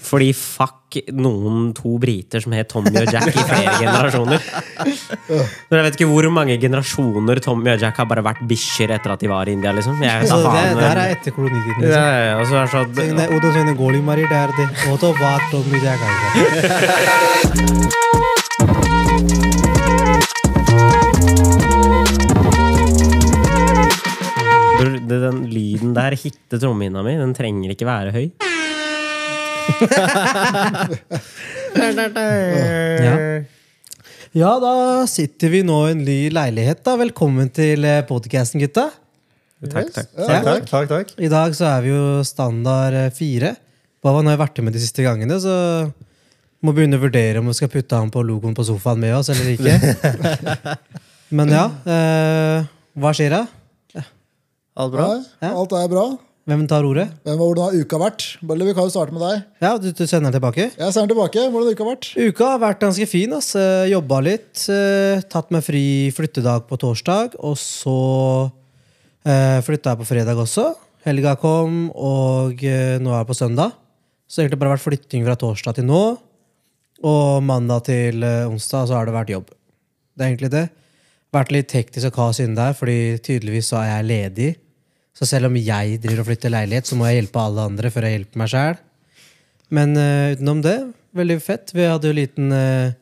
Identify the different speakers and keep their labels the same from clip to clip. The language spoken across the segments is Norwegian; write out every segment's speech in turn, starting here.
Speaker 1: Fordi fuck noen to briter som het Tommy og Jack i flere generasjoner. Men jeg vet ikke hvor mange generasjoner Tommy og Jack har bare vært bikkjer etter at de var i India. liksom. Jeg vet, Så
Speaker 2: det, det her er etter kolonitiden. liksom.
Speaker 1: Ja, ja, og så er det sånn
Speaker 2: at- તેને ઉધો એને og મારી ટાયર દે ઓ
Speaker 1: તો વાત Den lyden der, hitte trommehinna mi, den trenger ikke være høy.
Speaker 2: Ja. Ja, da sitter vi nå i en ny leilighet. da Velkommen til podcasten, gutta.
Speaker 1: Takk, takk.
Speaker 3: Ja, takk, takk, takk.
Speaker 2: I dag så er vi jo standard eh, fire. Bavan har vært med de siste gangene, så må begynne å vurdere om vi skal putte han på logoen på sofaen med oss eller ikke. Men ja, eh, hva skjer da?
Speaker 3: Alt bra?
Speaker 2: Ja.
Speaker 4: Alt er bra.
Speaker 2: Hvem tar ordet?
Speaker 4: Men Hvordan har uka vært? Bølle, vi kan jo starte med deg.
Speaker 2: Ja, du, du sender den tilbake?
Speaker 4: Jeg sender den tilbake. Hvordan har uka vært?
Speaker 2: Uka har vært ganske fin. ass. Eh, Jobba litt. eh, Tatt meg fri flyttedag på torsdag. Og så eh, flytta jeg på fredag også. Helga kom, og eh, nå er jeg på søndag. Så egentlig bare vært flytting fra torsdag til nå. Og mandag til onsdag så har det vært jobb. Det er egentlig det. Vært litt hektisk og kaos inne der, fordi tydeligvis så er jeg ledig. Så selv om jeg driver og flytter leilighet, så må jeg hjelpe alle andre før jeg hjelper meg sjæl. Men uh, utenom det, veldig fett. Vi hadde jo en liten uh,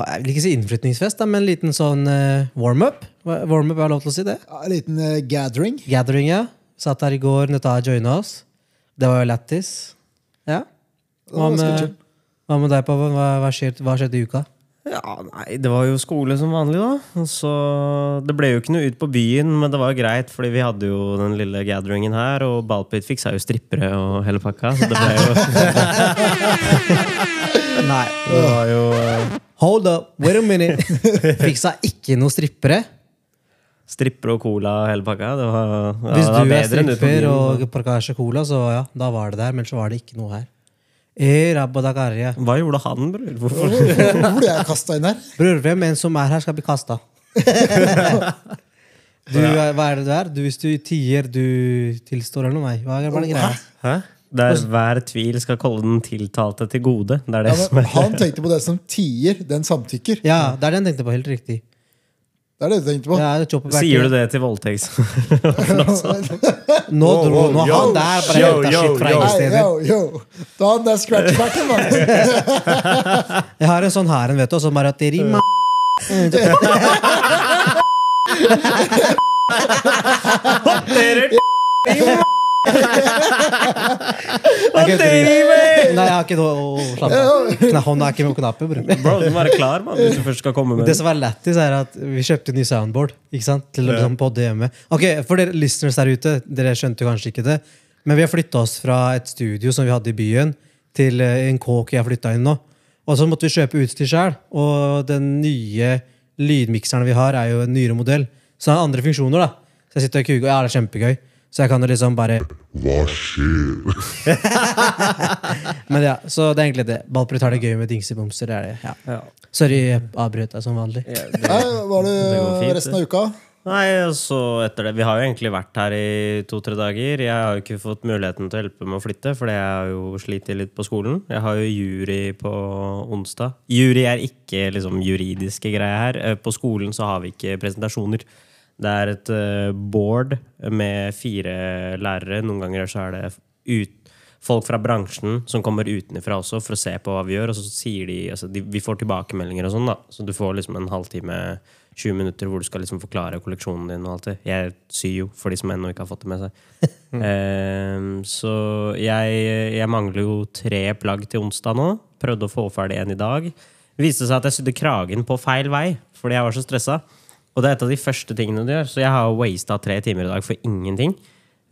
Speaker 2: Jeg vil ikke si innflytningsfest, da, men en liten sånn uh, warm-up. Warm-up er lov til å si det?
Speaker 4: En liten uh, gathering.
Speaker 2: Gathering, ja. Satt her i går, Netta joina oss. Det var jo lættis. Ja. Hva med, hva med deg? Hva, hva, hva skjedde i uka?
Speaker 1: Ja, nei, det var jo skole som vanlig, da. Så det ble jo ikke noe ut på byen, men det var jo greit, fordi vi hadde jo den lille gatheringen her, og Ballpit fiksa jo strippere og hele pakka, så det ble jo
Speaker 2: Nei.
Speaker 1: Det var jo
Speaker 2: Hold up, wait a minute. Fiksa ikke noe strippere.
Speaker 1: strippere og cola og hele pakka. Det var, ja,
Speaker 2: Hvis
Speaker 1: det var
Speaker 2: du er stripper og Parkasje Cola, så ja, da var det der. Men så var det ikke noe her. Eh, rabba da karja.
Speaker 1: Hva gjorde han, bror? Hvorfor?
Speaker 4: Hvor ble jeg kasta inn her?
Speaker 2: Bror, hvem enn som er her, skal bli kasta. Du, hva er det du er? Du, hvis du tier, du tilstår eller noe? Nei. Hva er det greia?
Speaker 1: Hæ? Der hver tvil skal kalle den tiltalte til gode. Det er det
Speaker 4: Ja,
Speaker 1: som er
Speaker 4: han tenkte på det som tier, den samtykker.
Speaker 2: Ja, det er det han tenkte på. Helt riktig.
Speaker 4: Det er det du tenkte på.
Speaker 2: Ja, er.
Speaker 1: Sier du det til voldtekts...
Speaker 2: Nå dro nå
Speaker 3: yo,
Speaker 2: han der bare
Speaker 3: yo,
Speaker 2: henta
Speaker 3: yo,
Speaker 2: shit fra ingen steder.
Speaker 4: Da han der scratchbacken, mann.
Speaker 2: Jeg har en sånn her en, vet du, som bare at det rimer. Nei, jeg har ikke noe å slappe av. Hånda er ikke med knapper, bror.
Speaker 1: Bro, du må være klar man, hvis du først skal komme med
Speaker 2: Det som er lættis, er at vi kjøpte ny soundboard ikke sant? til å liksom podde hjemme. Ok, For dere listeners der ute, dere skjønte kanskje ikke det, men vi har flytta oss fra et studio som vi hadde i byen, til eh, en kåk jeg har flytta inn nå. Og så måtte vi kjøpe utstyr sjøl, og den nye lydmikseren vi har, er jo en nyere modell. Så den har andre funksjoner, da. Så jeg sitter og kuker, og ja, det er kjempegøy. Så jeg kan jo liksom bare
Speaker 5: Hva skjer?
Speaker 2: Men ja, så det er egentlig det. Ballprut har det gøy med dingsebomser. Det er det. Ja.
Speaker 1: Ja.
Speaker 2: Sorry, jeg avbrøt deg som vanlig.
Speaker 1: Ja, det-
Speaker 4: Nei, var det
Speaker 1: Det fint,
Speaker 4: resten av uka?
Speaker 1: Nei, så etter det Vi har jo egentlig vært her i to-tre dager. Jeg har jo ikke fått muligheten til å hjelpe med å flytte, fordi jeg har jo slitt litt på skolen. Jeg har jo jury på onsdag. Jury er ikke liksom juridiske greier her. Eh, På skolen så har vi ikke presentasjoner. Det er et eh, board med fire lærere. Noen ganger så er det ut, folk fra bransjen som kommer utenfra også for å se på hva vi gjør. Og så sier de, altså de Vi får tilbakemeldinger og sånn, da. Så du får liksom en halvtime, 20 minutter hvor du skal liksom forklare kolleksjonen din og alt det. Jeg syr jo, for de som ennå ikke har fått det med seg. um, så jeg, jeg mangler jo tre plagg til onsdag nå. Prøvde å få ferdig en i dag. Det viste seg at jeg sydde kragen på feil vei fordi jeg var så stressa. Og det er et av de første tingene du gjør, så jeg har wasta tre timer i dag for ingenting.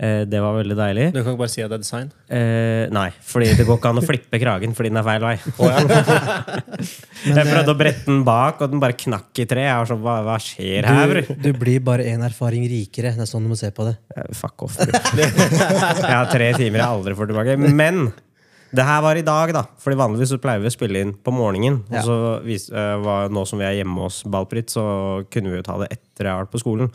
Speaker 1: Eh, det var veldig deilig.
Speaker 3: Du kan ikke bare si at det er design.
Speaker 1: Eh, nei, fordi det går ikke an å flippe kragen fordi den er feil vei. jeg prøvde å brette den bak, og den bare knakk i tre. Jeg var sånn, hva, hva skjer her,
Speaker 2: Du,
Speaker 1: bror?
Speaker 2: du blir bare en erfaring rikere. Det er sånn du må se på det.
Speaker 1: Eh, Fuck off, bror. Jeg har tre timer jeg aldri får tilbake. Men det her var i dag, da. Fordi vanligvis så pleier vi å spille inn på morgenen.
Speaker 2: Ja.
Speaker 1: Og så vis, uh, var, nå som vi er hjemme hos Balprit, så kunne vi jo ta det etter jeg har vært på skolen.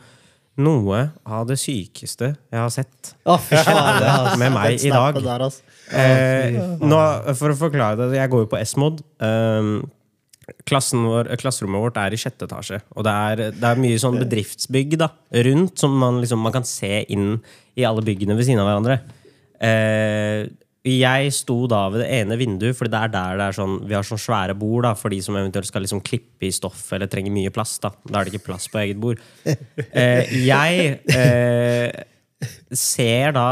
Speaker 1: noe av det sykeste jeg har sett
Speaker 2: oh,
Speaker 1: med meg i dag.
Speaker 3: Der, altså.
Speaker 1: Eh, nå, for å forklare det, jeg går jo på S-mod. Um, vår, klasserommet vårt er i sjette etasje. Og det er, det er mye sånn bedriftsbygg da, rundt som man, liksom, man kan se inn i alle byggene ved siden av hverandre. Eh, jeg sto da ved det ene vinduet, for det er der det er sånn, vi har sånn svære bord da, for de som eventuelt skal liksom klippe i stoff eller trenger mye plass. Da Da er det ikke plass på eget bord. Eh, jeg eh, ser da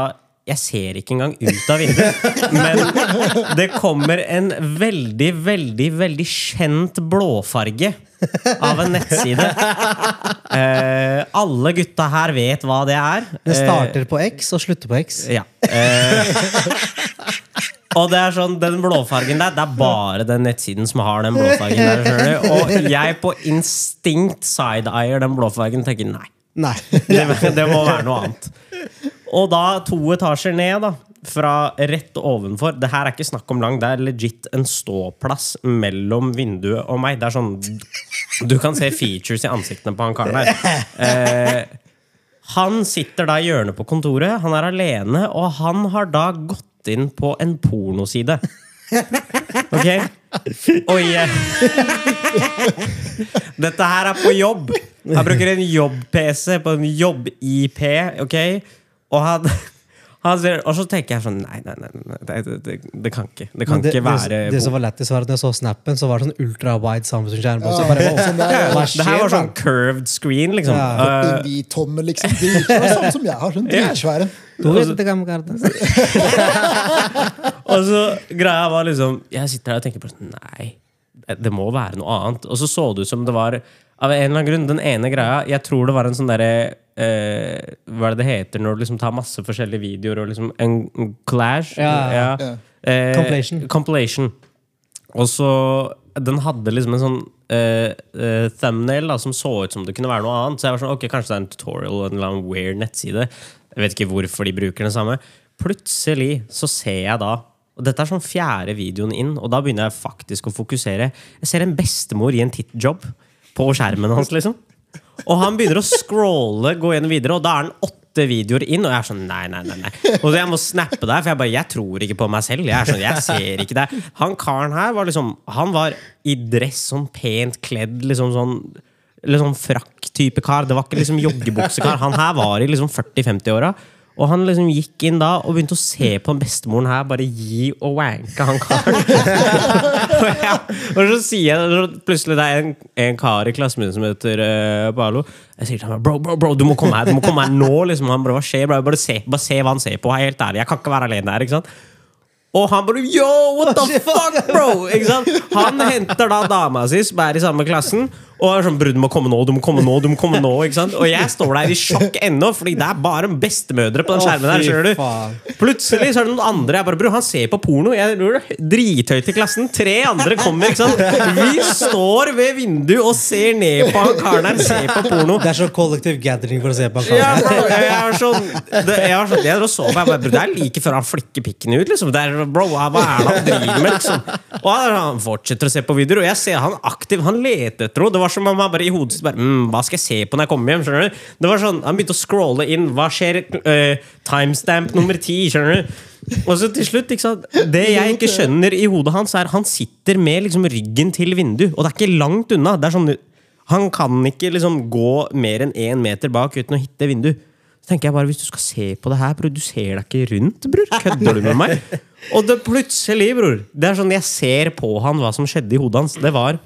Speaker 1: Jeg ser ikke engang ut av vinduet, men det kommer en veldig, veldig, veldig kjent blåfarge av en nettside. Eh, alle gutta her vet hva det er. Eh,
Speaker 2: starter på X og slutter på X.
Speaker 1: ja. Eh, og det er sånn, den blåfargen der, det er bare den nettsiden som har den blåfargen der. skjønner? Og jeg på instinkt side-eier den blåfargen tenker nei.
Speaker 2: Nei.
Speaker 1: Det, det må være noe annet. Og da to etasjer ned, da. Fra rett ovenfor. Det her er ikke snakk om lang, det er legit en ståplass mellom vinduet og meg. Det er sånn Du kan se features i ansiktene på han karen her. Eh, han sitter da i hjørnet på kontoret, han er alene, og han har da gått inn på en pornoside. Ok? Og jeg Dette her er på jobb. Han bruker en jobb-PC på en jobb-IP, ok? Og han han og så tenker jeg sånn Nei, nei, nei, nei det, det, det kan ikke Det kan
Speaker 2: det,
Speaker 1: ikke være
Speaker 2: det, det som var lættis, var at når jeg så snappen, så var det sånn ultra-wide samfunnsskjerm. Ja, bare,
Speaker 4: sånn ja.
Speaker 1: Det her var sånn curved screen, liksom.
Speaker 2: Ja.
Speaker 1: Eh,
Speaker 4: tommel, liksom. Dritsvær, samme som jeg har. Sånn dritsvær en.
Speaker 2: Du vet at man kan gjøre.
Speaker 1: Og så greia var liksom Jeg sitter her og tenker på sånn Nei, det må være noe annet. Og så så det ut som det var Av en eller annen grunn, den ene greia Jeg tror det var en sånn derre eh, Hva er det det heter når du liksom tar masse forskjellige videoer og liksom En clash? Ja.
Speaker 2: Ja.
Speaker 4: Ja.
Speaker 1: Eh,
Speaker 2: Compilation.
Speaker 1: compilation. Og så Den hadde liksom en sånn eh, eh, thumbnail da, som så ut som det kunne være noe annet. Så jeg var sånn, ok, kanskje det er en tutorial og en eller annen weird nettside. Jeg vet ikke hvorfor de bruker den samme. Plutselig så ser jeg da og Dette er sånn fjerde videoen inn, og da begynner jeg faktisk å fokusere. Jeg ser en bestemor i en tittjob på skjermen hans, liksom. Og han begynner å scrolle, gå gjennom videre, og da er han åtte videoer inn. Og jeg er sånn, nei, nei, nei, nei. Og jeg må snappe der, for jeg bare, jeg tror ikke på meg selv. Jeg er sånn, jeg ser ikke det. Han karen her var liksom Han var i dress, sånn pent kledd, liksom sånn Litt sånn frakk-type kar. Det var ikke liksom joggebuksekar. Han her var i liksom 40-50-åra. Og han liksom gikk inn da og begynte å se på bestemoren her bare gi og wanke han karen. og, ja, og så sier jeg så plutselig det er en, en kar i klassen min som heter uh, Balo. Jeg sier til ham bro, bro, bro, du må komme her du må komme her nå. liksom Han bare, hva skjer? Bro? Bare, se, bare se hva han ser på. Jeg er helt ærlig, jeg kan ikke være alene her. ikke sant? Og han bare Yo, what the fuck, bro? Ikke sant? Han henter da dama si, som er i samme klassen, og er sånn Bro, du må komme nå, du må komme nå, du må komme nå. ikke sant? Og jeg står der i sjokk ennå, fordi det er bare bestemødre på den skjermen der. skjønner du? Plutselig så er det noen andre. Jeg bare, bro, Han ser på porno. Jeg Drithøyt i klassen. Tre andre kommer. ikke sant? Vi står ved vinduet og ser ned på han karen der. Ser på porno.
Speaker 2: Det er sånn kollektiv gathering for å se på
Speaker 1: han
Speaker 2: han.
Speaker 1: Ja, jeg var sånn det, Jeg var sånn, jeg og så på jeg bare, bro, Det er like før han flikker pikken ut liksom. det er, Bro, hva er det han driver med liksom? Og han, han fortsetter å se på videoer Og jeg ser han aktiv, han leter etter Det var som om han bare i hodet sitt bare, mm, Hva skal jeg se på når jeg kommer hjem? Skjønner du? Det var sånn, Han begynte å scrolle inn Hva skjer? Uh, timestamp nummer 10 Skjønner du? Og så til slutt, Det jeg ikke skjønner i hodet hans er Han sitter med liksom ryggen til vindu Og det er ikke langt unna Det er sånn han kan ikke liksom gå mer enn én meter bak uten å hitte vindu. Så tenker jeg bare, Hvis du skal se på det her, bror, du ser deg ikke rundt, bror. Kødder du med meg? Og det plutselig, bror Det er sånn jeg ser på han hva som skjedde i hodet hans. Det var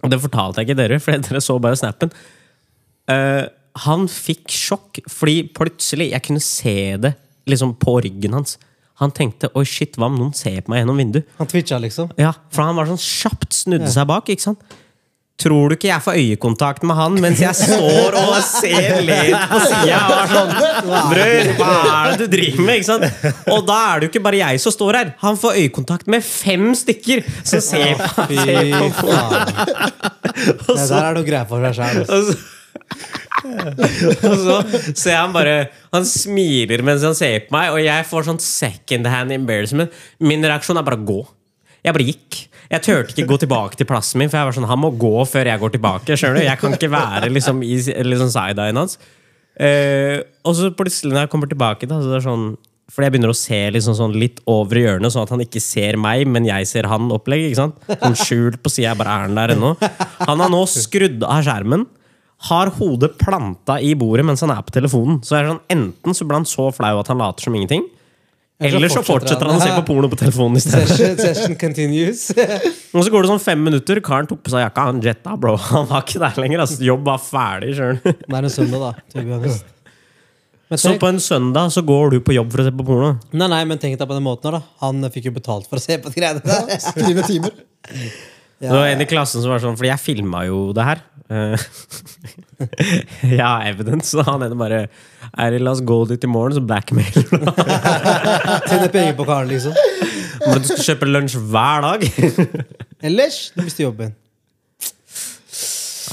Speaker 1: Og det fortalte jeg ikke dere, for dere så bare snappen. Uh, han fikk sjokk fordi plutselig jeg kunne se det liksom på ryggen hans. Han tenkte 'oi, shit, hva om noen ser på meg gjennom vinduet'?
Speaker 2: Han twitcha, liksom.
Speaker 1: Ja, for han var sånn kjapt snudde seg bak, ikke sant? Tror du ikke jeg får øyekontakt med han mens jeg står og ser lent på sida? Sånn, Bror, hva er det du driver med? ikke sant? Og da er det jo ikke bare jeg som står her. Han får øyekontakt med fem stykker som ser på.
Speaker 2: Faen. Det der er noe greier for seg sjæl.
Speaker 1: og så ser han bare Han smiler mens han ser på meg, og jeg får sånn second hand embarrassment. Min reaksjon er bare å gå. Jeg bare gikk. Jeg turte ikke gå tilbake til plassen min, for jeg var sånn, han må gå før jeg går tilbake. du? Jeg kan ikke være liksom i liksom side-eyen hans. Uh, og så plutselig når jeg kommer tilbake, da, så det er sånn fordi jeg begynner å se liksom sånn litt over i hjørnet, sånn at han ikke ser meg, men jeg ser han opplegg. ikke sant? Sånn skjult på sida, jeg bare er han der ennå. Han har nå skrudd av skjermen, har hodet planta i bordet mens han er på telefonen. Så jeg er sånn, Enten så blir han så flau at han later som ingenting, eller så fortsetter han å se på porno på telefonen i stedet.
Speaker 2: Session, session continues.
Speaker 1: Og så går det sånn fem minutter, karen tok på seg jakka, han jetta, bro. Han var ikke der lenger. Altså, jobb var ferdig. sjøl.
Speaker 2: Det er en søndag, da.
Speaker 1: Så på en søndag så går du på jobb for å se på porno?
Speaker 2: nei, nei, men tenk deg på den måten her, da. Han fikk jo betalt for å se på de greiene der.
Speaker 4: Skrive timer.
Speaker 1: Det var en i klassen som var sånn, fordi jeg filma jo det her. Eh, jeg har evidence, og han ene bare det la oss gå dit i morgen, så blackmailer du.
Speaker 2: Tjene penger på karen, liksom.
Speaker 1: Men du skal kjøpe lunsj hver dag?
Speaker 2: Ellers du mister jobben.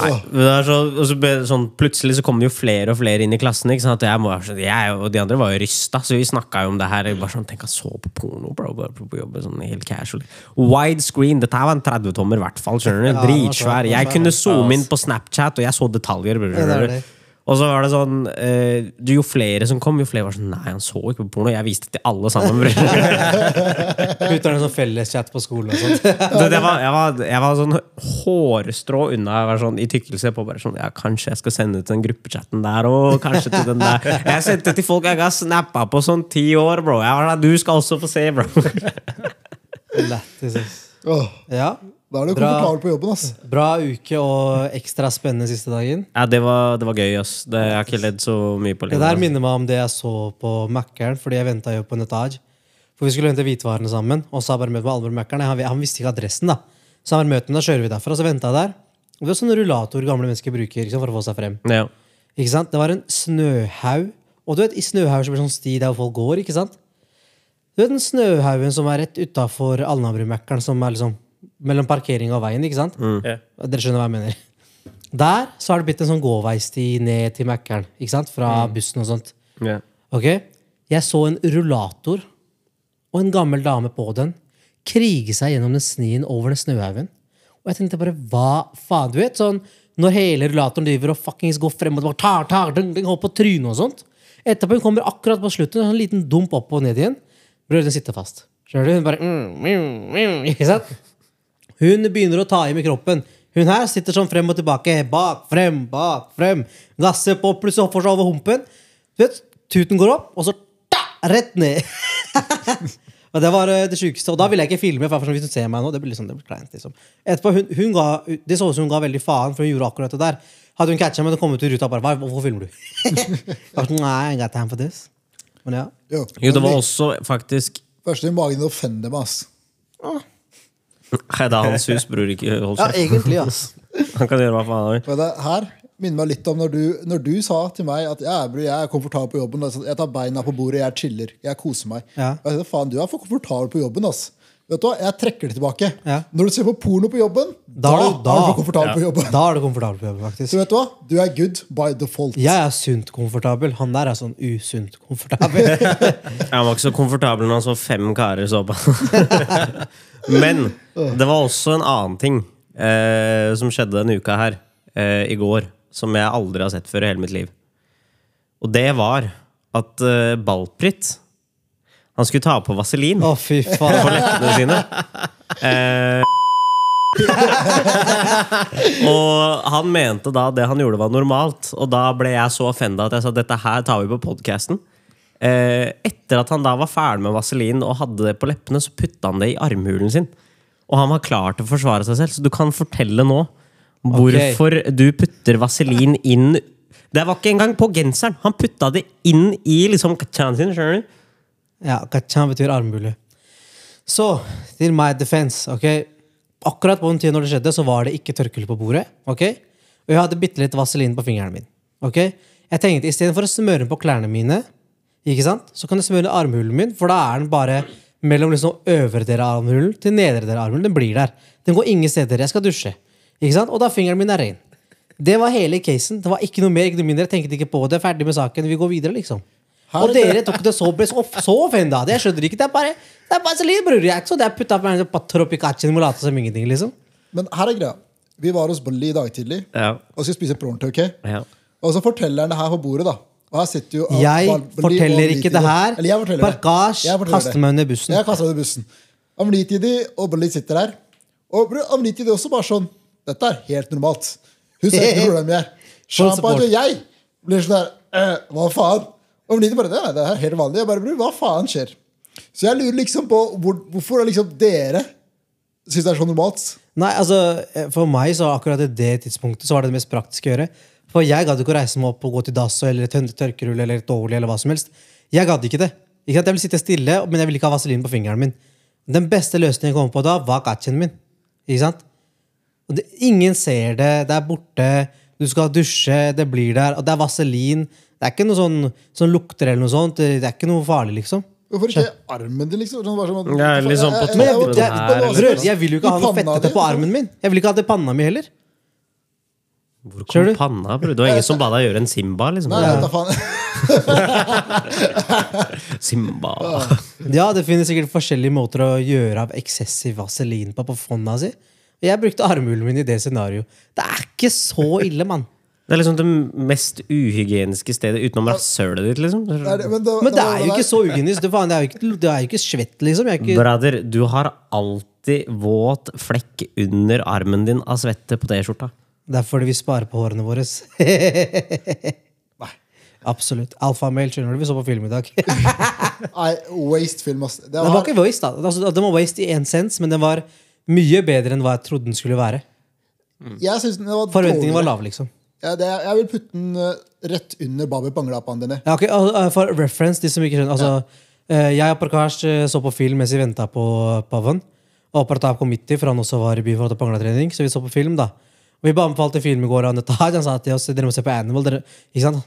Speaker 1: Nei, så, så sånn, Plutselig så kom det jo flere og flere inn i klassen. Ikke sant? Jeg, må, sånn- jeg og de andre var jo rysta, så vi snakka jo om det her. Bare sånn, Tenk, han så på porno, bro. Bare på på jobben, sånn helt casual. Wide screen. Dette her var en 30-tommer, i hvert fall. skjønner du? Dritsvær. Jeg kunne zoome inn på Snapchat, og jeg så detaljer. Bro, Og så var det sånn eh, Jo flere som kom, jo flere var sånn Nei, han så ikke på porno. Jeg viste det til alle sammen.
Speaker 2: Uten en sånn felleschat på skolen og sånt.
Speaker 1: Det, det var, jeg, var, jeg var sånn hårstrå unna jeg var sånn, i tykkelse på bare sånn Ja, kanskje jeg skal sende ut den gruppechatten der og kanskje til den der. Jeg sendte til folk jeg har snappa på sånn ti år, bro. Jeg var der, Du skal også få se, bro.
Speaker 2: Lættis,
Speaker 4: Oh.
Speaker 2: Ja.
Speaker 4: Da er du
Speaker 2: Bra.
Speaker 4: komfortabel på jobben. ass.
Speaker 2: Bra uke og ekstra spennende siste dagen.
Speaker 1: Ja, det var, det var gøy, ass. Det, jeg har ikke ledd så mye på
Speaker 2: Det der minner meg om det jeg så på Mækkern, fordi jeg venta jo på en etasje. For vi skulle hente hvitvarene sammen, og så har jeg bare møtt med Alvor Mækkern. Han, han visste ikke adressen, da. Så han bare møtt meg, da kjører vi derfra. Så venta jeg der. Og det var sånn rullator gamle mennesker bruker liksom, for å få seg frem.
Speaker 1: Ja.
Speaker 2: Ikke sant? Det var en snøhaug. Og du vet, i snøhaug så blir det sånn sti der hvor folk går, ikke sant? Du vet den snøhaugen som er rett utafor Alnabrumekkeren, som er liksom mellom parkering og veien, ikke sant?
Speaker 3: Ja.
Speaker 2: Dere skjønner hva jeg mener. Der så har det blitt en sånn gåveisti ned til Mækkern, ikke sant? Fra bussen og sånt.
Speaker 1: Ja.
Speaker 2: Ok? Jeg så en rullator og en gammel dame på den krige seg gjennom den snien over den snøhaugen. Og jeg tenkte bare, hva faen? Du vet, sånn når hele rullatoren driver og fuckings går frem og tilbake, tar, tar, den, den på trynet og sånt. Etterpå hun kommer akkurat på slutten, en sånn liten dump opp og ned igjen. Bror, den sitter fast. Skjønner du? Hun bare mm, mm, mm, Ikke sant? Hun begynner å ta i med kroppen. Hun her sitter sånn frem og tilbake. Bak, frem, bak, frem. Gasser på, plutselig hopper seg over humpen. Du vet, Tuten går opp, og så ta, rett ned. og Det var eh, det sjukeste. Og da ville jeg ikke filme, for hvis hun ser meg nå, det blir liksom, det blir kleint. Liksom. Etterpå, hun, hun ga, Det så ut som hun ga veldig faen, for hun gjorde akkurat det der. Hadde hun catcha meg og kommet ut i ruta, bare, hvorfor filmer du? sånn, Nei, I got time for this. Men ja.
Speaker 4: Jo,
Speaker 1: Jo, det var også faktisk
Speaker 4: Første i magen offender meg, ass.
Speaker 1: Nei, Det er hans hus, bror. Ikke hold
Speaker 2: ja,
Speaker 1: kjeft.
Speaker 2: egentlig, ass.
Speaker 1: Han kan gjøre hva faen han vil.
Speaker 4: For det her minner meg litt om når du, når du sa til meg at ja, bror, jeg er komfortabel på jobben. Altså, jeg tar beina på bordet, jeg chiller, jeg koser meg.
Speaker 2: Ja.
Speaker 4: Og Jeg sa, faen, du er for komfortabel på jobben. ass. Vet du hva, Jeg trekker det tilbake.
Speaker 2: Ja.
Speaker 4: Når du ser på porno på jobben,
Speaker 2: Da
Speaker 4: da,
Speaker 2: er
Speaker 4: er
Speaker 2: du-
Speaker 4: du,
Speaker 2: da-
Speaker 4: for komfortabel på jobben.
Speaker 2: Da er du komfortabel på jobb, faktisk.
Speaker 4: Så vet du hva? Du er good by default.
Speaker 2: Jeg er sunt komfortabel. Han der er sånn usunt komfortabel.
Speaker 1: Han var ikke så komfortabel når han så fem karer så på. Men det var også en annen ting eh, som skjedde denne uka her, eh, i går, som jeg aldri har sett før i hele mitt liv. Og det var at eh, Balprit Han skulle ta på vaselin
Speaker 2: Å, fy
Speaker 1: på
Speaker 2: faen.
Speaker 1: leppene sine. Eh, og han mente da det han gjorde, var normalt. Og da ble jeg så offenda at jeg sa dette her tar vi på podkasten. Eh, etter at han da var ferdig med vaselin og hadde det på leppene, så putta han det i armhulen sin. Og han var klar til å forsvare seg selv, så du kan fortelle nå hvorfor du putter vaselin inn Det var ikke engang på genseren! Han putta det inn i liksom kachan sin. skjønner du?
Speaker 2: Ja, kachan betyr armhule. Så, til my defense, ok? Akkurat på den tiden når det skjedde, så var det ikke tørkle på bordet. ok? Og jeg hadde bitte litt vaselin på fingeren min. ok? Jeg tenkte, Istedenfor å smøre den på klærne mine, ikke sant? så kan jeg smøre armhulen min, for da er den bare mellom liksom øvre del av armhulen til nedre del av armhulen. Den blir der. Den går ingen steder. Jeg skal dusje. Ikke sant? Og da fingeren min er ren. Det var hele casen. Det var ikke noe mer, ikke noe mindre. Jeg tenkte ikke på det. Ferdig med saken. Vi går videre, liksom.
Speaker 4: Her-
Speaker 2: Og dere tok det så, ble så, så offenda. Det skjønner ikke. Det er bare det er bare vaselin, bror. Jeg er ikke så Det er putta på meg som ingenting, liksom.
Speaker 4: Men her er greia. Vi var hos Bolly i dag tidlig
Speaker 1: Ja.
Speaker 4: og skulle spise pronto. Okay?
Speaker 1: Ja.
Speaker 4: Og så forteller han det her på bordet da Sitter jo
Speaker 2: Jeg forteller ikke det her.
Speaker 4: Jeg.
Speaker 2: Barkasj kaster meg under bussen.
Speaker 4: Jeg kaster meg under bussen. Amnitidi og Blid sitter der. Og bro, Amnitidi også bare sånn Dette er helt normalt. Hun ser ikke problemet.
Speaker 2: Full support.
Speaker 4: Og jeg blir sånn der eh, Hva faen? Og Amnitidi bare det, det er helt vanlig. Jeg bare, bror, hva faen skjer? Så jeg lurer liksom på hvor, hvorfor liksom dere syns det er så normalt.
Speaker 2: Nei, altså, eh, For meg så akkurat i det tidspunktet Så var det det mest praktiske å gjøre. For jeg gadd ikke å reise meg opp og gå til dass eller et tørkerull eller et Dolly eller hva som helst. Jeg gadd ikke det. Ikke at Jeg vil sitte stille, men jeg vil ikke ha vaselin på fingeren min. Den beste løsningen jeg kom på da, var gachen min. Ikke sant? Og det, ingen ser det, det er borte, du skal dusje, det blir der, og det er vaselin. Det er ikke noe sånn som lukter eller noe sånt. Det, er ikke noe farlig, liksom.
Speaker 4: Hvorfor ikke armen din, liksom? Sånn, bare sånn,
Speaker 1: Ja, litt sånn på
Speaker 4: Jeg- jeg-
Speaker 2: Men jeg,
Speaker 1: toppen
Speaker 2: jeg,
Speaker 1: her,
Speaker 2: jeg, bror, jeg vil jo ikke ha noe fettete på
Speaker 4: liksom.
Speaker 2: armen min. Jeg vil ikke ha det i panna mi heller.
Speaker 1: Hvor kom
Speaker 2: du?
Speaker 1: panna, bror? Det var ingen som ba deg gjøre en Simba, liksom.
Speaker 4: Nei, jeg faen.
Speaker 1: Simba.
Speaker 2: Ja, det finnes sikkert forskjellige måter å gjøre av eksessiv vaselin på på fonna si. Jeg brukte armhulen min i det scenarioet. Det er ikke så ille, mann.
Speaker 1: Det er liksom det mest uhygieniske stedet utenom rasshølet ditt, liksom.
Speaker 4: Nei, det- Men,
Speaker 2: Men det er jo ikke så uhygienisk. Det, det er jo ikke, det er jo ikke svett, liksom. Jeg er ikke,
Speaker 1: Brother, du har alltid våt flekk under armen din av svette på T-skjorta.
Speaker 2: Det er fordi vi sparer på hårene våre. Absolutt. Alfamel, skjønner du. Vi så på film i dag.
Speaker 4: Nei, waste film, ass. Det
Speaker 2: var
Speaker 4: var,
Speaker 2: ikke waste, da. Altså, den var waste i én sens, men den var mye bedre enn hva jeg trodde den skulle være.
Speaker 4: jeg synes den var
Speaker 2: Forventningen var lav, liksom.
Speaker 4: Ja, det, jeg vil putte den uh, rett under Babi Banglapaen dine.
Speaker 2: Ja, okay, al- For reference, de som ikke skjønner altså, eh, Jeg og Prakash så på film mens vi venta på Pavan. Og Pratap kom midt i, for han også var i byen for å ta panglatrening. Så vi så på film, da. Og vi bare anbefalte film i går. Og han sa til oss dere må se på Animal. Dere, ikke sant?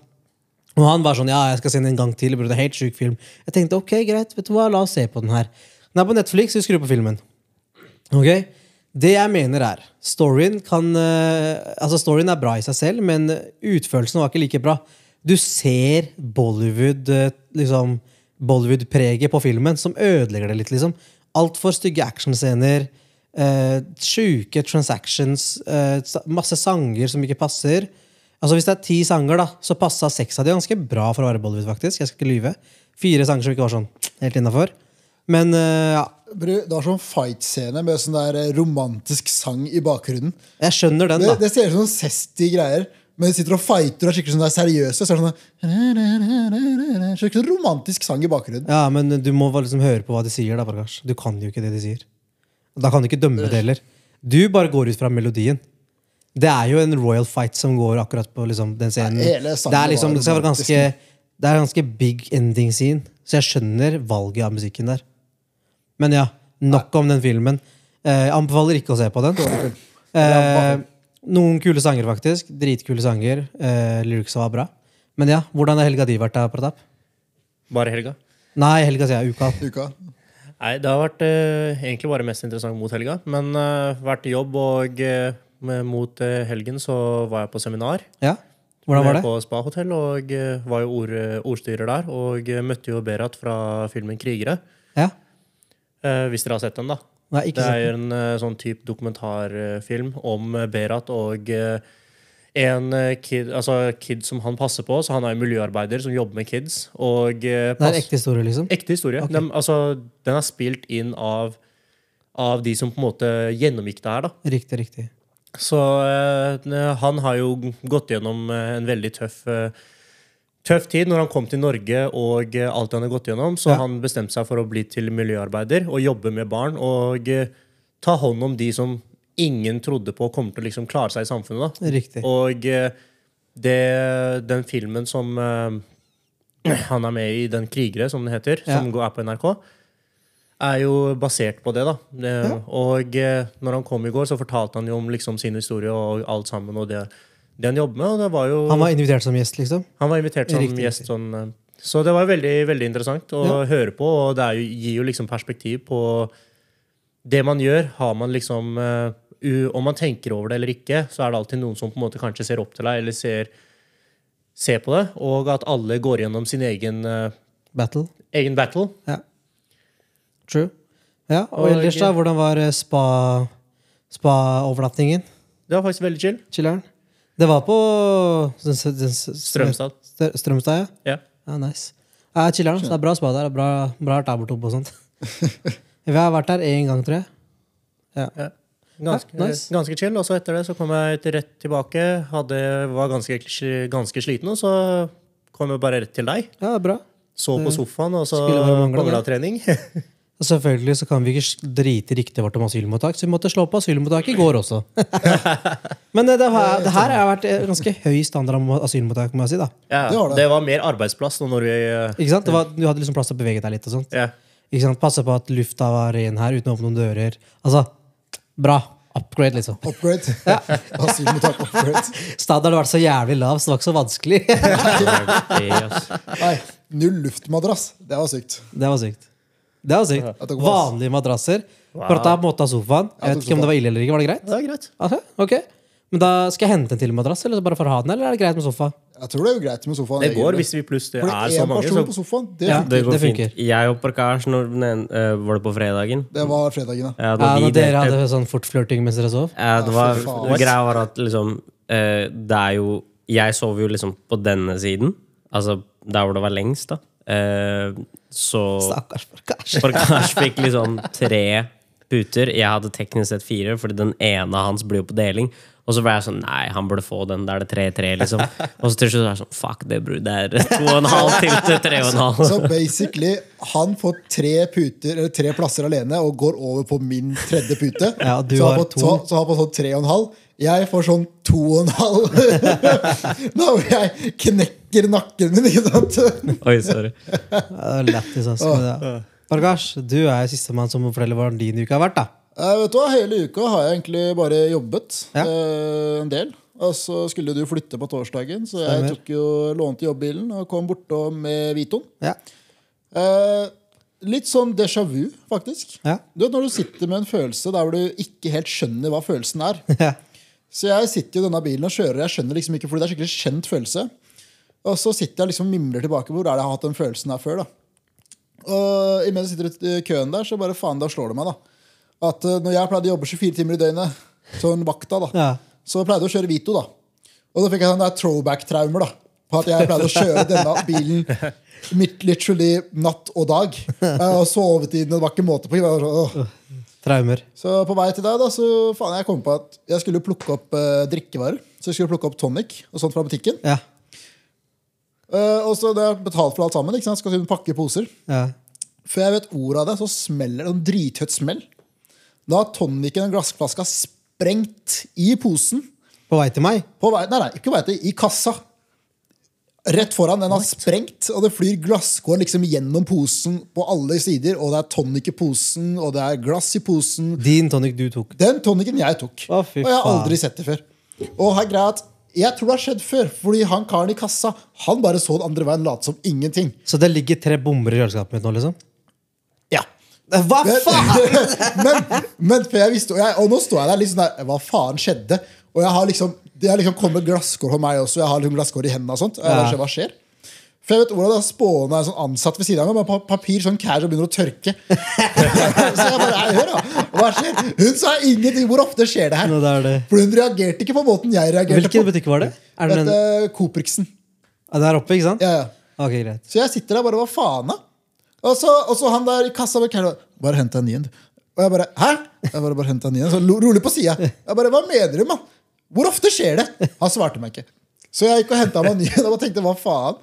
Speaker 2: Og han var sånn ja, jeg skal se den en gang til. Det er helt syk film. Jeg tenkte ok, greit, vet du hva, la oss se på den her. Den er på Netflix, vi skrur på filmen. Ok? Det jeg mener er Storyen kan eh, Altså storyen er bra i seg selv, men utførelsen var ikke like bra. Du ser Bollywood eh, liksom Bollywood-preget på filmen, som ødelegger det litt. liksom Altfor stygge actionscener. Uh, Sjuke transactions. eh, masse sanger som ikke passer. Altså Hvis det er ti sanger, da så passa seks av de ganske bra for å være Bollywood. faktisk Jeg skal ikke lyve Fire sanger som ikke var sånn helt innafor. Men eh, ja,
Speaker 4: det var sånn fight-scene med sånn der eh, romantisk sang i bakgrunnen.
Speaker 2: jeg skjønner den, da.
Speaker 4: det ser ut som noen zesty greier. Men de sitter og fighter og er skikkelig sånn der seriøse. Så er det sånn Skikkelig sånn romantisk sang i bakgrunnen.
Speaker 2: Ja, Men du må liksom høre på hva de sier. da, Prakash. Du kan jo ikke det de sier. Da kan du ikke dømme det heller. Du bare går ut fra melodien. Det er jo en royal fight som går akkurat på liksom, den scenen.
Speaker 4: Nei,
Speaker 2: det er liksom, det skal være ganske Det er ganske big ending scene. Så jeg skjønner valget av musikken der. Men ja, nok om den filmen. Eh, anbefaler ikke å se på den. Eh, noen kule sanger, faktisk. Dritkule sanger. Eh, lyrics var bra. Men ja, hvordan har helga di vært, da, Pratap?
Speaker 3: Bare helga.
Speaker 2: Nei, helga sier jeg. Uka.
Speaker 4: Uka.
Speaker 3: Nei, det har vært eh, egentlig bare mest interessant mot helga. Men uh, vært i jobb, og eh, med, mot eh, helgen så var jeg på seminar.
Speaker 2: Ja, hvordan var det?
Speaker 3: På Spa-hotell, og eh, var jo ord, ordstyrer der. Og eh, møtte jo Berat fra filmen 'Krigere'.
Speaker 2: Ja,
Speaker 3: Eh, hvis dere har sett den, da.
Speaker 2: Nei, ikke
Speaker 3: Det
Speaker 2: sett
Speaker 3: jo en eh, sånn type dokumentarfilm om eh, Berat og eh, en eh, kid, altså kid som han passer på. Så han er en miljøarbeider som jobber med kids. Og eh,
Speaker 2: Det er ekte historie, liksom?
Speaker 3: Ekte historie.
Speaker 2: Okay.
Speaker 3: Den, altså, den er spilt inn av, av de som på en måte gjennomgikk det her. da.
Speaker 2: Riktig, riktig.
Speaker 3: Så eh, han har jo gått gjennom eh, en veldig tøff eh, Tøff tid når han kom til Norge og eh, alt han har gått gjennom. Så
Speaker 2: Ja.
Speaker 3: han bestemte seg for å bli til miljøarbeider og jobbe med barn. Og ta hånd om de som ingen trodde på kommer til å liksom klare seg i samfunnet. da.
Speaker 2: Riktig.
Speaker 3: Og eh, det, den filmen som eh, han er med i, den 'Krigere', som den heter,
Speaker 2: Ja.
Speaker 3: som går- er på NRK, er jo basert på det. da. Det, Og eh, når han kom i går, så fortalte han jo om liksom sin historie og alt sammen. og det, det han jobber med. og det var jo...
Speaker 2: Han var invitert som gjest, liksom?
Speaker 3: Han var invitert som
Speaker 2: Riktig,
Speaker 3: gjest. Sånn, så det var veldig, veldig interessant å
Speaker 2: Ja.
Speaker 3: høre på, og det jo, gir jo liksom perspektiv på det man gjør. Har man liksom eh, Om man tenker over det eller ikke, så er det alltid noen som på en måte kanskje ser opp til deg, eller ser, ser på det. Og at alle går gjennom sin egen, eh,
Speaker 2: Battle?
Speaker 3: egen battle.
Speaker 2: Ja. True. Ja, og,
Speaker 3: Og-
Speaker 2: ellers, da? Hvordan var eh, spa spa-overnattingen?
Speaker 3: Det var faktisk veldig chill.
Speaker 2: Chilleren. Det var på den, den, den,
Speaker 3: Strømstad.
Speaker 2: Strømstad, ja?
Speaker 3: Ja.
Speaker 2: Ja, nice. Ja, chilleren. Så det er bra spa der. Bra, Bra, der borte oppe og sånt. Vi har vært der én gang, tror jeg. Ja.
Speaker 3: Ganske,
Speaker 2: Ja, nice.
Speaker 3: ganske chill. Og så etter det så kom jeg til rett tilbake. Hadde, var ganske, ganske sliten, og så kom jeg bare rett til deg.
Speaker 2: ja, bra.
Speaker 3: Så på sofaen, og så mangla trening.
Speaker 2: Og selvfølgelig så kan vi ikke drite i riktig vårt om asylmottak, så vi måtte slå på asylmottak i går også. Men det, det, har, det her har vært eh, ganske høy standard om asylmottak, må jeg si. da.
Speaker 3: Ja,
Speaker 4: Det var det.
Speaker 3: det var mer arbeidsplass nå når vi eh,
Speaker 2: Ikke sant? Det var, du hadde liksom plass til å bevege deg litt. og sånt.
Speaker 3: ja.
Speaker 2: Ikke sant? Passe på at lufta var ren her uten å åpne noen dører. Altså, bra. Upgrade, liksom.
Speaker 4: Upgrade. Asylmottak upgrade.
Speaker 2: Standarden har vært så jævlig lav, så det var ikke så vanskelig.
Speaker 4: Nei, null luftmadrass. Det var sykt.
Speaker 2: Det var sykt. Det var sykt. Vanlige madrasser. Wow. å ta måte av sofaen. Jeg vet ikke om det var ille eller ikke. Var det greit?
Speaker 3: Det er greit.
Speaker 2: Okay. ok. Men da skal jeg hente en til madrass, eller bare for å ha den, eller er det greit med sofa?
Speaker 4: Jeg tror det er jo greit med sofaen.
Speaker 3: Det går hvis vi plutselig er så mange. Så,
Speaker 4: på sofaen, det,
Speaker 2: Ja.
Speaker 1: Det går
Speaker 2: Det
Speaker 1: fint. Jeg og Prakash, når eh, var det på fredagen?
Speaker 4: det var fredagen, da.
Speaker 1: Ja,
Speaker 2: Ja,
Speaker 1: når
Speaker 2: når
Speaker 1: vi
Speaker 2: dere hadde sånn fortflørting mens dere sov?
Speaker 1: Ja, det var, greia var at liksom uh, Det er jo Jeg sov jo liksom på denne siden. Altså der hvor det var lengst, da. Uh, så
Speaker 2: Stakkars Prakash.
Speaker 1: Prakash fikk liksom tre puter. Jeg hadde teknisk sett fire, fordi den ene hans blir jo på deling. Og så ble jeg sånn Nei, han burde få den. det er det tre-tre, liksom. Og så til slutt var jeg sånn Fuck det, bror. Det er to og en halv til til tre og en halv.
Speaker 4: Så basically, han får tre puter, eller tre plasser alene og går over på min tredje pute.
Speaker 2: Ja, du
Speaker 4: så,
Speaker 2: har
Speaker 4: på,
Speaker 2: to.
Speaker 4: så, så han får sånn tre og en halv. Jeg får sånn to og en halv. Da hvor jeg knekker nakken min, ikke sant?
Speaker 1: Oi, sorry.
Speaker 2: Ja, det var lættis, altså. Prakash, du er jo sistemann som må fortelle hvordan din uke har vært. da
Speaker 4: vet du hva, Hele uka har jeg egentlig bare jobbet
Speaker 2: Ja.
Speaker 4: eh, en del. Og så skulle du flytte på torsdagen, så jeg
Speaker 2: Stemmer.
Speaker 4: tok jo, lånte jobbbilen og kom bortom med Vitoen.
Speaker 2: Ja.
Speaker 4: Eh, litt sånn déjà vu, faktisk.
Speaker 2: Ja.
Speaker 4: Du vet Når du sitter med en følelse der hvor du ikke helt skjønner hva følelsen er.
Speaker 2: Ja.
Speaker 4: Så jeg sitter jo i denne bilen og kjører, jeg skjønner liksom ikke, fordi det er skikkelig kjent følelse. Og så sitter jeg liksom mimler tilbake tilbake hvor er det jeg har hatt den følelsen her før. da. Og imens jeg sitter i køen der, så bare faen, da slår det meg, da. At eh, når jeg pleide å jobbe 24 timer i døgnet, sånn vakta, da,
Speaker 2: Ja.
Speaker 4: så pleide jeg å kjøre Vito, da. Og da fikk jeg sånne der throwback-traumer, da. På at jeg pleide å kjøre denne bilen midt literally natt og dag. Og den, og det var ikke måte på. Sånn, åh.
Speaker 2: Traumer.
Speaker 4: Så på vei til deg, da, så faen, jeg kom på at jeg skulle plukke opp eh, drikkevarer. Så jeg skulle plukke opp tonic og sånt fra butikken.
Speaker 2: Ja.
Speaker 4: Eh, og så da jeg betalt for alt sammen, ikke sant? skal jeg pakke poser.
Speaker 2: ja.
Speaker 4: Før jeg vet ordet av det, så smeller det en drithøyt smell. Da har tonicen og glassflaska sprengt i posen.
Speaker 2: På vei til meg?
Speaker 4: På vei, nei, nei, ikke på vei til, i kassa. Rett foran. Den har sprengt, og det flyr glasskår liksom gjennom posen på alle sider. Og det er tonic i posen, og det er glass i posen.
Speaker 2: Din tonic du tok.
Speaker 4: Den tonicen jeg tok.
Speaker 2: Å,
Speaker 4: og jeg har aldri sett det før. Og her er greia at jeg tror det har skjedd før, fordi han karen i kassa Han bare så den andre veien, lot som ingenting.
Speaker 2: Så det ligger tre bomber i kjøleskapet mitt nå, liksom? Hva faen?!
Speaker 4: men, men for jeg visste og, jeg, og nå står jeg der sånn der Hva faen skjedde? Og jeg har liksom Det har liksom kommet glasskår på meg også. Jeg har liksom glasskår i hendene og sånt. Og jeg
Speaker 2: Ja.
Speaker 4: Hva skjer? For jeg vet hvordan det er spående en sånn ansatt ved siden av meg med papir sånn cash og begynner å tørke. så jeg bare, «Nei, hør da, hva skjer? Hun sa ingenting. Hvor ofte skjer det her?
Speaker 2: Nå, det er det.
Speaker 4: For hun reagerte ikke på måten jeg reagerte
Speaker 2: Hvilken
Speaker 4: på.
Speaker 2: butikk var det? Er det
Speaker 4: Dette, en... Copriksen.
Speaker 2: ah, Der oppe, ikke sant?
Speaker 4: Ja, ja.
Speaker 2: Ok, greit.
Speaker 4: Så jeg sitter der bare, hva faen da? Og så, og så han der i kassa bare, «Kan bare hent en ny Og jeg bare, hæ? Jeg bare, bare hent en ny. Så rolig på sida. Jeg bare, hva mener du, mann? Hvor ofte skjer det? Han svarte meg ikke. Så jeg gikk og henta meg en ny en og bare tenkte, hva faen?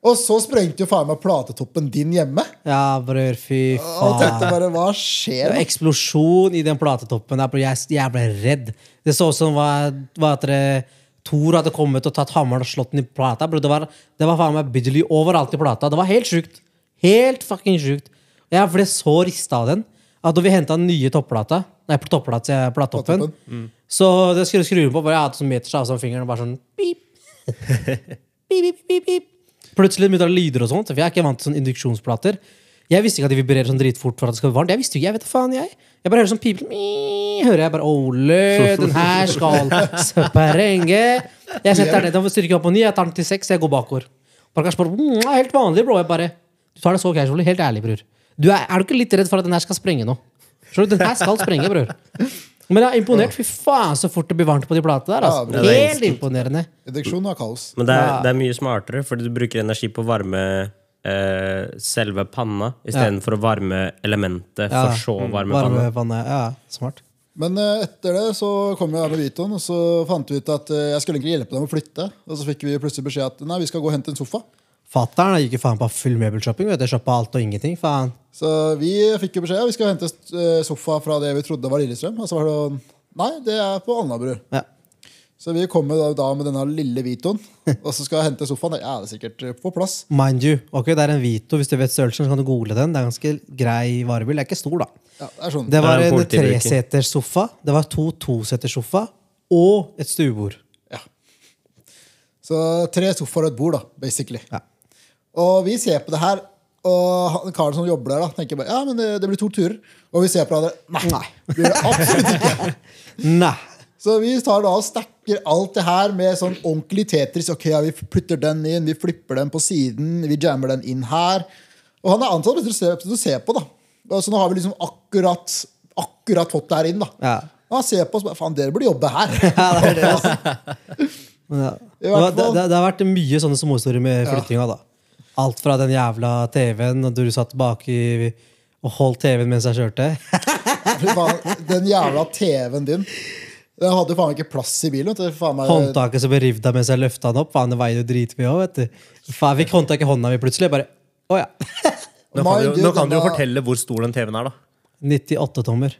Speaker 4: Og så sprengte jo faen meg platetoppen din hjemme.
Speaker 2: Ja, bror, fy faen.
Speaker 4: Og tenkte bare, hva skjer?
Speaker 2: Det
Speaker 4: var
Speaker 2: eksplosjon i den platetoppen. der. Jeg, jeg ble redd. Det så ut som var, var at det- Thor hadde kommet og tatt hammeren og slått den i plata. Bro, Det var, det var faen meg Bidgely overalt i plata. Det var helt sjukt. Helt fucking sjukt. Jeg ble så rista av den at da vi henta den nye topplata Nei, topplata plattoppen. platetoppen, så det skulle skru på. Bare jeg hadde sånn meters avstand av fingeren og bare sånn beep. beep, beep, beep. Plutselig begynte det lyder og sånt, for jeg er ikke vant til sånne induksjonsplater. Jeg visste ikke at de vibrerer sånn dritfort for at det skal være varmt. Jeg visste ikke, jeg vet da faen jeg. Jeg bare hører sånn pipel Hører jeg bare Ole, den her skal sprenge. Jeg setter den ned, den styrker opp på ny, jeg tar den til seks, jeg går bakover. Bare kanskje bare, mm, det helt vanlig, bro. Jeg bare, du tar det så casually, helt ærlig, bror. Du er, er du ikke litt redd for at den her skal sprenge nå? Skjønner du, Den her skal sprenge, bror. Men jeg er imponert. Fy faen, så fort det blir varmt på de platene der. Altså.
Speaker 4: Ja, det
Speaker 1: er
Speaker 2: Helt imponerende.
Speaker 4: Induksjon av kaos.
Speaker 1: Men det er, det er mye smartere, fordi du bruker energi på å varme eh, selve panna istedenfor å varme elementet,
Speaker 2: Ja.
Speaker 1: for så å varme panna.
Speaker 2: Varmevannet. Ja, smart.
Speaker 4: Men eh, etter det så kom jeg med Vitoen, og så fant vi ut at eh, jeg skulle egentlig hjelpe dem å flytte. Og så fikk vi plutselig beskjed at nei, vi skal gå og hente en sofa.
Speaker 2: Fatter'n gikk jo faen på full møbelshopping. vet du. Shoppa alt og ingenting. faen.
Speaker 4: Så vi fikk jo beskjed vi skal hente eh, sofa fra det vi trodde var Lillestrøm. Og så var det sånn Nei, det er på Alnabru.
Speaker 2: Ja.
Speaker 4: Så vi kommer da, da med denne lille Vitoen, og så skal jeg hente sofaen. Ja, det er sikkert eh, på plass.
Speaker 2: Mind you, ok, det er en Vito. Hvis du vet størrelsen, så kan du google den. Det er ganske grei varebil. Det er ikke stor, da.
Speaker 4: Ja, det er sånn.
Speaker 2: Det var
Speaker 1: Det en
Speaker 2: en
Speaker 1: politibruker.
Speaker 2: sofa, det var to toseters sofa og et stuebord.
Speaker 4: Ja. Så tre sofaer og et bord, da, basically.
Speaker 2: Ja.
Speaker 4: Og vi ser på det her, og han, karen som jobber der, da, tenker bare ja, men det, det blir to turer. Og vi ser på hverandre. Nei,
Speaker 2: Nei.
Speaker 4: blir det absolutt ikke.
Speaker 2: Nei.
Speaker 4: Så vi tar da og stacker alt det her med sånn ordentlig Tetris. Ok, ja, Vi putter den inn, vi flipper den på siden, vi jammer den inn her. Og han er ansatt til å se, til å se på, da. Og så nå har vi liksom akkurat, akkurat fått det her inn, da.
Speaker 2: Ja.
Speaker 4: Og han ser på oss og bare faen, dere burde jobbe her.
Speaker 2: Ja, det, er det, altså. Ja. Det, det, det, det har vært mye sånne småhistorier med flyttinga. da. Alt fra den jævla TV-en, og du satt baki og holdt TV-en mens jeg kjørte.
Speaker 4: Den jævla TV-en din. Den hadde jo faen ikke plass i bilen. vet du. Faen meg,
Speaker 2: Håndtaket som ble revet av mens jeg løfta den opp. Faen, det veier jo dritmye òg, vet du. Faen, jeg fikk håndtak i hånda mi plutselig. Bare, å ja.
Speaker 3: Nå kan, du, nå kan du jo fortelle hvor stor den TV-en er, da.
Speaker 2: 98 tommer.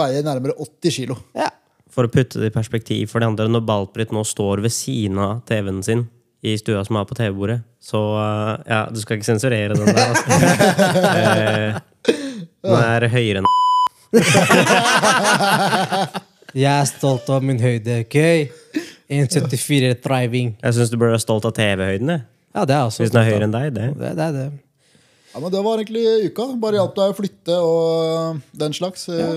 Speaker 4: Veier nærmere 80 kilo.
Speaker 2: Ja.
Speaker 1: For å putte det i perspektiv for de andre, når Baltbritt nå står ved siden av TV-en sin i stua som er på TV-bordet, så eh, Ja, du skal ikke sensurere den der, altså. Eh, Den er høyere enn
Speaker 2: Jeg er stolt av min høyde, ok? 1,74 er thriving.
Speaker 1: Jeg syns du burde være stolt av TV-høyden.
Speaker 2: Ja, det er også
Speaker 1: Hvis den er høyere enn deg. det
Speaker 2: Det, det er det.
Speaker 4: Ja, men Det var egentlig uka. Bare hjalp deg å flytte og den slags. Ja.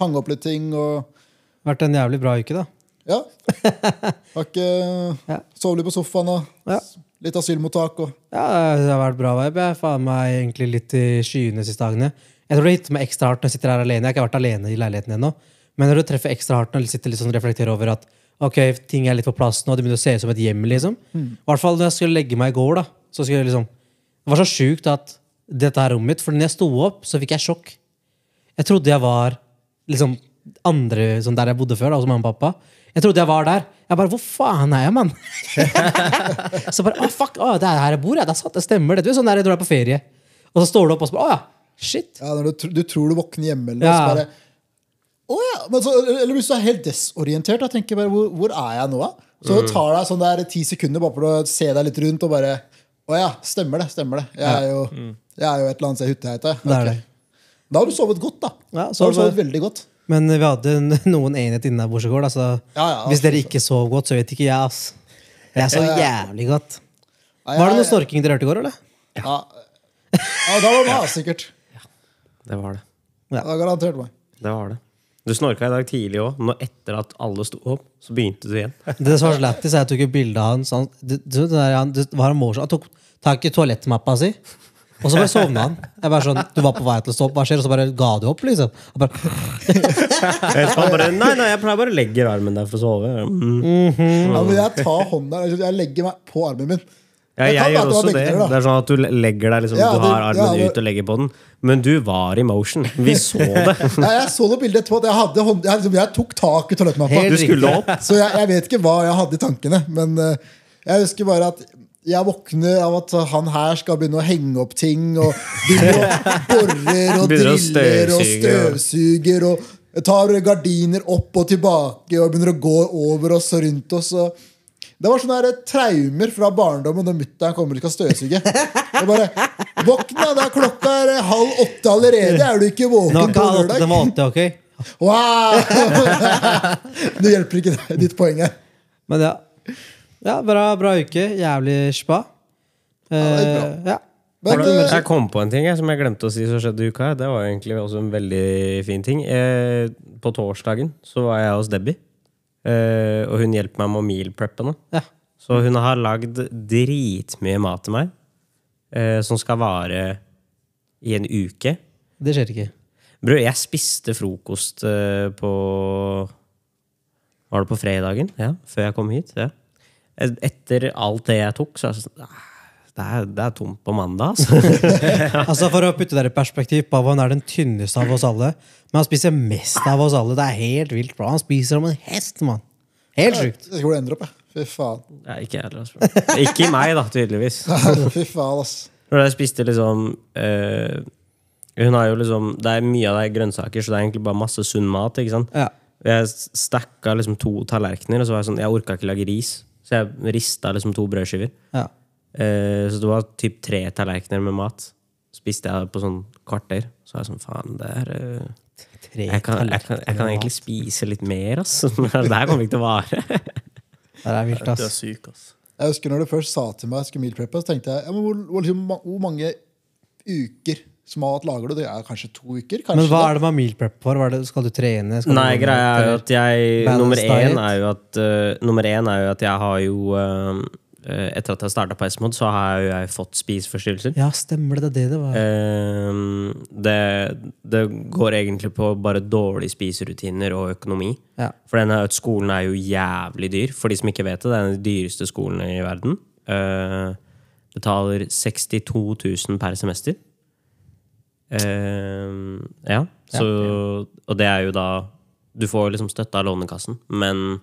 Speaker 4: Hang opp litt ting og
Speaker 2: Vært en jævlig bra uke, da.
Speaker 4: Ja. Har ikke
Speaker 2: Ja.
Speaker 4: Sovet litt på sofaen og
Speaker 2: Ja.
Speaker 4: litt asylmottak og
Speaker 2: Ja, det har vært bra vibe. Jeg faen meg egentlig litt i skyene siste dagene. Jeg tror det hitter meg ekstra hardt når jeg sitter her alene. Jeg har ikke vært alene i leiligheten ennå. Men når du treffer ekstra hardt når du sitter litt sånn og reflekterer over at ok, ting er litt på plass nå, det begynner å se ut som et hjem, liksom. I hvert fall når jeg skulle legge meg i går, da. Så skulle jeg liksom Det var så sjukt at dette er rommet mitt, for når jeg sto opp, så fikk jeg sjokk. Jeg trodde jeg var liksom andre sånn der jeg bodde før, da, hos mamma og pappa. Jeg trodde jeg var der. Jeg bare, Hvor faen er jeg, mann? så bare, ah, fuck, ah, det er her jeg bor, ja. Det, sant, det stemmer. Det. Du er sånn der du er på ferie. Og så står du opp og så bare, å ja, shit.
Speaker 4: ja, Når du, du tror du våkner hjemme, eller
Speaker 2: Ja.
Speaker 4: så bare Å ja! Men så, eller hvis du er helt desorientert, da tenker jeg bare hvor, hvor er jeg nå, da? Så det tar deg sånn der ti sekunder bare for å se deg litt rundt og bare Å ja, stemmer det. stemmer det Jeg er jo, jeg er jo et eller annet sted i hytta, heter jeg.
Speaker 2: Det er
Speaker 4: Da har du sovet godt, da.
Speaker 2: Ja,
Speaker 4: da har du sovet veldig godt.
Speaker 2: Men vi hadde noen enhet innabords i går, Altså, så
Speaker 4: Ja, ja,
Speaker 2: hvis dere ikke sov godt, så vet ikke jeg, ass. Jeg sov jævlig godt. Var det noe snorking dere hørte i går, eller?
Speaker 4: Ja. ja, da var det meg, sikkert.
Speaker 1: Det var det.
Speaker 4: Det var garantert meg.
Speaker 1: Det var det. Du snorka i dag tidlig òg. Etter at alle sto opp, så begynte du igjen.
Speaker 2: Det som var så lættis, er at jeg tok et bilde av han. sånn, han det, det, der, han, det var en morsom. Han tok tak i toalettmappa si, og så bare sovna han. Jeg bare sånn, Du var på vei til å stå opp, hva skjer? Og så bare ga du opp, liksom. Han bare,
Speaker 1: Han bare, nei, nei, jeg pleier bare å legge armen der for å sove. Mm.
Speaker 4: Ja, men jeg tar hånda Jeg legger meg på armen min.
Speaker 1: Ja,
Speaker 4: jeg, kan
Speaker 1: jeg gjør også
Speaker 4: begge
Speaker 1: det.
Speaker 4: deler, da.
Speaker 1: Det er sånn at Du legger deg liksom,
Speaker 4: Ja,
Speaker 1: du
Speaker 4: det-
Speaker 1: har armen
Speaker 4: ja, det-
Speaker 1: ut og legger på den. Men du var i motion. Vi så det.
Speaker 4: Ja, jeg så noe bilde etterpå. at Jeg, hadde hånd, jeg, liksom, jeg tok tak i toalettmappa.
Speaker 2: Helt
Speaker 1: Du skulle opp.
Speaker 4: Så jeg, jeg vet ikke hva jeg hadde i tankene. Men eh, jeg husker bare at jeg våkner av at han her skal begynne å henge opp ting. Og begynner å borer og driller og
Speaker 1: og-
Speaker 4: støvsuger. Og tar gardiner opp og tilbake og begynner å gå over oss og rundt oss. Og det var sånne her traumer fra barndommen når mutter'n kommer og skal støvsuge. Og bare, Våkna, det er klokka er halv åtte allerede. Er du ikke våken
Speaker 2: var
Speaker 4: på lørdag?
Speaker 2: den var åtte, ok?
Speaker 4: Wow! Det hjelper ikke deg, ditt poeng her.
Speaker 2: Men ja. Ja bra, bra uke. Jævlig spa.
Speaker 4: Ja, det er bra.
Speaker 2: Eh, ja.
Speaker 4: Men,
Speaker 1: Jeg kom på en ting jeg, som jeg glemte å si som skjedde i uka. Det var egentlig også en veldig fin ting. Eh, på torsdagen så var jeg hos Debbie. Eh, og hun hjelper meg med å meal preppe nå.
Speaker 2: ja.
Speaker 1: Så hun har lagd dritmye mat til meg. Eh, som skal vare i en uke.
Speaker 2: Det skjer ikke.
Speaker 1: Bror, jeg spiste frokost eh, på Var det på fredagen? Ja, før jeg kom hit. Ja. Etter alt det jeg tok, så er det sånn "Ah, det er, det er tomt på mandag, altså.
Speaker 2: Altså For å putte det i perspektiv, Pavan er den tynneste av oss alle. Men han spiser mest av oss alle. Det er helt vilt bra. Han spiser som en hest, mann. Helt
Speaker 4: Jeg
Speaker 2: sjukt.
Speaker 4: Jeg, det ender opp. jeg. Fy faen.
Speaker 1: Ja, ikke jeg heller. Altså. Ikke meg, da, tydeligvis.
Speaker 4: Fy faen, ass.
Speaker 1: Når jeg spiste liksom øh, Hun har jo liksom Det er mye av det er grønnsaker, så det er egentlig bare masse sunn mat. ikke sant?
Speaker 2: Ja.
Speaker 1: Jeg stakka liksom to tallerkener, og så var jeg sånn Jeg orka ikke lage ris, så jeg rista liksom to brødskiver.
Speaker 2: Ja.
Speaker 1: Eh, så det var typ tre tallerkener med mat. Spiste jeg på sånn kvarter. Så var jeg sånn Faen, det er eh,
Speaker 2: Tre
Speaker 1: jeg, kan, jeg, kan, jeg kan egentlig spise litt mer, ass. Det her kommer ikke til å vare.
Speaker 2: Det er vilt,
Speaker 3: Du er syk, ass.
Speaker 4: Jeg husker når du først sa til meg jeg skulle meal preppe, så tenkte jeg ja, men hvor, hvor, liksom, hvor mange uker mat lager du? Det er kanskje to uker? Kanskje
Speaker 2: Men hva er det med meal prep for? Hva er det, skal du trene? Skal
Speaker 1: Nei,
Speaker 2: du
Speaker 1: greia er jo at jeg Nummer én er jo at uh, Nummer én er jo at jeg har jo uh, Etter at jeg starta på S-mod, så har jeg fått spiseforstyrrelser.
Speaker 2: Ja, stemmer det. Det det det var.
Speaker 1: Eh, det, det går egentlig på bare dårlige spiserutiner og økonomi.
Speaker 2: Ja.
Speaker 1: For denne skolen er jo jævlig dyr. For de som ikke vet det, det er en av de dyreste skolene i verden. Eh, betaler 62 000 per semester. Eh, ja, så, og det er jo da Du får liksom støtte av Lånekassen, men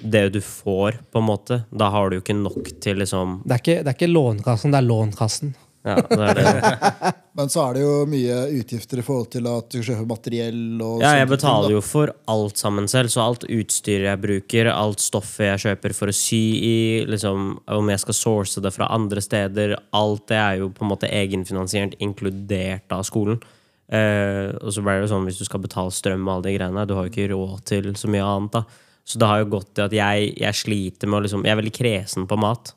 Speaker 1: det du får, på en måte, da har du jo ikke nok til liksom
Speaker 2: Det er ikke, det er ikke Lånekassen, det er Lånkassen.
Speaker 1: Ja, det er det.
Speaker 4: Men så er det jo mye utgifter i forhold til at du kjøper materiell
Speaker 1: Ja, jeg betaler
Speaker 4: ting,
Speaker 1: jo for alt sammen selv, så alt utstyret jeg bruker, alt stoffet jeg kjøper for å sy i, liksom, om jeg skal source det fra andre steder, alt det er jo på en måte egenfinansiert, inkludert av skolen. Eh, og så ble det jo sånn, hvis du skal betale strøm og alle de greiene, du har jo ikke råd til så mye annet da. Så det har jo gått til at jeg, jeg sliter med å liksom, jeg er veldig kresen på mat.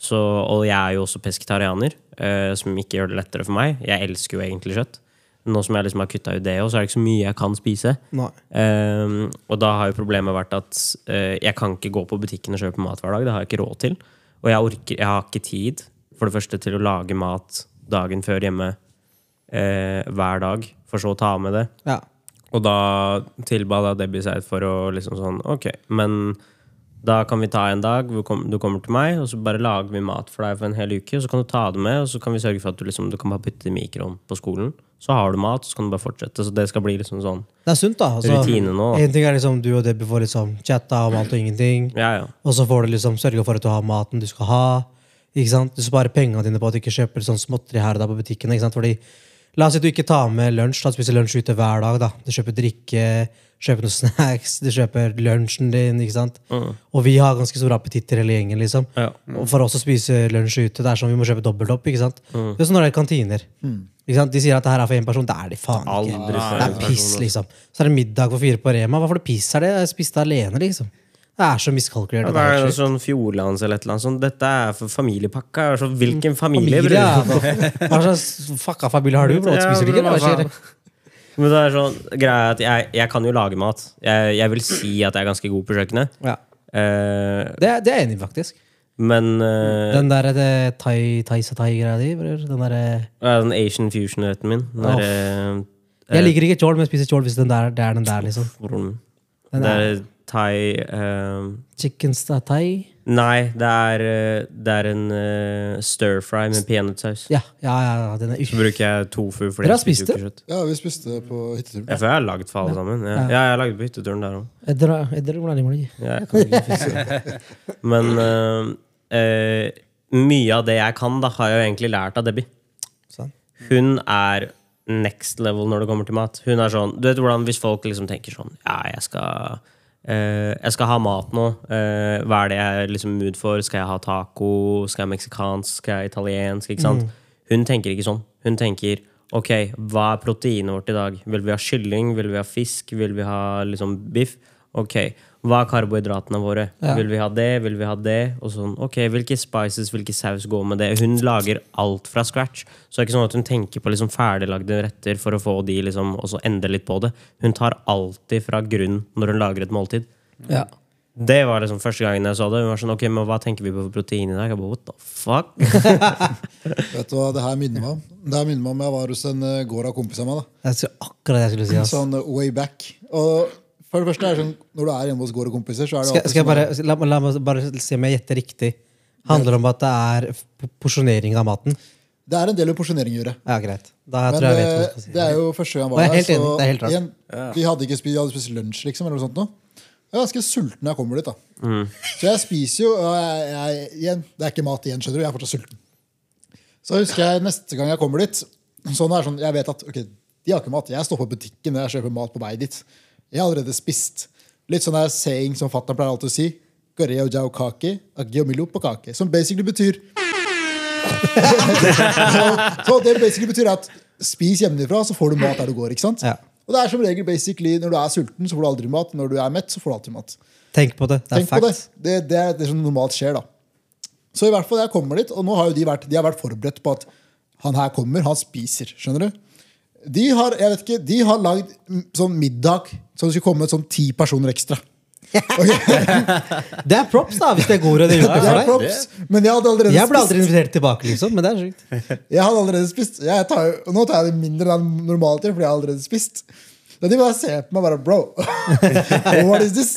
Speaker 1: Så, og jeg er jo også pesketarianer, eh, som ikke gjør det lettere for meg. Jeg elsker jo egentlig kjøtt. Nå som jeg liksom har kutta ut det, òg, så er det ikke så mye jeg kan spise. Ehm, og da har jo problemet vært at eh, jeg kan ikke gå på butikken og kjøpe mat hver dag. Det har jeg ikke råd til. Og jeg, orker, jeg har ikke tid, for det første, til å lage mat dagen før hjemme eh, hver dag, for så å ta med det.
Speaker 2: Ja.
Speaker 1: Og da tilba da Debbie seg for å liksom sånn Ok, men da kan vi ta en dag hvor du kommer til meg, og så bare lager vi mat for deg for en hel uke. Og så kan du ta det med, og så kan vi sørge for at du liksom Du kan bare putte det i mikroen på skolen. Så har du mat, så kan du bare fortsette. Så det skal bli liksom sånn
Speaker 2: Det er sunt, da. Altså,
Speaker 1: Rutine nå.
Speaker 2: En ting er liksom du og Debbie får liksom chatta om alt og ingenting.
Speaker 1: Ja, ja.
Speaker 2: Og så får du liksom sørge for at du har maten du skal ha. Ikke sant? Du sparer pengene dine på at du ikke kjøper sånn småtteri her og der på butikken. Ikke sant? Fordi, la oss si at du ikke tar med lunsj. Da spiser lunsj ute hver dag. da. Du kjøper drikke, kjøper noen snacks, du kjøper lunsjen din. ikke sant? Og vi har ganske store appetitter hele gjengen. liksom.
Speaker 1: Ja.
Speaker 2: Og for oss å spise lunsj ute, det er sånn vi må kjøpe dobbelt opp. ikke sant? Det er sånn når det er kantiner. Ikke sant? De sier at det her er for én person. Det er de faen ikke.
Speaker 1: Aldri
Speaker 2: Det er piss, liksom. Så er det middag for fire på Rema. Hva for det piss er det? Jeg spiste alene, liksom. Det er så miskalkulert.
Speaker 1: Ja, det er noe sånn Fjordlands eller et eller annet sånt. Dette er for familiepakka. Altså, hvilken familie,
Speaker 2: Familie, ja. Hva slags fucka familie har du?
Speaker 1: Ja,
Speaker 2: du ikke? Hva skjer?
Speaker 1: Men det er sånn, greia at jeg, jeg kan jo lage mat. Jeg, jeg vil si at jeg er ganske god på kjøkkenet.
Speaker 2: Ja.
Speaker 1: Eh,
Speaker 2: Det, det er jeg enig i, faktisk.
Speaker 1: men eh,
Speaker 2: Den der det thai, thai satai-greia di, bror. Den der,
Speaker 1: ja, den Asian fusion-retten min den der, eh,
Speaker 2: jeg liker ikke chol, men jeg spiser chol hvis den der, det er den der, liksom. Den
Speaker 1: Det
Speaker 2: er
Speaker 1: er thai uh,
Speaker 2: chicken thai.
Speaker 1: Nei, det er, eh, det er en uh, stir-fry med peanøttsaus.
Speaker 2: Ja, ja, ja, den er
Speaker 1: Så bruker jeg tofu. fordi
Speaker 2: Dere har
Speaker 1: jeg spiser
Speaker 2: spist
Speaker 1: jo ikke kjøtt.
Speaker 4: Ja, vi spiste på hytteturen.
Speaker 1: Ja, for jeg har lagd for alle sammen. Ja, ja jeg har lagd på hytteturen der òg.
Speaker 2: Er det?
Speaker 1: Ja, jeg kan ikke fikse. Men uh, uh, mye av det jeg kan, da, har jeg jo egentlig lært av Debbie.
Speaker 2: Sånn.
Speaker 1: Hun er next level når det kommer til mat. Hun er sånn, du vet hvordan Hvis folk liksom tenker sånn Ja, jeg skal eh, Jeg skal ha mat nå. Uh, hva er det jeg er liksom mood for? Skal jeg ha taco? Skal jeg meksikansk? Skal jeg italiensk? Ikke sant? Hun tenker ikke sånn. Hun tenker Ok, hva er proteinet vårt i dag? Vil vi ha kylling? Vil vi ha fisk? Vil vi ha liksom biff? Ok, hva er karbohydratene våre?
Speaker 2: Ja.
Speaker 1: Vil vi ha det? Vil vi ha det? Og sånn, ok, Hvilke spices, hvilke saus går med det? Hun lager alt fra scratch. Så det er ikke sånn at hun tenker på liksom ferdiglagde retter for å få de liksom, og så endre litt på det. Hun tar alltid fra grunn når hun lager et måltid.
Speaker 2: Ja.
Speaker 1: Det var liksom første gangen jeg så det. Hun var sånn, ok, men Hva tenker vi på for protein i dag? Jeg bare, what the fuck?
Speaker 4: Vet du hva det her minner meg om? Det her minner meg om jeg var hos en uh, gård av kompisene av meg. da
Speaker 2: Jeg skulle akkurat det jeg skulle si. ass.
Speaker 4: Sånn uh, way back. Og for det første er det sånn, Når du er hjemme hos gård og kompiser, så er det
Speaker 2: Skal,
Speaker 4: alltid
Speaker 2: skal jeg
Speaker 4: sånn
Speaker 2: bare, la, la meg bare se om jeg gjetter riktig. Handler om at det er p- porsjonering av maten?
Speaker 4: Det er en del med porsjonering å gjøre.
Speaker 2: Ja, greit. Da
Speaker 4: Men
Speaker 2: tror jeg jeg vet hva
Speaker 4: eh,
Speaker 2: jeg skal si.
Speaker 4: det er jo første gang jeg var
Speaker 2: jeg er
Speaker 4: der.
Speaker 2: helt enig, det er helt rart.
Speaker 4: igjen, vi hadde ikke spist, vi hadde spist lunsj, liksom. eller noe sånt nå. Jeg er ganske sulten når jeg kommer dit. da Så jeg spiser jo og jeg, jeg, igjen, Det er ikke mat igjen, skjønner du. Jeg er fortsatt sulten. Så husker jeg neste gang jeg kommer dit Sånn er sånn, Jeg vet at ok, de har ikke mat. Jeg står på butikken når jeg kjøper mat på vei dit. Jeg har allerede spist. Litt sånn der saying som fatter'n pleier alltid å si. Goreo jau kake, agio milo på kake. Som basically betyr så det basically betyr at spis hjemmefra, så får du mat der du går. ikke sant?
Speaker 2: Ja.
Speaker 4: Og det er som regel basically Når du er sulten, så får du aldri mat. Når du er mett, så får du alltid mat.
Speaker 2: Tenk på det. Det er
Speaker 4: Tenk på det. Det, det er det som normalt skjer. da Så i hvert fall jeg kommer dit, og nå har jo de vært, de har vært forberedt på at han her kommer, han spiser. Skjønner du? De har jeg vet ikke, de har lagd sånn middag så det skulle komme sånn ti personer ekstra.
Speaker 2: Det er props, da, hvis det går og det gjør det
Speaker 4: er
Speaker 2: for deg.
Speaker 4: props, men jeg hadde allerede
Speaker 2: Jeg ble aldri
Speaker 4: spist.
Speaker 2: invitert tilbake, liksom, men det er sjukt.
Speaker 4: Jeg hadde allerede spist. Jeg tar, jo- nå tar jeg det mindre enn normalt, fordi jeg har allerede spist. Da de bare ser på meg bare Bro, what is this?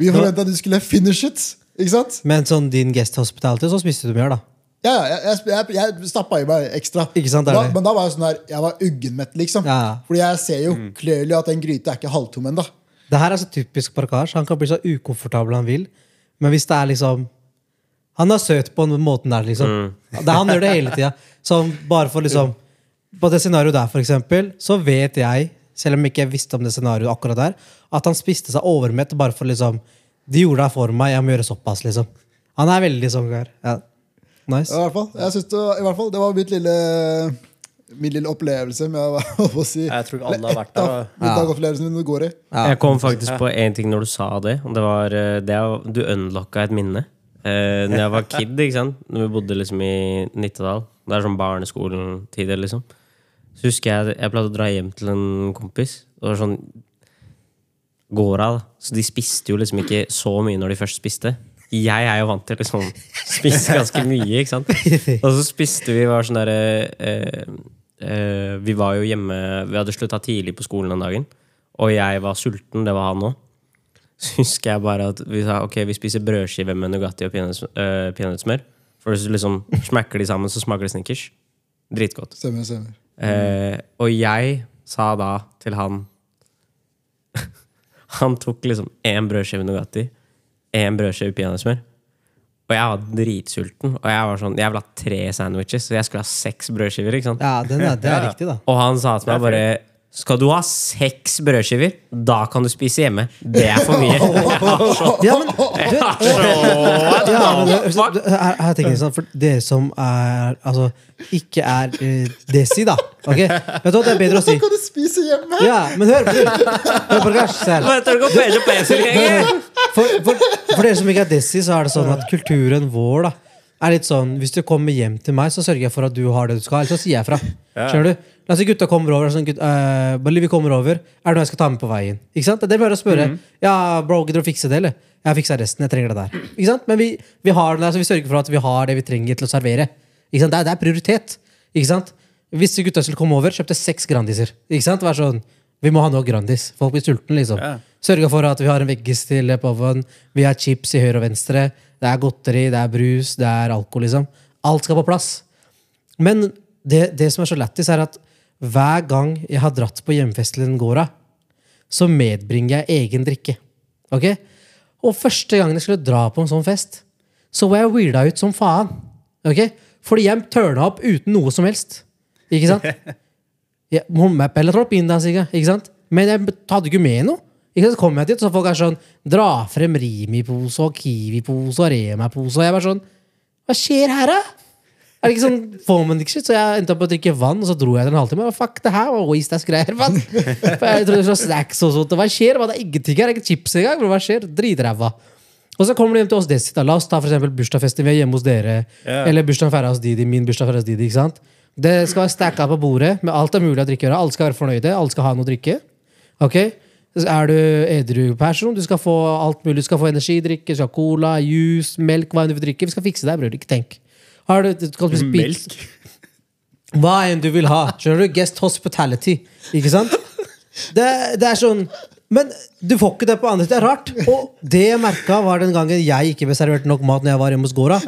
Speaker 4: Vi forventa du skulle finish it. Ikke sant?
Speaker 2: Men sånn din guest hospitality, så spiste du mer, da.
Speaker 4: Ja, jeg, jeg, jeg, stappa i meg ekstra.
Speaker 2: Ikke sant,
Speaker 4: da, men da var jeg sånn her, jeg var uggenmett, liksom.
Speaker 2: Ja.
Speaker 4: Fordi jeg ser jo clearly at den gryta er ikke halvtom ennå.
Speaker 2: Det her er så typisk Parkasj. Han kan bli så ukomfortabel han vil. Men hvis det er liksom Han er søt på den måten der, liksom. Det, han gjør det hele tida. Sånn bare for liksom På det scenarioet der, for eksempel, så vet jeg, selv om ikke jeg visste om det scenarioet akkurat der, at han spiste seg overmett bare for liksom De gjorde det for meg, jeg må gjøre såpass, liksom. Han er veldig sånn kar. Ja. Nice.
Speaker 4: I hvert fall, jeg synes det, i hvert fall, det var mitt lille, min lille opplevelse med å, si
Speaker 3: Jeg tror ikke alle har vært
Speaker 4: Et av
Speaker 3: der.
Speaker 4: middagopplevelsen min går i.
Speaker 2: Ja.
Speaker 1: Jeg kom faktisk på én ting når du sa det. Det var eh, det er- Du unlocka et minne. Eh, når jeg var kid, ikke sant? Når vi bodde liksom i Nittedal. Det er sånn barneskolen-tider, liksom. Så husker jeg jeg pleide å dra hjem til en kompis. Det var sånn gårda, da. Så de spiste jo liksom ikke så mye når de først spiste. Jeg er jo vant til liksom spise ganske mye, ikke sant. Og så spiste vi var sånn derre eh, eh, Vi var jo hjemme Vi hadde slutta tidlig på skolen den dagen. Og jeg var sulten, det var han òg. Så husker jeg bare at vi sa ok, vi spiser brødskive med Nugatti og peanøtts- øh. For hvis du liksom smacker de sammen, så smaker det Snickers. Dritgodt.
Speaker 4: Stemmer, stemmer.
Speaker 1: Eh, og jeg sa da til han Han tok liksom én brødskive Nugatti, én brødskive peanøttsmør. Og jeg var dritsulten. Og jeg var sånn, jeg ville ha tre sandwiches, så jeg skulle ha seks brødskiver. ikke sant?
Speaker 2: Ja, den er, det er riktig, da.
Speaker 1: Og han sa til meg bare Skal du ha seks brødskiver, da kan du spise hjemme. Det er for mye.
Speaker 2: Ja, men, du, ja, men det, det- her, her tenker jeg sånn, for dere som er Altså, ikke er eh, desi, da. Ok? Vet du hva, det er bedre å si.
Speaker 4: Kan du spise hjemme!
Speaker 2: Ja, men hør! Hør på Gash, se her.
Speaker 1: Hva peso lenger?
Speaker 2: For, for, for dere som ikke er desi, så er det sånn at kulturen vår da er litt sånn Hvis du kommer hjem til meg, så sørger jeg for at du har det du skal. Ellers så sier jeg fra. Skjønner du? Si gutta kommer over. Sånn, gutt, uh, vi kommer over. Er det noe jeg skal ta med på veien? Ikke sant? Det bare å spørre. Ja, bro, gidder du å fikse det, eller? Jeg fiksa resten. Jeg trenger det der. Ikke sant? Men vi, vi, har det der, så vi sørger for at vi har det vi trenger til å servere. Ikke sant? Det, er, det er prioritet. Ikke sant? Hvis gutta skulle komme over, kjøpte seks Grandiser. Ikke sant? Vær sånn, vi må ha noe Grandis. Folk blir sultne, liksom.
Speaker 3: Ja.
Speaker 2: Sørga for at vi har en veggis til poven. Vi har chips i høyre og venstre. Det er godteri, det er brus, det er alkohol, liksom. Alt skal på plass. Men det, det som er så lættis, er at hver gang jeg har dratt på hjemmefest til en gårda, så medbringer jeg egen drikke. Ok? Og første gangen jeg skulle dra på en sånn fest, så var jeg weirda ut som faen. Ok? Fordi jeg tørna opp uten noe som helst. Ikke sant? Jeg, ikke sant? Men jeg hadde ikke med noe. Ikke sant? Så kom jeg dit, så folk er sånn Dra frem Rimi-pose og Kiwi-pose og Rema-pose. Og jeg bare sånn Hva skjer her, da? Er det ikke sånn, får man ikke shit? Så jeg endte opp med å drikke vann, og så dro jeg etter en halvtime. Og fuck, det her var waste ass greier, mann. For Jeg trodde det var snacks og sånt. og Hva skjer? Det er ingenting her. Det er ikke chips engang. Hva skjer? Dritræva. Og så kommer de hjem til oss Desi. La oss ta for eksempel bursdagsfesten vi er hjemme hos dere.
Speaker 3: Yeah.
Speaker 2: Eller bursdagen feira hos Didi. Min bursdag feira hos Didi. ikke sant? Det skal være stacka på bordet med alt er mulig å drikke. Alle skal være fornøyde. Alle skal ha noe å drikke. Ok? er du edru person. Du skal få alt mulig. Du skal få energidrikke, du skal ha cola, juice, melk, hva enn du vil drikke. Vi skal fikse deg, bror. Ikke tenk. Har du, du
Speaker 3: Melk.
Speaker 2: Hva enn du vil ha. Skjønner du? Guest hospitality. Ikke sant? Det, det er sånn Men du får ikke det på andre. Det er rart. Og det jeg merka, var den gangen jeg ikke ble servert nok mat når jeg var hjemme hos Gora,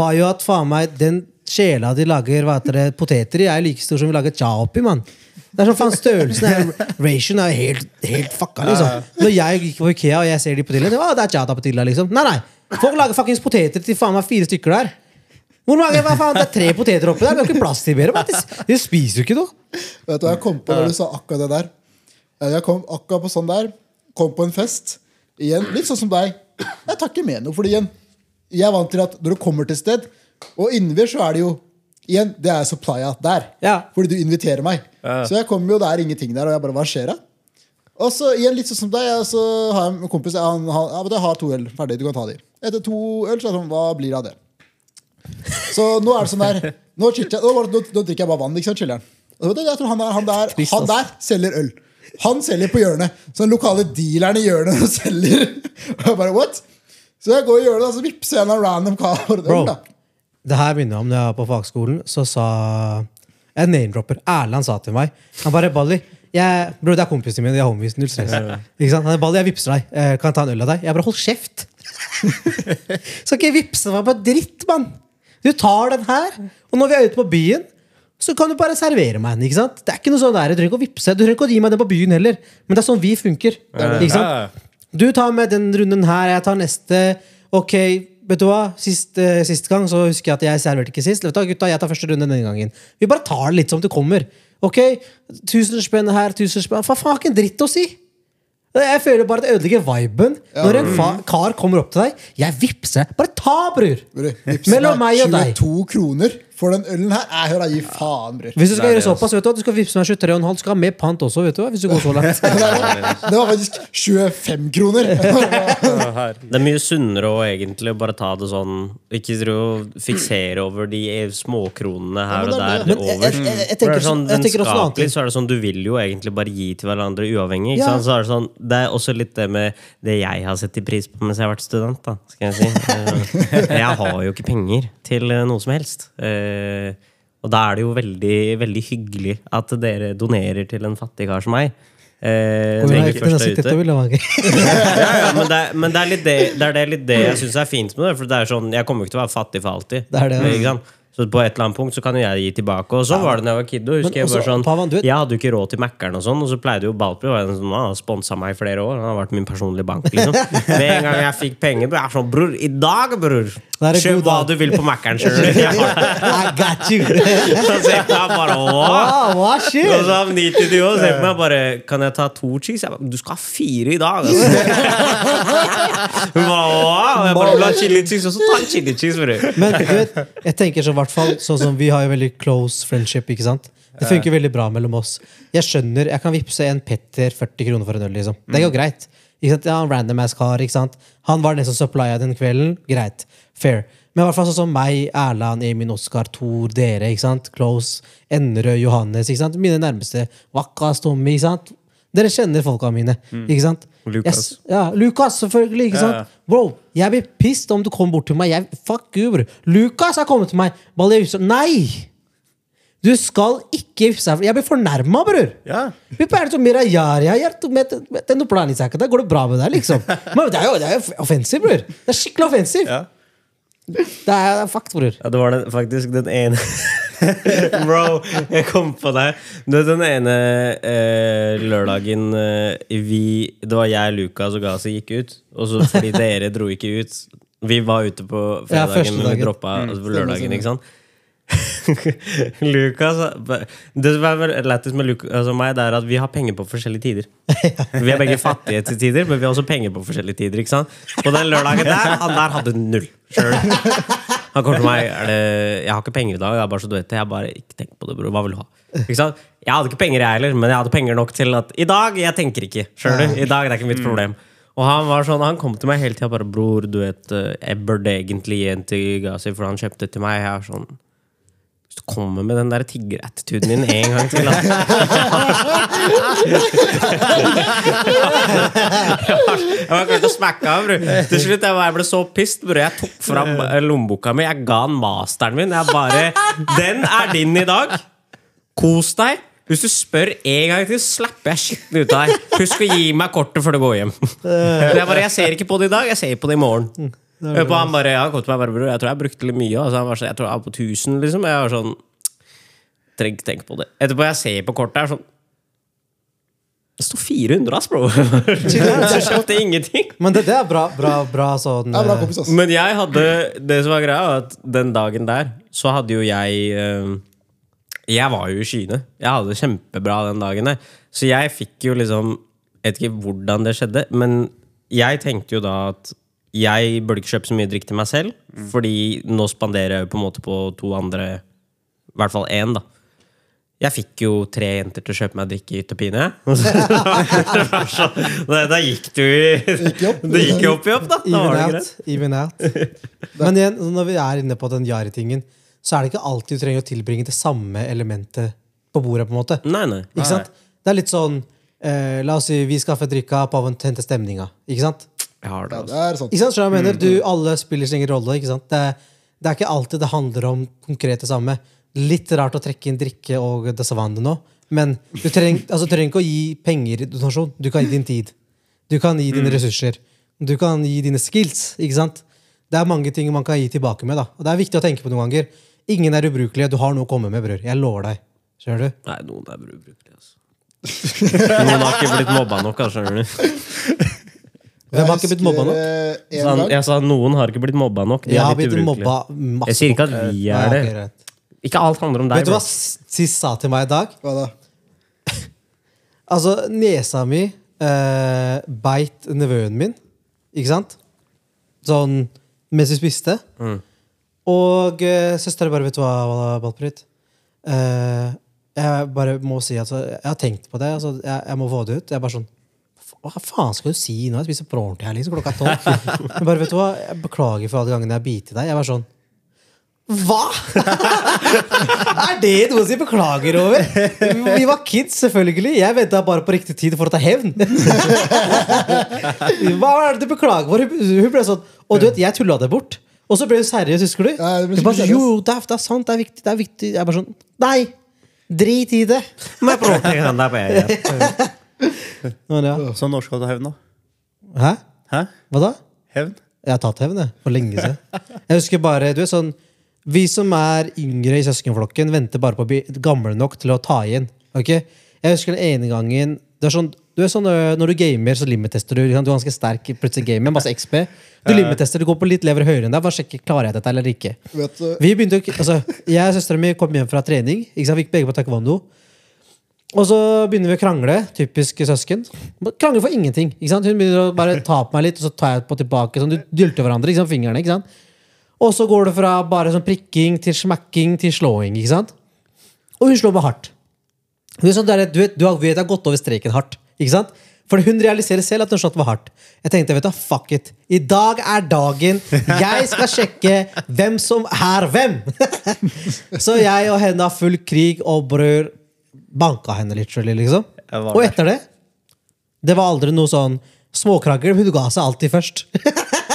Speaker 2: var jo at faen meg den sjela de lager hva heter det, poteter i, er like stor som vi lager chaopi, mann. Det er sånn faen Størrelsen er Ration er helt, helt fucka, liksom. Når jeg gikk på Ikea og jeg ser de på Tilla, det er chata på Tilla, liksom. Nei, nei. Folk lager fuckings poteter til faen meg fire stykker der. Hvor mange, hva faen, Det er tre poteter oppi der. Vi har ikke plass til mer. De, de spiser jo ikke noe.
Speaker 4: Vet du hva jeg kom på når du sa akkurat det der? Jeg kom akkurat på sånn der. Kom på en fest. Igjen, litt sånn som deg. Jeg tar ikke med noe, fordi igjen Jeg er vant til at når du kommer til et sted, og innenfor så er det jo Igjen, det er supplya der.
Speaker 2: Ja.
Speaker 4: Fordi du inviterer meg. Så jeg kommer jo, det er ingenting der, og jeg bare Hva skjer da? Og så igjen, litt sånn som deg, så har jeg en kompis han, han, ja, men jeg har to øl ferdig, du kan ta de. Etter to øl, så er det sånn, hva blir det av det? Så nå er det sånn der Nå, chitchat- nå, nå, nå drikker jeg bare vann. ikke sant, chiller'n. Og vet du, Jeg tror han der, han, der, han der selger øl. Han selger på hjørnet. Så den lokale dealeren i hjørnet og selger. Og jeg bare, what? Så jeg går i hjørnet, og så vippser jeg en random kar.
Speaker 2: Bro.
Speaker 4: Da.
Speaker 2: Det her minner jeg om da jeg var på fagskolen. Så sa en name-dropper. Erland sa til meg Han bare Balli, jeg, bro, det er kompisen min. De er homies. Null stress. Ikke sant? Han er Balli, jeg vippser deg. Eh, Kan jeg ta en øl av deg? Jeg bare hold kjeft. Skal ikke vippse meg på dritt, mann. Du tar den her, og når vi er ute på byen, så kan du bare servere meg den. ikke sant? Det er ikke noe sånn der, Du trenger ikke å vippse, du trenger ikke å gi meg den på byen heller. Men det er sånn vi funker. Ikke sant? Du tar med den runden her, jeg tar neste. Ok, vet du hva? Sist, eh, sist gang så husker jeg at jeg serverte ikke sist. Vet du hva, gutta, jeg tar første runde denne gangen. Vi bare tar det litt som det kommer. Ok, tusen spenn her, tusen spenn Hva faen, har ikke en dritt å si! Jeg føler bare at det ødelegger viben. Når en fa kar kommer opp til deg, jeg vippser. Bare ta, bror!
Speaker 4: Bror,
Speaker 2: Mellom meg og deg.
Speaker 4: 22 kroner for den ølen her. Jeg hører, gi faen, bror.
Speaker 2: Hvis du skal gjøre såpass, vet du hva, du skal vippse meg 23,5. Du skal ha med pant også, vet du hvis du går så langt.
Speaker 4: Det var faktisk 25 kroner.
Speaker 1: Det er mye sunnere å egentlig bare ta det sånn Ikke tro fiksere over de småkronene her
Speaker 4: Ja,
Speaker 1: og
Speaker 4: det er
Speaker 1: der
Speaker 4: det.
Speaker 2: Men
Speaker 1: over.
Speaker 2: jeg, jeg, jeg tenker,
Speaker 1: er sånn, så er det sånn du vil jo egentlig bare gi til hverandre uavhengig. Ikke
Speaker 2: Ja.
Speaker 1: sant? Så er det, sånn, det er også litt det med det jeg har sett i pris på mens jeg har vært student. Da, skal jeg, si. Eh, jeg har jo ikke penger til eh, noe som helst. Eh, Og da er det jo veldig, veldig hyggelig at dere donerer til en fattig kar som meg. Eh,
Speaker 2: er
Speaker 1: jeg er ja, ja, men det, er- men det er litt det, det, er litt det jeg syns er fint med det. For det er sånn, Jeg kommer jo ikke til å være fattig for alltid.
Speaker 2: Det er det, ja.
Speaker 1: Så på et eller annet punkt så kan jo jeg gi tilbake. Og sånn var det da jeg var kiddo. Husker
Speaker 2: Men
Speaker 1: jeg, bare sånn,
Speaker 2: Pavan, du
Speaker 1: jeg hadde jo ikke råd til Mækkern, og sånn Og så pleide jo Balpi å sånn, Han har sponsa meg i flere år. Han har vært min personlige bank. liksom Med en gang jeg fikk penger, jeg er sånn Bror, i dag, bror! Kjøp hva du vil på Mac-en sjøl.
Speaker 2: I got you!
Speaker 1: Så ser på meg bare!
Speaker 2: Wow, hva
Speaker 1: Og så han 90 de også ser på meg bare Kan jeg ta to cheese? Jeg bare, du skal ha fire i dag, altså. Hun bare, wow. Jeg bare, vil ha chili cheese? Og så ta en chili cheese, bror.
Speaker 2: Men du vet, jeg tenker så hvert fall sånn som Vi har jo veldig close friendship. ikke sant? Det funker veldig bra mellom oss. Jeg skjønner, jeg kan vippse en Petter 40 kroner for en øl. liksom. Det går greit. Ikke sant? Ja, random ass kar, ikke sant? Han var den som supplya den kvelden. Greit. Fair. Men i hvert fall sånn som meg, Erland, Emin, Oskar, Thor, dere. ikke sant? Close, Ennerød, Johannes. ikke sant? Mine nærmeste. Wakkas, Tommy. ikke sant? Dere kjenner folka mine. ikke sant?
Speaker 1: Lukas.
Speaker 2: Yes. ja, Lukas, selvfølgelig. ikke sant? Bro, jeg blir pissed om du kommer bort til meg. Jeg, fuck you, bro. Lukas har kommet til meg. Balle, Nei! Du skal ikke vippse Jeg blir fornærma, bror.
Speaker 3: Ja.
Speaker 2: Vi pleier som mira yar, jeg gjør to- med- med den planen i sekken. Da går det bra med deg, liksom. Men det er jo, det er jo offensiv, bror. Det er skikkelig offensiv.
Speaker 3: Ja.
Speaker 2: Det er, er fakt, bror.
Speaker 1: Ja, det var den, faktisk den ene Bro, jeg kom på deg. Du vet den ene eh, lørdagen eh, vi Det var jeg, Lukas og Gazi gikk ut. Og så fordi dere dro ikke ut. Vi var ute på fredagen,
Speaker 2: ja,
Speaker 1: men droppa altså, på
Speaker 4: stemmer,
Speaker 1: lørdagen.
Speaker 4: stemmer.
Speaker 1: ikke sant? Lukas Det som er lættis med Lukas, altså meg, det er at vi har penger på forskjellige tider. Vi er begge fattige til tider, men vi har også penger på forskjellige tider. ikke sant? På den lørdagen der, han der hadde null. Skjønner? Han kommer til meg det, Jeg har ikke penger i dag. Jeg bare så du vet det. Jeg bare, ikke tenk på det, bror. Hva vil du ha? Ikke sant? Jeg hadde ikke penger, jeg heller, men jeg hadde penger nok til at I dag, jeg tenker ikke. Skjønner du? I dag det er ikke mitt problem. Og han var sånn, han kom til meg hele tida bare Bror, du vet, eh, jeg burde egentlig gi en til Gazi, for han kjøpte til meg. Jeg er sånn kommer med den der tiggerattituden din en gang til. Jeg var klart å smakke av, bror. Til slutt jeg, ble så pissed, bror. Jeg tok fram lommeboka mi, jeg ga han masteren min. Jeg bare Den er din i dag! Kos deg! Hvis du spør en gang til, slapper jeg skitten ut av deg. Husk å gi meg kortet før du går hjem. Jeg, bare, jeg ser ikke på det i dag, jeg ser på det i morgen. Hør på han bare, ja, kom til meg bare, Jeg tror jeg brukte litt mye. Altså, han var sånn, jeg tror jeg var på 1000, liksom. Jeg var sånn Trenger ikke tenke på det. Etterpå jeg ser på kortet her sånn Det står 400, ass, bro! Så kjøpte ingenting.
Speaker 2: Men det, det er bra, bra, bra sånn
Speaker 4: Det er bra
Speaker 2: eh,
Speaker 4: kompis, ass.
Speaker 1: Men jeg hadde Det som var greia, var at den dagen der så hadde jo jeg eh, Jeg var jo i skyene. Jeg hadde det kjempebra den dagen der. Så jeg fikk jo liksom Jeg vet ikke hvordan det skjedde, men jeg tenkte jo da at jeg burde ikke kjøpe så mye drikk til meg selv, fordi nå spanderer jeg jo på en måte på to andre I hvert fall én, da. Jeg fikk jo tre jenter til å kjøpe meg drikke i hytt og pine. da gikk
Speaker 4: du.
Speaker 1: Det gikk jo opp i opp, da. da
Speaker 2: Even
Speaker 1: var det
Speaker 2: out.
Speaker 1: greit.
Speaker 2: Even out. Men igjen, når vi er inne på den Jari-tingen, så er det ikke alltid du trenger å tilbringe det samme elementet på bordet. på en måte
Speaker 1: Nei, nei.
Speaker 2: Ikke sant? Det er litt sånn eh, La oss si vi skaffer drikka på å hente stemninga. Ikke sant?
Speaker 1: Jeg har det,
Speaker 4: Ja,
Speaker 1: altså.
Speaker 4: det er sant.
Speaker 2: Ikke sant? Så jeg mener? Du, alle spiller sin egen rolle. Ikke sant? Det, det er ikke alltid det handler om konkret det samme. Litt rart å trekke inn drikke og dasavande nå, men du trenger, altså, du trenger ikke å gi penger i donasjon. Du kan gi din tid. Du kan gi dine ressurser. Du kan gi dine skills. Ikke sant? Det er mange ting man kan gi tilbake med. da. Og Det er viktig å tenke på noen ganger. Ingen er ubrukelige. Du har noe å komme med, bror. Jeg lover deg. Skjønner du?
Speaker 1: Nei, noen er ubrukelige, altså. Noen har ikke blitt mobba nok, skjønner du.
Speaker 2: Hvem har ikke blitt mobba nok?
Speaker 4: Jeg husker, eh,
Speaker 1: han, jeg sa noen har ikke blitt mobba nok. De
Speaker 2: Jeg har
Speaker 1: er litt
Speaker 2: blitt
Speaker 1: ubrukelige.
Speaker 2: mobba masse.
Speaker 1: Jeg sier ikke at vi er det.
Speaker 2: okay,
Speaker 1: Ikke alt handler om deg.
Speaker 2: Vet du hva. Sis sa til meg i dag?
Speaker 4: Hva da?
Speaker 2: Altså, nesa mi eh, beit nevøen min, ikke sant? Sånn mens vi spiste. Og uh, søstera bare Vet du hva, Balprit? Eh, jeg bare må si altså, Jeg har tenkt på det. Altså, jeg, jeg må få det ut. Jeg er bare sånn Hva faen skal du si nå? Jeg spiser på ordentlig her, liksom, klokka tolv. Jeg bare, vet du hva? Jeg beklager for alle gangene jeg har bitt deg. Jeg var sånn Hva?! er det noe å si beklager over? Vi var kids, selvfølgelig. Jeg venta bare på riktig tid for å ta hevn. Hva er det du beklager for? Hun ble sånn Og du vet, jeg tulla det bort. Og så ble hun seriøs, husker du?
Speaker 4: Ja, jeg
Speaker 2: bare, jo, det er, det er sant, det er viktig. det er viktig Jeg bare sånn Nei! Drit i det.
Speaker 1: Men jeg prøver ikke den der på jeg.
Speaker 2: Men ja.
Speaker 6: Så når skal du ta hevn, da?
Speaker 2: Hæ?
Speaker 6: Hæ?
Speaker 2: Hva da?
Speaker 6: Hevn?
Speaker 2: Jeg har tatt hevn, jeg. For lenge siden. Jeg husker bare, du er sånn Vi som er yngre i søskenflokken, venter bare på å bli gamle nok til å ta igjen. Ok? Jeg husker den ene gangen det er sånn, du er sånn, Når du gamer, så limit-tester du. Du er ganske sterk plutselig gamer, masse XP. Du limit-tester, du går på litt lever høyere enn deg. Bare sjekker klarer jeg dette eller ikke.
Speaker 4: Vet du,
Speaker 2: Vi begynte, altså, Jeg og søstera mi kom hjem fra trening. Ikke sant? Vi gikk begge på taekwondo. Og så begynner vi å krangle. Typisk søsken. Krangler for ingenting. Ikke sant? Hun begynner å bare ta på meg litt, og så tar jeg på tilbake. Sånn, du dylter hverandre, ikke sant? fingrene. ikke sant? Og så går det fra bare sånn prikking til smacking til slåing. ikke sant? Og hun slår meg hardt. Hun sånn, du vet, du vet jeg har gått over streken hardt. Ikke sant? For hun realiserer selv at hun slått meg hardt. Jeg tenkte, vet du, fuck it. I dag er dagen jeg skal sjekke hvem som er hvem. så jeg og henne har full krig og brør banka henne literally, liksom. Og etter det Det var aldri noe sånn småkrangel. Hun ga seg alltid først.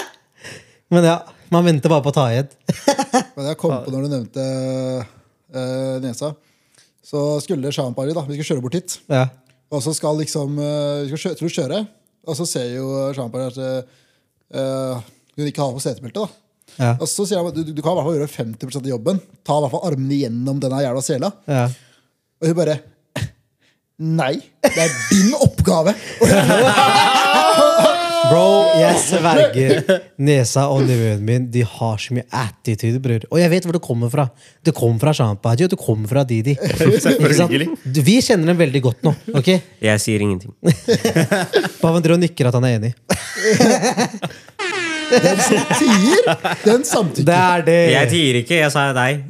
Speaker 2: Men ja, man venter bare på å ta igjen.
Speaker 4: Men jeg kom på når du nevnte uh, nesa. Så skulle Shampari, da. Vi skulle kjøre bort hit.
Speaker 2: Ja.
Speaker 4: Og så skal liksom uh, Vi skal kjøre, tror kjøre. Og så ser jo Shampari at uh, hun ikke har på setebelte. da
Speaker 2: Ja.
Speaker 4: Og så sier han at du, du kan i hvert fall gjøre 50% av jobben. Ta i hvert fall armene gjennom denne jævla sela.
Speaker 2: Ja.
Speaker 4: Og hun bare Nei, det er din oppgave!
Speaker 2: Bro, jeg sverger. Nesa og nevøen min De har så mye attitude, bror. Og jeg vet hvor det kommer fra. Det kommer fra Shampaji, og det kommer fra Didi. Ikke sant? Vi kjenner dem veldig godt nå. ok?
Speaker 1: Jeg sier ingenting.
Speaker 2: Pavendro nikker at han er enig.
Speaker 4: Den som tier, den
Speaker 2: Det
Speaker 4: samtykker.
Speaker 2: er det.
Speaker 1: Jeg tier ikke, jeg sa deg.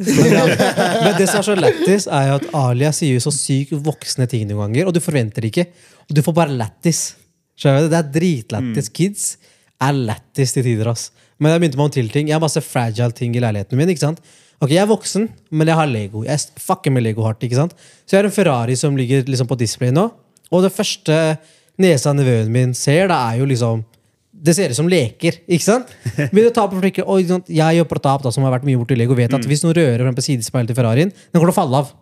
Speaker 2: Men det som er så lættis, er jo at Alia sier jo så sykt voksne ting noen ganger, og du forventer det ikke. Og du får bare lættis. Det er dritlættis. Kids er lættis til tider. ass. Men jeg begynte med en til ting. Jeg har masse fragile ting i leiligheten min. ikke sant? Ok, Jeg er voksen, men jeg har Lego. Jeg fucker med Lego hardt. ikke sant? Så jeg har en Ferrari som ligger liksom på display nå. Og det første nesa nevøen min ser, det er jo liksom Det ser ut som leker. ikke sant? Men du ta på flikker, og, ikke sant? Jeg og Pratap, da, som har vært mye borti Lego, vet at hvis noen rører frem på sidespeilet til Ferrarien, den kommer til å falle av.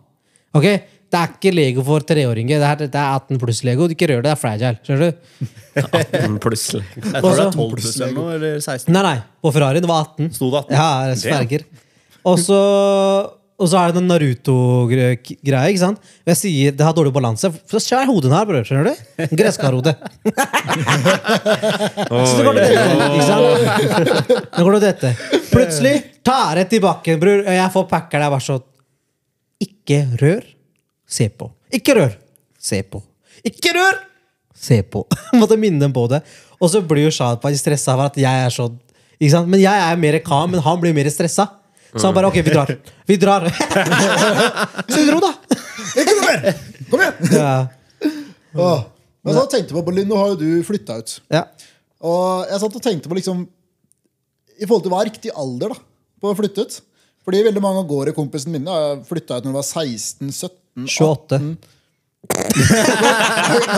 Speaker 2: Ok? Det er ikke Lego for treåringer. Det er, det er 18 pluss Lego. Ikke rør det, det er fragile. Skjønner du?
Speaker 1: 18 pluss Lego.
Speaker 6: Jeg tror det er 12 pluss eller noe, eller 16.
Speaker 2: Nei, nei. På Ferrarien det var 18.
Speaker 6: Sto det 18?
Speaker 2: Ja, sverger. Og så, og så er det den Naruto-greia. ikke sant? Og jeg sier det har dårlig balanse. Så skjær hodet her, bror. Skjønner du? Gresskarhode. Så det går til dette. ikke sant? Det går til dette. Plutselig tar jeg tilbake, bror. Og jeg får packer der bare sånn Ikke rør. Se på. Ikke rør. Se på. Ikke rør! Se på. Måtte minne dem på det. Og så blir jo Shahad stressa over at jeg er sånn. Ikke sant? Men jeg er mer calm, men han blir mer stressa. Så han bare OK, vi drar. Vi drar. så vi dro, da.
Speaker 4: Ikke noe mer! Kom igjen!
Speaker 2: Ja.
Speaker 4: Åh. Men så tenkte jeg på, Linn, nå har jo du flytta ut.
Speaker 2: ja.
Speaker 4: Og jeg satt og tenkte på liksom I forhold til hva er riktig alder da på å flytte ut. Fordi veldig mange av gårde-kompisene mine har flytta ut når de var 16-17.
Speaker 2: 28.
Speaker 4: Men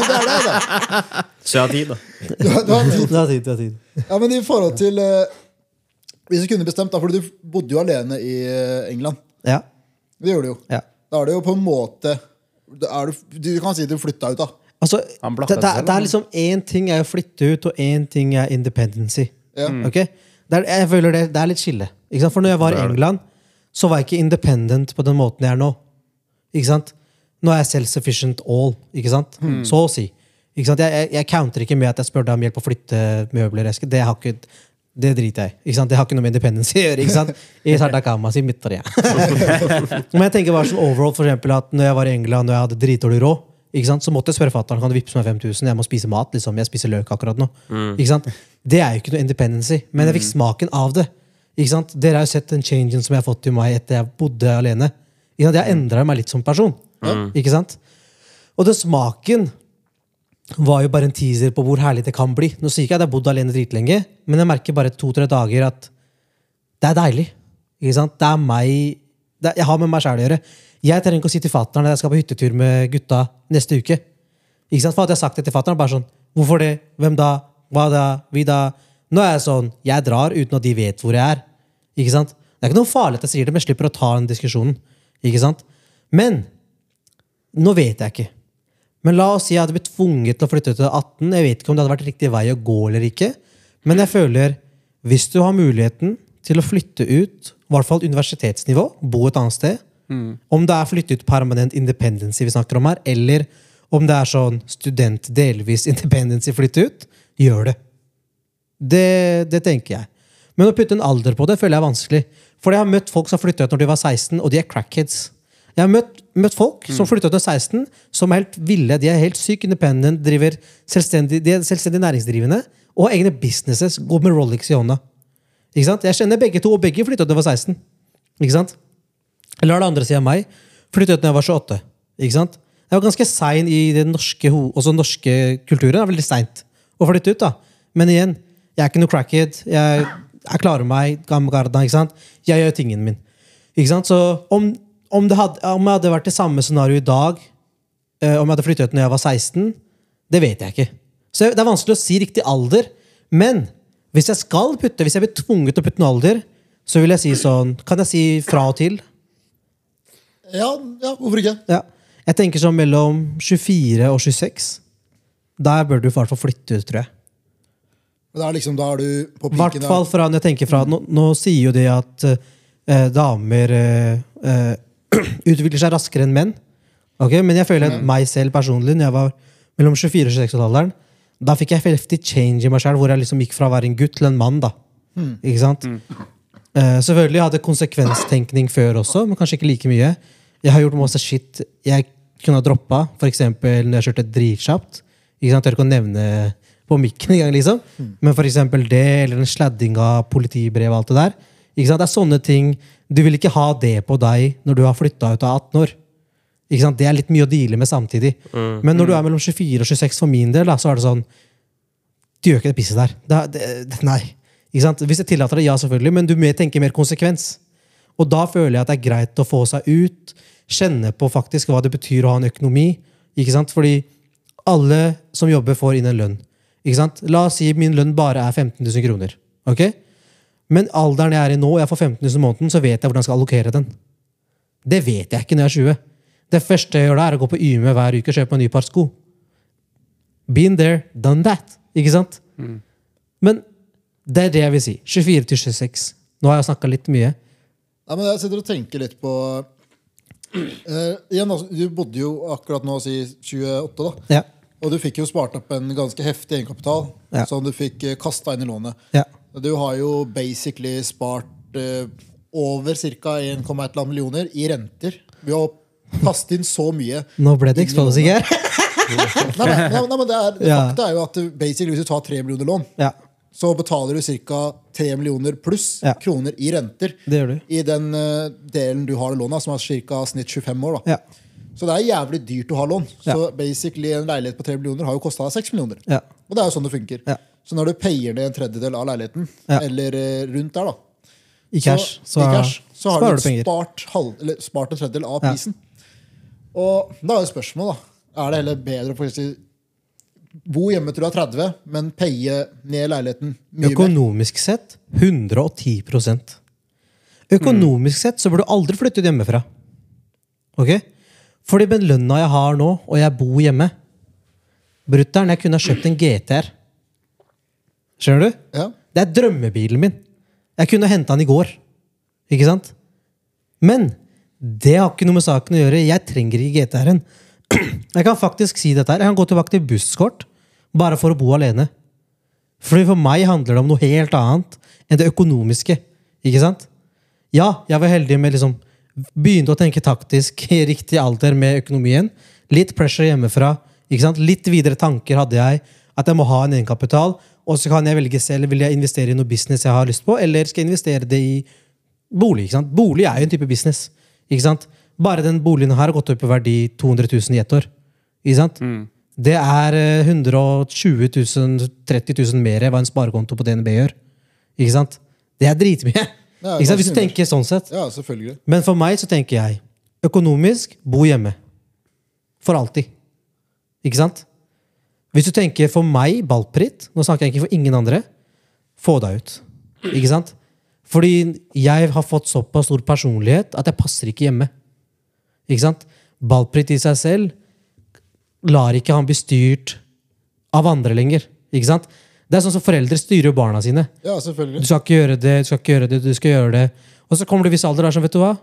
Speaker 4: det er det, da.
Speaker 1: Så jeg har tid, da.
Speaker 4: Du, har- du har tid.
Speaker 2: Du har tid, du har tid.
Speaker 4: Ja, men i forhold til eh, Hvis du kunne bestemt, da, for du bodde jo alene i eh, England.
Speaker 2: Ja.
Speaker 4: Det gjorde du jo.
Speaker 2: ja.
Speaker 4: Da er det jo på en måte er du, du kan si at du flytta ut, da.
Speaker 2: Altså, det, det, det er liksom én ting er å flytte ut, og én ting er independency.
Speaker 4: Ja.
Speaker 2: Okay? Det er, jeg føler det, det er litt skille. Ikke sant? For når jeg var i England, så var jeg ikke independent på den måten jeg er nå. Ikke sant? Nå er jeg self-sufficient all. Ikke sant? Så å si. Ikke sant? Jeg, jeg, jeg counter ikke med at jeg spør deg om hjelp å flytte møbler. Det, har ikke, det driter jeg i. Det har ikke noe med independence å gjøre. Ikke sant? Jeg Sardakama si for. Men jeg tenker bare sånn overall, for eksempel, at når jeg var i England og jeg hadde dritdårlig råd, ikke sant? så måtte jeg spørre fatter'n kan du vippse meg 5000. Jeg må spise mat. liksom. Jeg spiser løk akkurat nå. Ikke sant? Det er jo ikke noe independency, men jeg fikk smaken av det. Ikke sant? Dere har jo sett den changen som jeg har fått i meg etter jeg bodde alene. Jeg endra meg litt som person. Ikke sant? Og den smaken var jo bare en teaser på hvor herlig det kan bli. Nå sier ikke jeg at jeg har bodd alene dritlenge, men jeg merker bare to-tre dager at det er deilig. Ikke sant? Det er meg det er, Jeg har med meg sjæl å gjøre. Jeg trenger ikke å si til fatter'n at jeg skal på hyttetur med gutta neste uke. Ikke sant? For at jeg har sagt det til fatter'n, bare sånn Hvorfor det? Hvem da? Hva da? Vi da? Nå er jeg sånn Jeg drar uten at de vet hvor jeg er. Ikke sant? Det er ikke noe farlig at jeg sier det, men jeg slipper å ta den diskusjonen. Ikke sant? Men nå vet jeg ikke. Men la oss si jeg hadde blitt tvunget til å flytte til 18. Jeg vet ikke om det hadde vært riktig vei å gå eller ikke. Men jeg føler, hvis du har muligheten til å flytte ut, i hvert fall universitetsnivå, bo et annet sted, om det er flytte ut permanent independency vi snakker om her, eller om det er sånn student delvis independency flytte ut, gjør det. Det, det tenker jeg. Men å putte en alder på det føler jeg er vanskelig. For jeg har møtt folk som flytta ut når de var 16, og de er crackheads. Jeg har møtt, møtt folk som flytta ut når de er 16, som er helt ville. De er helt syke, independent, driver selvstendig, de er selvstendig næringsdrivende og har egne businesses. Går med Rolex i hånda. Ikke sant? Jeg kjenner begge to, og begge flytta ut da jeg var 16. Ikke sant? Eller det andre siden av meg. Flyttet ut da jeg var 28. Ikke sant? Jeg var ganske sein i den norske, også den norske kulturen. Det er veldig seint å flytte ut. da. Men igjen, jeg er ikke noe crackhead. Jeg, jeg klarer meg. Gamle garda, ikke sant? Jeg gjør tingen min. Ikke sant? Så om, om, det hadde, om jeg hadde vært i samme scenario i dag, uh, om jeg hadde flyttet ut når jeg var 16, det vet jeg ikke. Så det er vanskelig å si riktig alder. Men hvis jeg skal putte, hvis jeg blir tvunget til å putte en alder, så vil jeg si sånn Kan jeg si fra og til?
Speaker 4: Ja, ja, hvorfor ikke?
Speaker 2: Ja. Jeg tenker sånn mellom 24 og 26. Der bør du i hvert fall flytte ut, tror jeg.
Speaker 4: Men det er, liksom, da er du på
Speaker 2: I hvert fall fra når jeg tenker fra Nå, nå sier jo de at eh, damer eh, eh, utvikler seg raskere enn menn. Okay? Men jeg føler at meg selv personlig, når jeg var mellom 24 og 26-alderen, da fikk jeg heftig change i meg selv, hvor jeg liksom gikk fra å være en gutt til en mann. da. Ikke sant? Uh, selvfølgelig hadde jeg konsekvenstenkning før også, men kanskje ikke like mye. Jeg har gjort masse shit jeg kunne ha droppa, f.eks. når jeg kjørte dritkjapt. Ikke sant? Jeg tør ikke å nevne på mikken engang, liksom. Men eksempel det, eller den sladdinga, politibrev og alt det der. Ikke sant? Det er sånne ting Du vil ikke ha det på deg når du har flytta ut av 18 år. Ikke sant? Det er litt mye å deale med samtidig. Men når du er mellom 24 og 26, for min del, da, så er det sånn Du gjør ikke det pisset der. Det, det, det, nei. Ikke sant? Hvis jeg tillater det, ja, selvfølgelig, men du mer- tenker mer konsekvens. Og da føler jeg at det er greit å få seg ut, kjenne på faktisk hva det betyr å ha en økonomi. Ikke sant? Fordi alle som jobber, får inn en lønn. Ikke sant? La oss si min lønn bare er 15 000 kroner. Ok? Men alderen jeg er i nå, og jeg får 15 000 i måneden, så vet jeg hvordan jeg skal allokere den. Det vet jeg ikke når jeg er 20. Det første jeg gjør da, er å gå på YME hver uke og kjøpe en ny par sko. Been there, done that. Ikke sant? Men det er det jeg vil si. 24 til 26. Nå har jeg snakka litt mye.
Speaker 4: Nei, men Jeg sitter og tenker litt på eh, igjen, altså, Du bodde jo akkurat nå si 28, da.
Speaker 2: Ja.
Speaker 4: Og du fikk jo spart opp en ganske heftig egenkapital
Speaker 2: Ja.
Speaker 4: som du fikk eh, kasta inn i lånet.
Speaker 2: ja.
Speaker 4: Du har jo basically spart eh, over ca. 1,1 millioner i renter Vi har passet inn så mye.
Speaker 2: Nå ble det exposing her.
Speaker 4: Nei, nei, nei, nei men det er,
Speaker 2: Ja.
Speaker 4: Fakta er jo at basically, hvis du tar 3 millioner lån,
Speaker 2: Ja,
Speaker 4: så betaler du ca. 3 millioner pluss
Speaker 2: Ja.
Speaker 4: kroner i renter
Speaker 2: det gjør du.
Speaker 4: i den eh, delen du har i lånet, som er ca. snitt 25 år. da.
Speaker 2: Ja.
Speaker 4: Så det er jævlig dyrt å ha lån. Så
Speaker 2: Ja.
Speaker 4: basically en leilighet på 3 millioner har jo kosta deg 6 millioner.
Speaker 2: Ja.
Speaker 4: Og det er jo sånn det funker.
Speaker 2: Ja.
Speaker 4: Så når du payer ned en tredjedel av leiligheten,
Speaker 2: Ja.
Speaker 4: eller eh, rundt der, da,
Speaker 2: I cash, så,
Speaker 4: i cash, så har
Speaker 2: sparer
Speaker 4: du
Speaker 2: du penger.
Speaker 4: spart, halv, eller spart en tredjedel av
Speaker 2: Ja.
Speaker 4: prisen. Og da er jo spørsmålet, da. Er det heller bedre å faktisk bo hjemme til du er 30, men paye ned leiligheten mye mer?
Speaker 2: Økonomisk sett 110% Økonomisk sett så burde du aldri flyttet hjemmefra. Ok? Fordi med lønna jeg har nå, og jeg bor hjemme Brutter'n, jeg kunne ha kjøpt en GTR. Skjønner du?
Speaker 4: Ja.
Speaker 2: Det er drømmebilen min. Jeg kunne henta den i går. Ikke sant? Men det har ikke noe med saken å gjøre. Jeg trenger ikke GTR-en. Jeg kan faktisk si dette her. Jeg kan gå tilbake til busskort bare for å bo alene. Fordi For meg handler det om noe helt annet enn det økonomiske. Ikke sant? Ja, jeg var heldig med liksom Begynte å tenke taktisk i riktig alder med økonomien. Litt pressure hjemmefra. Litt videre tanker hadde jeg. At jeg må ha en egenkapital. Og så kan jeg velge selv vil jeg investere i noe business jeg har lyst på, eller skal jeg investere det i bolig. ikke sant? Bolig er jo en type business. ikke sant? Bare den boligen her har gått opp i verdi 200 000 i ett år. Ikke sant? Det er eh, 120 000, 30 000 mer hva en sparekonto på DNB gjør. Ikke sant? Det er dritmye.
Speaker 4: Ja,
Speaker 2: ikke sant? Hvis du tenker sånn sett.
Speaker 4: ja, selvfølgelig.
Speaker 2: Men for meg så tenker jeg økonomisk bo hjemme. For alltid. Ikke sant? Hvis du tenker for meg, Balprit nå snakker jeg ikke for ingen andre, få deg ut. Ikke sant? Fordi jeg har fått såpass stor personlighet at jeg passer ikke hjemme. Ikke sant? Valgfritt i seg selv lar ikke han bli styrt av andre lenger. Ikke sant? Det er sånn som foreldre styrer barna sine.
Speaker 4: Ja,
Speaker 2: Du skal ikke gjøre det, du skal ikke gjøre det, du skal gjøre det. Og så kommer det viss alder der er sånn, vet du hva?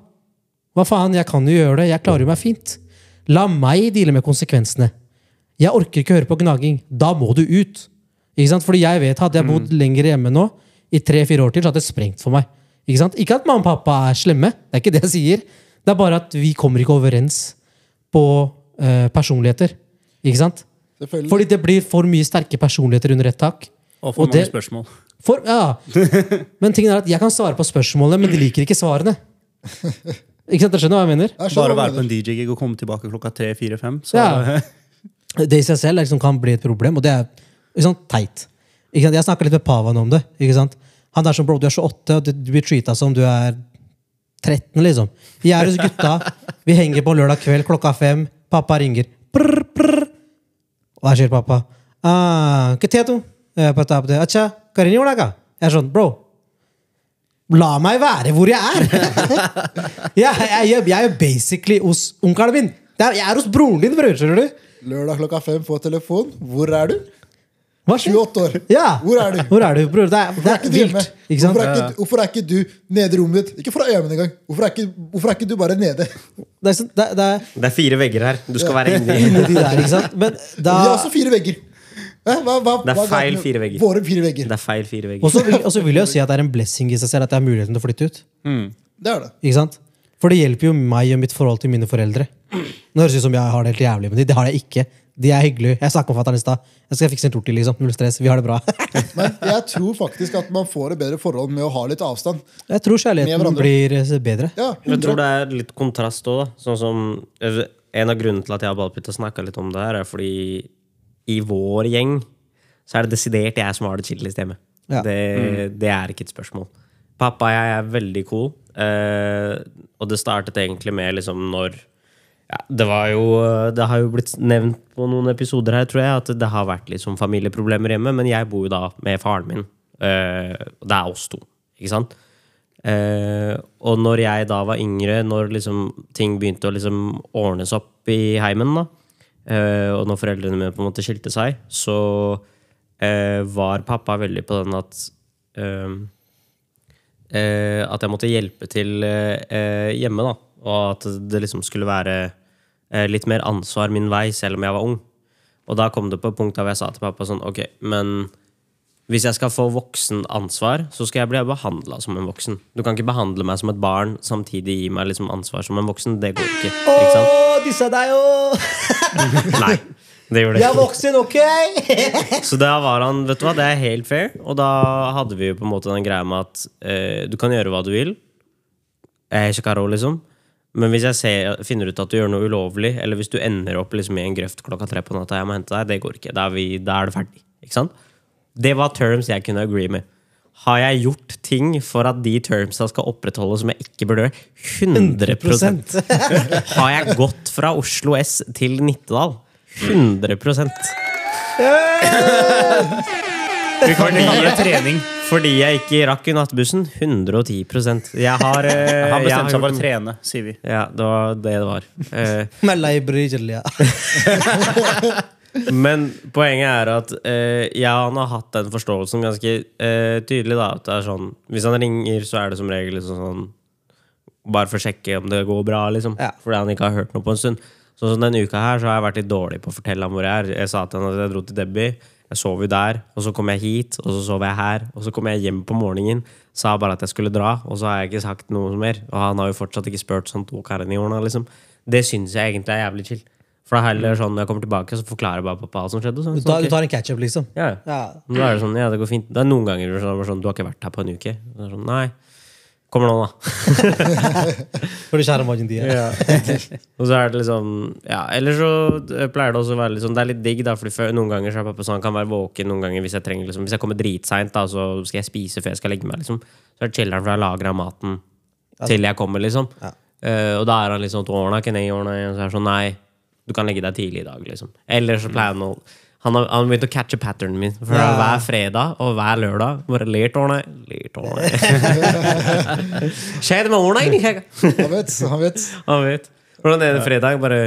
Speaker 2: Hva faen, jeg kan jo gjøre det, jeg klarer jo meg fint. La meg deale med konsekvensene. Jeg orker ikke høre på gnaging. Da må du ut. Ikke sant? Fordi jeg vet, hadde jeg bodd lenger hjemme nå, i tre-fire år til, så hadde det sprengt for meg. Ikke sant? Ikke at mamma og pappa er slemme, det er ikke det jeg sier. Det er bare at vi kommer ikke overens på uh, personligheter. Ikke sant? Fordi det blir for mye sterke personligheter under ett tak.
Speaker 6: Og for
Speaker 2: Og
Speaker 6: mange
Speaker 2: det-
Speaker 6: spørsmål.
Speaker 2: For, ja. Men tingen er at jeg kan svare på spørsmålene, men de liker ikke svarene. Ikke sant, dere skjønner hva jeg mener?
Speaker 4: Jeg
Speaker 6: Bare
Speaker 4: å
Speaker 6: være på en. DJ-gig og komme tilbake klokka tre, fire, fem. Så
Speaker 2: Ja. Det i seg selv liksom, kan bli et problem, og det er liksom, teit. Jeg snakka litt med Pavan om det. Han er som bro, du er 28, og du blir treata som du er 13, liksom. Vi er hos gutta, vi henger på lørdag kveld klokka fem, pappa ringer. Prr, prr. Og skjer, pappa ah, «Hva du?» Jeg bare tar på det. «Acha, hva er sånn, bro, La meg være hvor jeg er! jeg, jeg, jeg, jeg er basically hos onkelen min. Jeg er hos broren din, bror. Skjønner du?
Speaker 4: Lørdag klokka fem, få telefon. Hvor er du?
Speaker 2: Hva skjer?
Speaker 4: 28 år.
Speaker 2: Ja.
Speaker 4: Hvor er du?
Speaker 2: Hvor er du, bror? Det er, det
Speaker 4: Hvorfor er
Speaker 2: er
Speaker 4: ikke du hjemme?
Speaker 2: vilt. Ikke sant?
Speaker 4: Hvorfor er ikke, hvorfor er ikke du nede i rommet ditt? Ikke fra øynene engang. Hvorfor, er ikke- hvorfor er ikke du bare nede?
Speaker 2: Det er, det, er- det er
Speaker 1: Det er fire vegger her. Du skal være inni.
Speaker 2: inni de der, ikke sant? Men
Speaker 4: Vi har også fire vegger. Hva, hva,
Speaker 1: Det er feil fire vegger.
Speaker 4: Våre fire vegger.
Speaker 1: Det er feil fire vegger.
Speaker 2: Og så vil, og så vil jeg jo si at det er en blessing i seg selv at jeg har muligheten til å flytte ut.
Speaker 4: Det er det.
Speaker 2: Ikke sant? For det hjelper jo meg og mitt forhold til mine foreldre. Nå høres det ut som jeg har det helt jævlig med dem. Det har jeg ikke. De er hyggelige. Jeg snakka med fatter'n i stad. Jeg skal fikse en tortil, liksom. Null stress. Vi har det bra.
Speaker 4: Men jeg tror faktisk at man får et bedre forhold med å ha litt avstand.
Speaker 2: Jeg tror kjærligheten blir eh, bedre.
Speaker 4: Ja,
Speaker 1: Jeg tror det er litt kontrast òg, da. Sånn som En av grunnene til at jeg og Ballpytta snakka litt om det her, er fordi i vår gjeng så er det desidert jeg som har det chillest hjemme.
Speaker 2: Ja.
Speaker 1: Det, det er ikke et spørsmål. Pappa og jeg er veldig cool. Eh, og det startet egentlig med liksom når ja, Det jo Det har jo blitt nevnt på noen episoder her, tror jeg, at det har vært liksom familieproblemer hjemme. Men jeg bor jo da med faren min. Og det er oss to, ikke sant? Uh, og når jeg da var yngre, når liksom ting begynte å liksom ordnes opp i heimen, da, uh, og når foreldrene mine på en måte skilte seg, så var pappa veldig på den at At jeg måtte hjelpe til hjemme, da. Og at det liksom skulle være litt mer ansvar min vei, selv om jeg var ung. Og da kom det på et punkt der jeg sa til pappa sånn Ok, men hvis jeg skal få voksen ansvar, så skal jeg bli behandla som en voksen. Du kan ikke behandle meg som et barn, samtidig gi meg liksom ansvar som en voksen. Det går ikke. ikke sant?
Speaker 2: Å, disse deg jo!
Speaker 1: Nei. Det gjorde det
Speaker 2: Jeg er voksen, ok?
Speaker 1: Så da var han, vet du hva, det er helt fair. Og da hadde vi jo på en måte den greia med at eh, du kan gjøre hva du vil. Jeg er ikke karo, liksom. Men hvis jeg ser, finner ut at du gjør noe ulovlig, eller hvis du ender opp liksom i en grøft klokka tre på natta, jeg må hente deg, det går ikke. Da er, vi, da er det ferdig. Ikke sant? Det var terms jeg kunne agree med. Har jeg gjort ting for at de termsa skal opprettholdes som jeg ikke burde gjøre? 100 Har jeg gått fra Oslo S til Nittedal? 100
Speaker 6: Vi kan det trening.
Speaker 1: Fordi jeg ikke rakk i nattbussen? 110 Jeg har eh, jeg har
Speaker 6: bestemte seg for å
Speaker 1: gjort-
Speaker 6: trene, sier vi.
Speaker 1: Ja, det var det det var. Eh,
Speaker 2: Men library, ja.
Speaker 1: men poenget er at eh, jeg og han har hatt den forståelsen ganske eh, tydelig. da At det er sånn Hvis han ringer, så er det som regel liksom sånn Bare for å sjekke om det går bra, liksom.
Speaker 2: Ja.
Speaker 1: Fordi han ikke har hørt noe på en stund. Sånn som denne uka her så har jeg vært litt dårlig på å fortelle ham hvor jeg er. Jeg sa til han at jeg dro til Debbie. Jeg sov jo der, og så kom jeg hit, og så sov jeg her. Og så kom jeg hjem på morgenen, sa bare at jeg skulle dra, og så har jeg ikke sagt noe mer. Og han har jo fortsatt ikke spurt sånn to karene i årene, liksom. Det syns jeg egentlig er jævlig chill. For det er heller sånn når jeg kommer tilbake, så forklarer jeg bare pappa hva som skjedde. Sånn,
Speaker 2: Du tar,
Speaker 1: okay.
Speaker 2: du tar en catch-up, liksom?
Speaker 1: ja, ja.
Speaker 2: Ja.
Speaker 1: Da er det sånn, ja, det går fint. Det er noen ganger du er sånn, du har ikke vært her på en uke. Sånn, nei, kommer nå, da.
Speaker 2: For det kjære din. Ja.
Speaker 1: Og så er det liksom Ja, eller så pleier det også å være litt sånn Det er litt digg, da, Fordi før, noen ganger så er pappa sånn Han kan være våken noen ganger hvis jeg trenger liksom Hvis jeg kommer dritseint, da, så skal jeg spise før jeg skal legge meg, liksom. Så er det chiller'n, for jeg lager av maten til jeg kommer, liksom.
Speaker 2: Ja.
Speaker 1: Uh, og da er han liksom Tårna, ikke nei, ordna, og så er det sånn Nei, du kan legge deg tidlig i dag, liksom. Eller så pleier han å han har, han har begynt å catche patternen min. For
Speaker 2: Ja.
Speaker 1: hver fredag og hver lørdag bare ler tårna, ler tårna. Skjer det med ordene, egentlig?
Speaker 4: Han vet. Han vet.
Speaker 1: Han vet. Hvordan er det fredag bare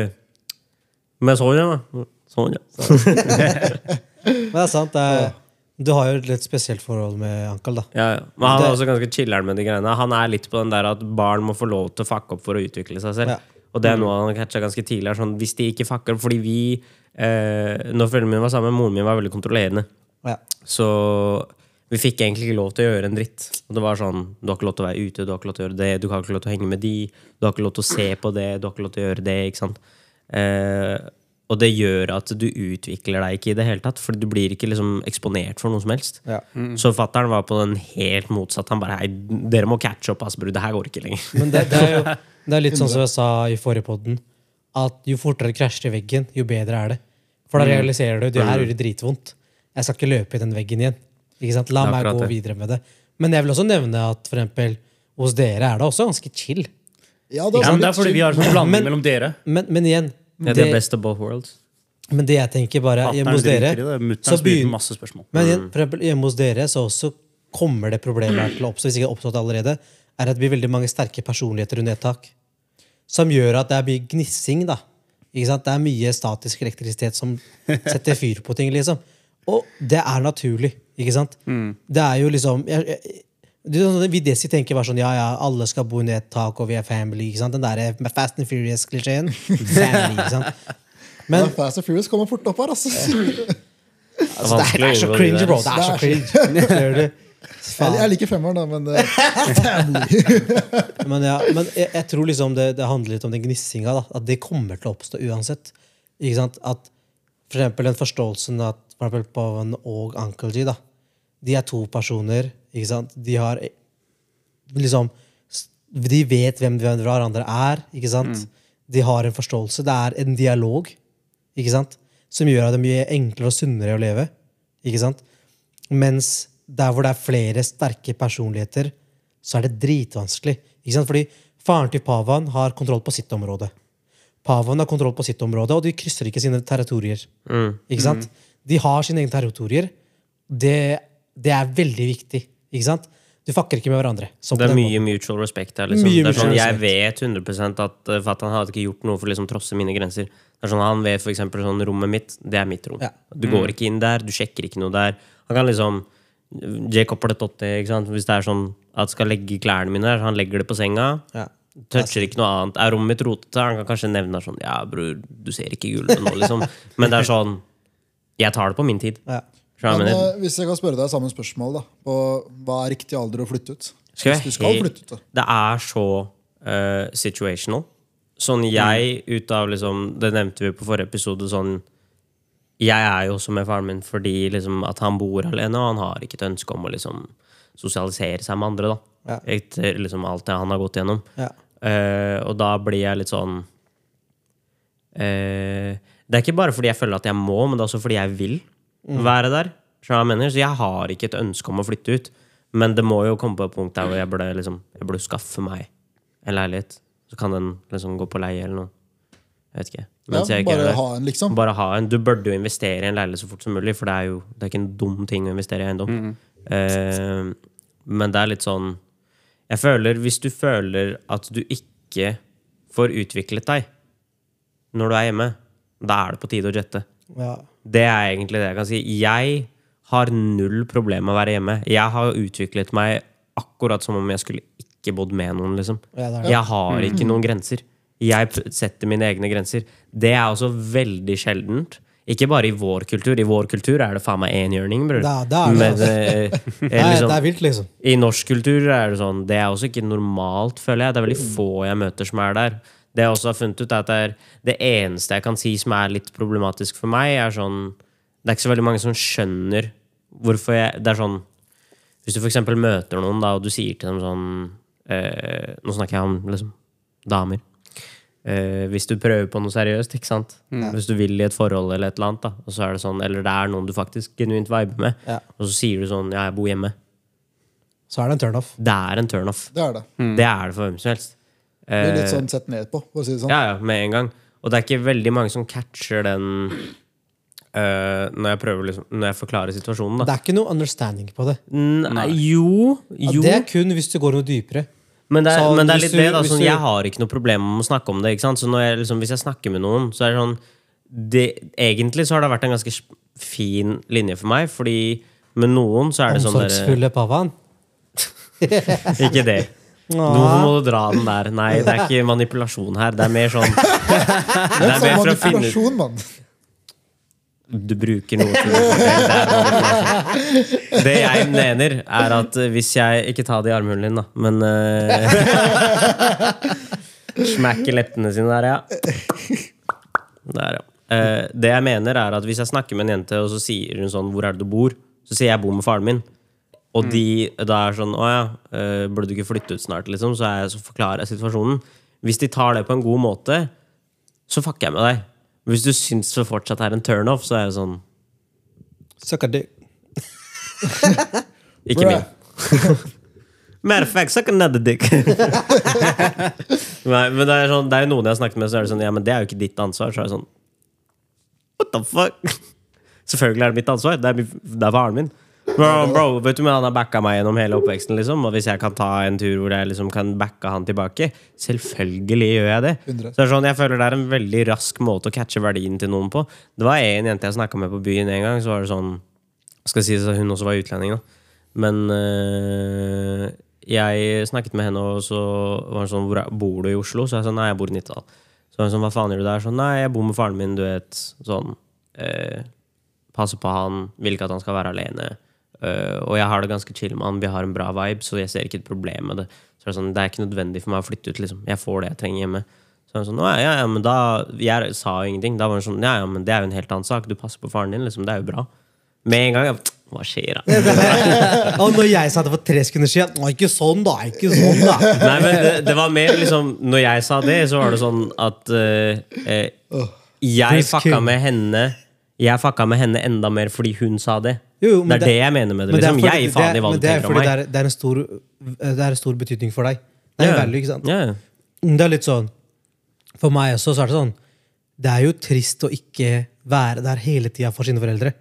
Speaker 1: Med Sonja, da. Sonja.
Speaker 2: Men det er sant. Det er, du har jo et litt spesielt forhold med Ankel, da.
Speaker 1: Ja, ja. Men han er også ganske chiller'n med de greiene. Han er litt på den der at barn må få lov til å fucke opp for å utvikle seg selv.
Speaker 2: Ja.
Speaker 1: Og det er noe han catcha ganske tidlig. Sånn, hvis de ikke fucker opp Fordi vi eh, Når foreldrene mine var sammen, moren min var veldig kontrollerende.
Speaker 2: Ja.
Speaker 1: Så vi fikk egentlig ikke lov til å gjøre en dritt. Og det var sånn, Du har ikke lov til å være ute, du har ikke lov til å gjøre det, du har ikke lov til å henge med de, du har ikke lov til å se på det, du har ikke lov til å gjøre det. ikke sant? Eh, og det gjør at du utvikler deg ikke i det hele tatt, for du blir ikke liksom eksponert for noe som helst.
Speaker 2: Ja.
Speaker 1: Så fattern var på den helt motsatte. Han bare Hei, dere må catche opp, ass, bror. Det her går ikke lenger.
Speaker 2: Men det, det, er jo, det er litt sånn som jeg sa i forrige podden, at jo fortere det krasjer i veggen, jo bedre er det. For da realiserer du det her gjør det dritvondt. Jeg skal ikke løpe i den veggen igjen. Ikke sant? La
Speaker 1: er
Speaker 2: meg
Speaker 1: akkurat
Speaker 2: gå
Speaker 1: det.
Speaker 2: videre med det. Men jeg vil også nevne at for eksempel, hos dere er det også ganske chill.
Speaker 4: Ja, det
Speaker 6: Ja, men det er fordi vi har en blanding mellom dere.
Speaker 2: Men, men igjen
Speaker 1: Det er
Speaker 2: det,
Speaker 1: the best of both worlds.
Speaker 2: Men det jeg tenker bare hjemme hos dere
Speaker 6: i det.
Speaker 2: så begynner-
Speaker 6: masse spørsmål.
Speaker 2: Men igjen, for eksempel, hjemme hos dere så også kommer det problemer her til å oppstå, hvis ikke det har oppstått allerede, er at det blir veldig mange sterke personligheter under et tak. Som gjør at det blir gnissing, da. Ikke sant? Det er mye statisk elektrisitet som setter fyr på ting, liksom. Og det er naturlig, ikke sant? Det er jo liksom jeg, jeg, det er sånn, Vi Desi tenker bare sånn ja, ja, alle skal bo under et tak, og vi er family. ikke sant? Den der Fast and Furious-klisjeen. Family, ikke sant?
Speaker 4: Men,
Speaker 2: Men
Speaker 4: Fast and Furious kommer fort opp her, altså.
Speaker 2: altså, det, er, det er så cringe, bro. Det er så cringe.
Speaker 4: Jeg, jeg liker femmeren, da, men eh,
Speaker 2: Men, ja, men jeg, jeg tror liksom det, det handler litt om den gnissinga. Da, at det kommer til å oppstå uansett. Ikke sant? At for eksempel den forståelsen at for eksempel Pavan og Uncle G da, de er to personer. Ikke sant? De har liksom De vet hvem hvem hverandre er. Ikke sant? De har en forståelse. Det er en dialog ikke sant? som gjør at det er mye enklere og sunnere å leve. Ikke sant? Mens der hvor det er flere sterke personligheter, så er det dritvanskelig. Ikke sant? Fordi faren til Pavan har kontroll på sitt område. Pavan har kontroll på sitt område, og de krysser ikke sine territorier. Ikke sant? De har sine egne territorier. Det, det er veldig viktig. Ikke sant? Du fucker ikke med hverandre.
Speaker 1: Det er
Speaker 2: mye
Speaker 1: mye mutual respect her. Liksom. Det er sånn, jeg vet 100% at uh, Fatan hadde ikke gjort noe for å liksom, trosse mine grenser. Det er sånn, Han vet for eksempel sånn rommet mitt, det er mitt rom.
Speaker 2: Ja.
Speaker 1: Du går ikke inn der, du sjekker ikke noe der. Han kan liksom J. Coppeletotti, ikke sant. Hvis det er sånn at skal legge klærne mine der, han legger det på senga.
Speaker 2: Ja.
Speaker 1: Toucher ikke noe annet. Er rommet mitt rotete? Han kan kanskje nevne sånn Ja, bror, du ser ikke gulvet nå, liksom. Men det er sånn Jeg tar det på min tid.
Speaker 2: Ja.
Speaker 4: Men
Speaker 1: jeg
Speaker 4: eh, hvis jeg kan spørre deg samme spørsmål, da på hva er riktig alder å flytte ut?
Speaker 1: Skal jeg
Speaker 4: Hvis du skal flytte ut, da.
Speaker 1: Det er så uh, situational. Sånn jeg ut av liksom Det nevnte vi på forrige episode. Sånn Jeg er jo også med faren min fordi liksom at han bor alene, og han har ikke et ønske om å liksom sosialisere seg med andre. da
Speaker 2: Ja.
Speaker 1: Etter liksom alt det han har gått gjennom.
Speaker 2: Ja.
Speaker 1: Uh, og da blir jeg litt sånn uh, Det er ikke bare fordi jeg føler at jeg må, men det er også fordi jeg vil være der. Så jeg har ikke et ønske om å flytte ut. Men det må jo komme på et punkt der hvor jeg burde, liksom, jeg burde skaffe meg en leilighet. Så kan den liksom gå på leie eller noe. Jeg vet ikke. Mens
Speaker 4: Ja, bare ha en, liksom.
Speaker 1: Bare ha en. Du burde jo investere i en leilighet så fort som mulig, for det er jo det er ikke en dum ting å investere i eiendom. Eh, men det er litt sånn Jeg føler Hvis du føler at du ikke får utviklet deg når du er hjemme, da er det på tide å jette.
Speaker 2: Ja.
Speaker 1: Det er egentlig det jeg kan si. Jeg har null problem med å være hjemme. Jeg har utviklet meg akkurat som om jeg skulle ikke bodd med noen. liksom.
Speaker 2: Ja, det det.
Speaker 1: Jeg har ikke noen grenser. Jeg setter mine egne grenser. Det er også veldig sjeldent. Ikke bare i vår kultur. I vår kultur er det faen meg enhjørning, bror.
Speaker 2: Da- da er det,
Speaker 1: Men,
Speaker 2: altså.
Speaker 1: eh, liksom,
Speaker 2: det er vilt, liksom.
Speaker 1: i norsk kultur er det sånn Det er også ikke normalt, føler jeg. Det er veldig få jeg møter som er der. Det jeg også har funnet ut, er at det, er det eneste jeg kan si som er litt problematisk for meg, er sånn Det er ikke så veldig mange som skjønner hvorfor jeg Det er sånn Hvis du eksempel møter noen, da, og du sier til dem sånn eh, Nå snakker jeg om liksom damer. Eh, hvis du prøver på noe seriøst, ikke sant? Hvis du vil i et forhold eller et eller annet, da, og så er det sånn, eller det er noen du faktisk genuint viber med,
Speaker 2: Ja.
Speaker 1: og så sier du sånn Ja, jeg bor hjemme.
Speaker 2: Så er det en turnoff.
Speaker 1: Det er en turnoff.
Speaker 4: Det er det.
Speaker 1: Det er det for hvem som helst.
Speaker 4: Det er litt
Speaker 1: Eh,
Speaker 4: sånn sett ned på, for å si det sånn.
Speaker 1: ja, ja, med en gang. Og det er ikke veldig mange som catcher den eh, når jeg prøver liksom, Når jeg forklarer situasjonen, da.
Speaker 2: Det er ikke noe understanding på det.
Speaker 1: Nei, jo,
Speaker 2: Ja,
Speaker 1: jo.
Speaker 2: Det er kun hvis du går noe dypere.
Speaker 1: Men det er,
Speaker 2: Så
Speaker 1: men det er litt
Speaker 2: du-
Speaker 1: det, da. Sånn,
Speaker 2: du-
Speaker 1: jeg har ikke noe problem med å snakke om det. Ikke sant? Så jeg, liksom, hvis jeg snakker med noen, så er det sånn det, Egentlig så har det vært en ganske fin linje for meg, fordi med noen så er det sånn
Speaker 2: Omsorgsfulle pavan.
Speaker 1: Ikke det. Nå må du dra den der? Nei, det er ikke manipulasjon her. Det er mer sånn Det er mer for å finne ut. Du bruker noe til det. Jeg mener, er at eh, hvis jeg Ikke ta det i armhulen din, da, men uh, Smakke leppene sine der, ja. Der, ja. Uh, det jeg mener, er at hvis jeg snakker med en jente, og så sier hun sånn 'Hvor er det du bor?' Så sier jeg 'Jeg bor med faren min'. Og de da er sånn 'Å ja, uh, burde du ikke flytte ut snart?' liksom Så, jeg, så forklarer jeg situasjonen. Hvis de tar det på en god måte, så fucker jeg med deg. Hvis du syns det fortsatt er en turnoff, så er jeg sånn
Speaker 2: Suck a dick.
Speaker 1: Ikke min. Matter of fact, suck another dick. Nei, men det er, sånn, det er jo noen jeg har snakket med, så er det sånn Ja, men det er jo ikke ditt ansvar. Så er det sånn What the fuck? Selvfølgelig er det mitt ansvar. Det er, det er faren min. Bro, bro, vet du, men Han har backa meg gjennom hele oppveksten. liksom Og hvis jeg kan ta en tur hvor jeg liksom kan backe han tilbake, selvfølgelig gjør jeg det.
Speaker 4: 100.
Speaker 1: Så det er sånn, Jeg føler det er en veldig rask måte å catche verdien til noen på. Det var en jente jeg snakka med på byen en gang. Så var det sånn Skal si at hun også var utlending, da. Men øh, jeg snakket med henne, og så var hun sånn hvor Bor du i Oslo? Så jeg sa nei, jeg bor i Nittedal. Så hun sånn, hva faen gjør du der? Sånn, nei, jeg bor med faren min, du vet. Sånn. Øh, passer på han, vil ikke at han skal være alene. Eh, og jeg har det ganske chill med han, vi har en bra vibe, så jeg ser ikke et problem med det. Så det er sånn, det er ikke nødvendig for meg å flytte ut, liksom. Jeg får det jeg trenger hjemme. Så er sånn, «Å, ja, ja, men da Jeg sa jo ingenting. Da var hun sånn, ja, ja, men det er jo en helt annen sak. Du passer på faren din, liksom. Det er jo bra. Med en gang. jeg, Hva skjer, da?
Speaker 2: Og når jeg sa det for tre sekunder siden Å, ikke sånn, da! Ikke sånn, da!
Speaker 1: Nei, men det, det var mer liksom Når jeg sa det, så var det sånn at uh, eh, Jeg fucka med henne Jeg fucka med henne enda mer fordi hun sa det.
Speaker 2: Jo, jo, men
Speaker 1: det er det, jeg mener med det. liksom.
Speaker 2: fordi-
Speaker 1: Jeg faen i
Speaker 2: det er-
Speaker 1: hva du
Speaker 2: det er
Speaker 1: tenker om meg.
Speaker 2: Det er, det, er en stor, det er en stor betydning for deg. Det er
Speaker 1: yeah.
Speaker 2: value, ikke sant?
Speaker 1: Ja, ja.
Speaker 2: Det er litt sånn For meg også så er det sånn Det er jo trist å ikke være der hele tida for sine foreldre.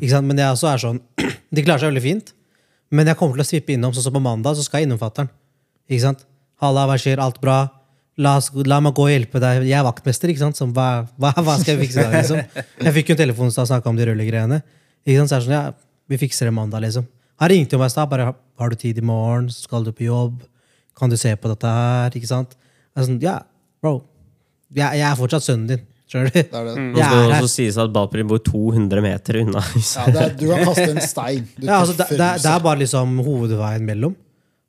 Speaker 2: Ikke sant? Men jeg også er sånn De klarer seg veldig fint, men jeg kommer til å svippe innom. Sånn som på mandag, så skal jeg innom fatter'n. Ikke sant? Halla, hva skjer? Alt bra? La, la meg gå og hjelpe deg. Jeg er vaktmester, ikke sant? Som, hva, hva, hva skal jeg fikse i dag, liksom? Jeg fikk jo en telefon da snakka om de rødlegreiene. Ikke sant? Så er det sånn, ja, vi fikser det mandag, liksom. Han ringte jo meg i stad. Bare har du tid i morgen? Skal du på jobb? Kan du se på dette her? Ikke sant? Jeg er sånn, ja, bro. Jeg, jeg er fortsatt sønnen din. Skjønner du?
Speaker 4: Det er det.
Speaker 1: Nå
Speaker 2: Jeg
Speaker 1: skal det
Speaker 2: er her.
Speaker 1: også sies at Balprim bor 200 meter unna.
Speaker 4: Ja, det er, du kan kaste en stein. Du
Speaker 2: Ja, altså, det,
Speaker 4: treffer
Speaker 2: det, er- det er bare liksom hovedveien mellom.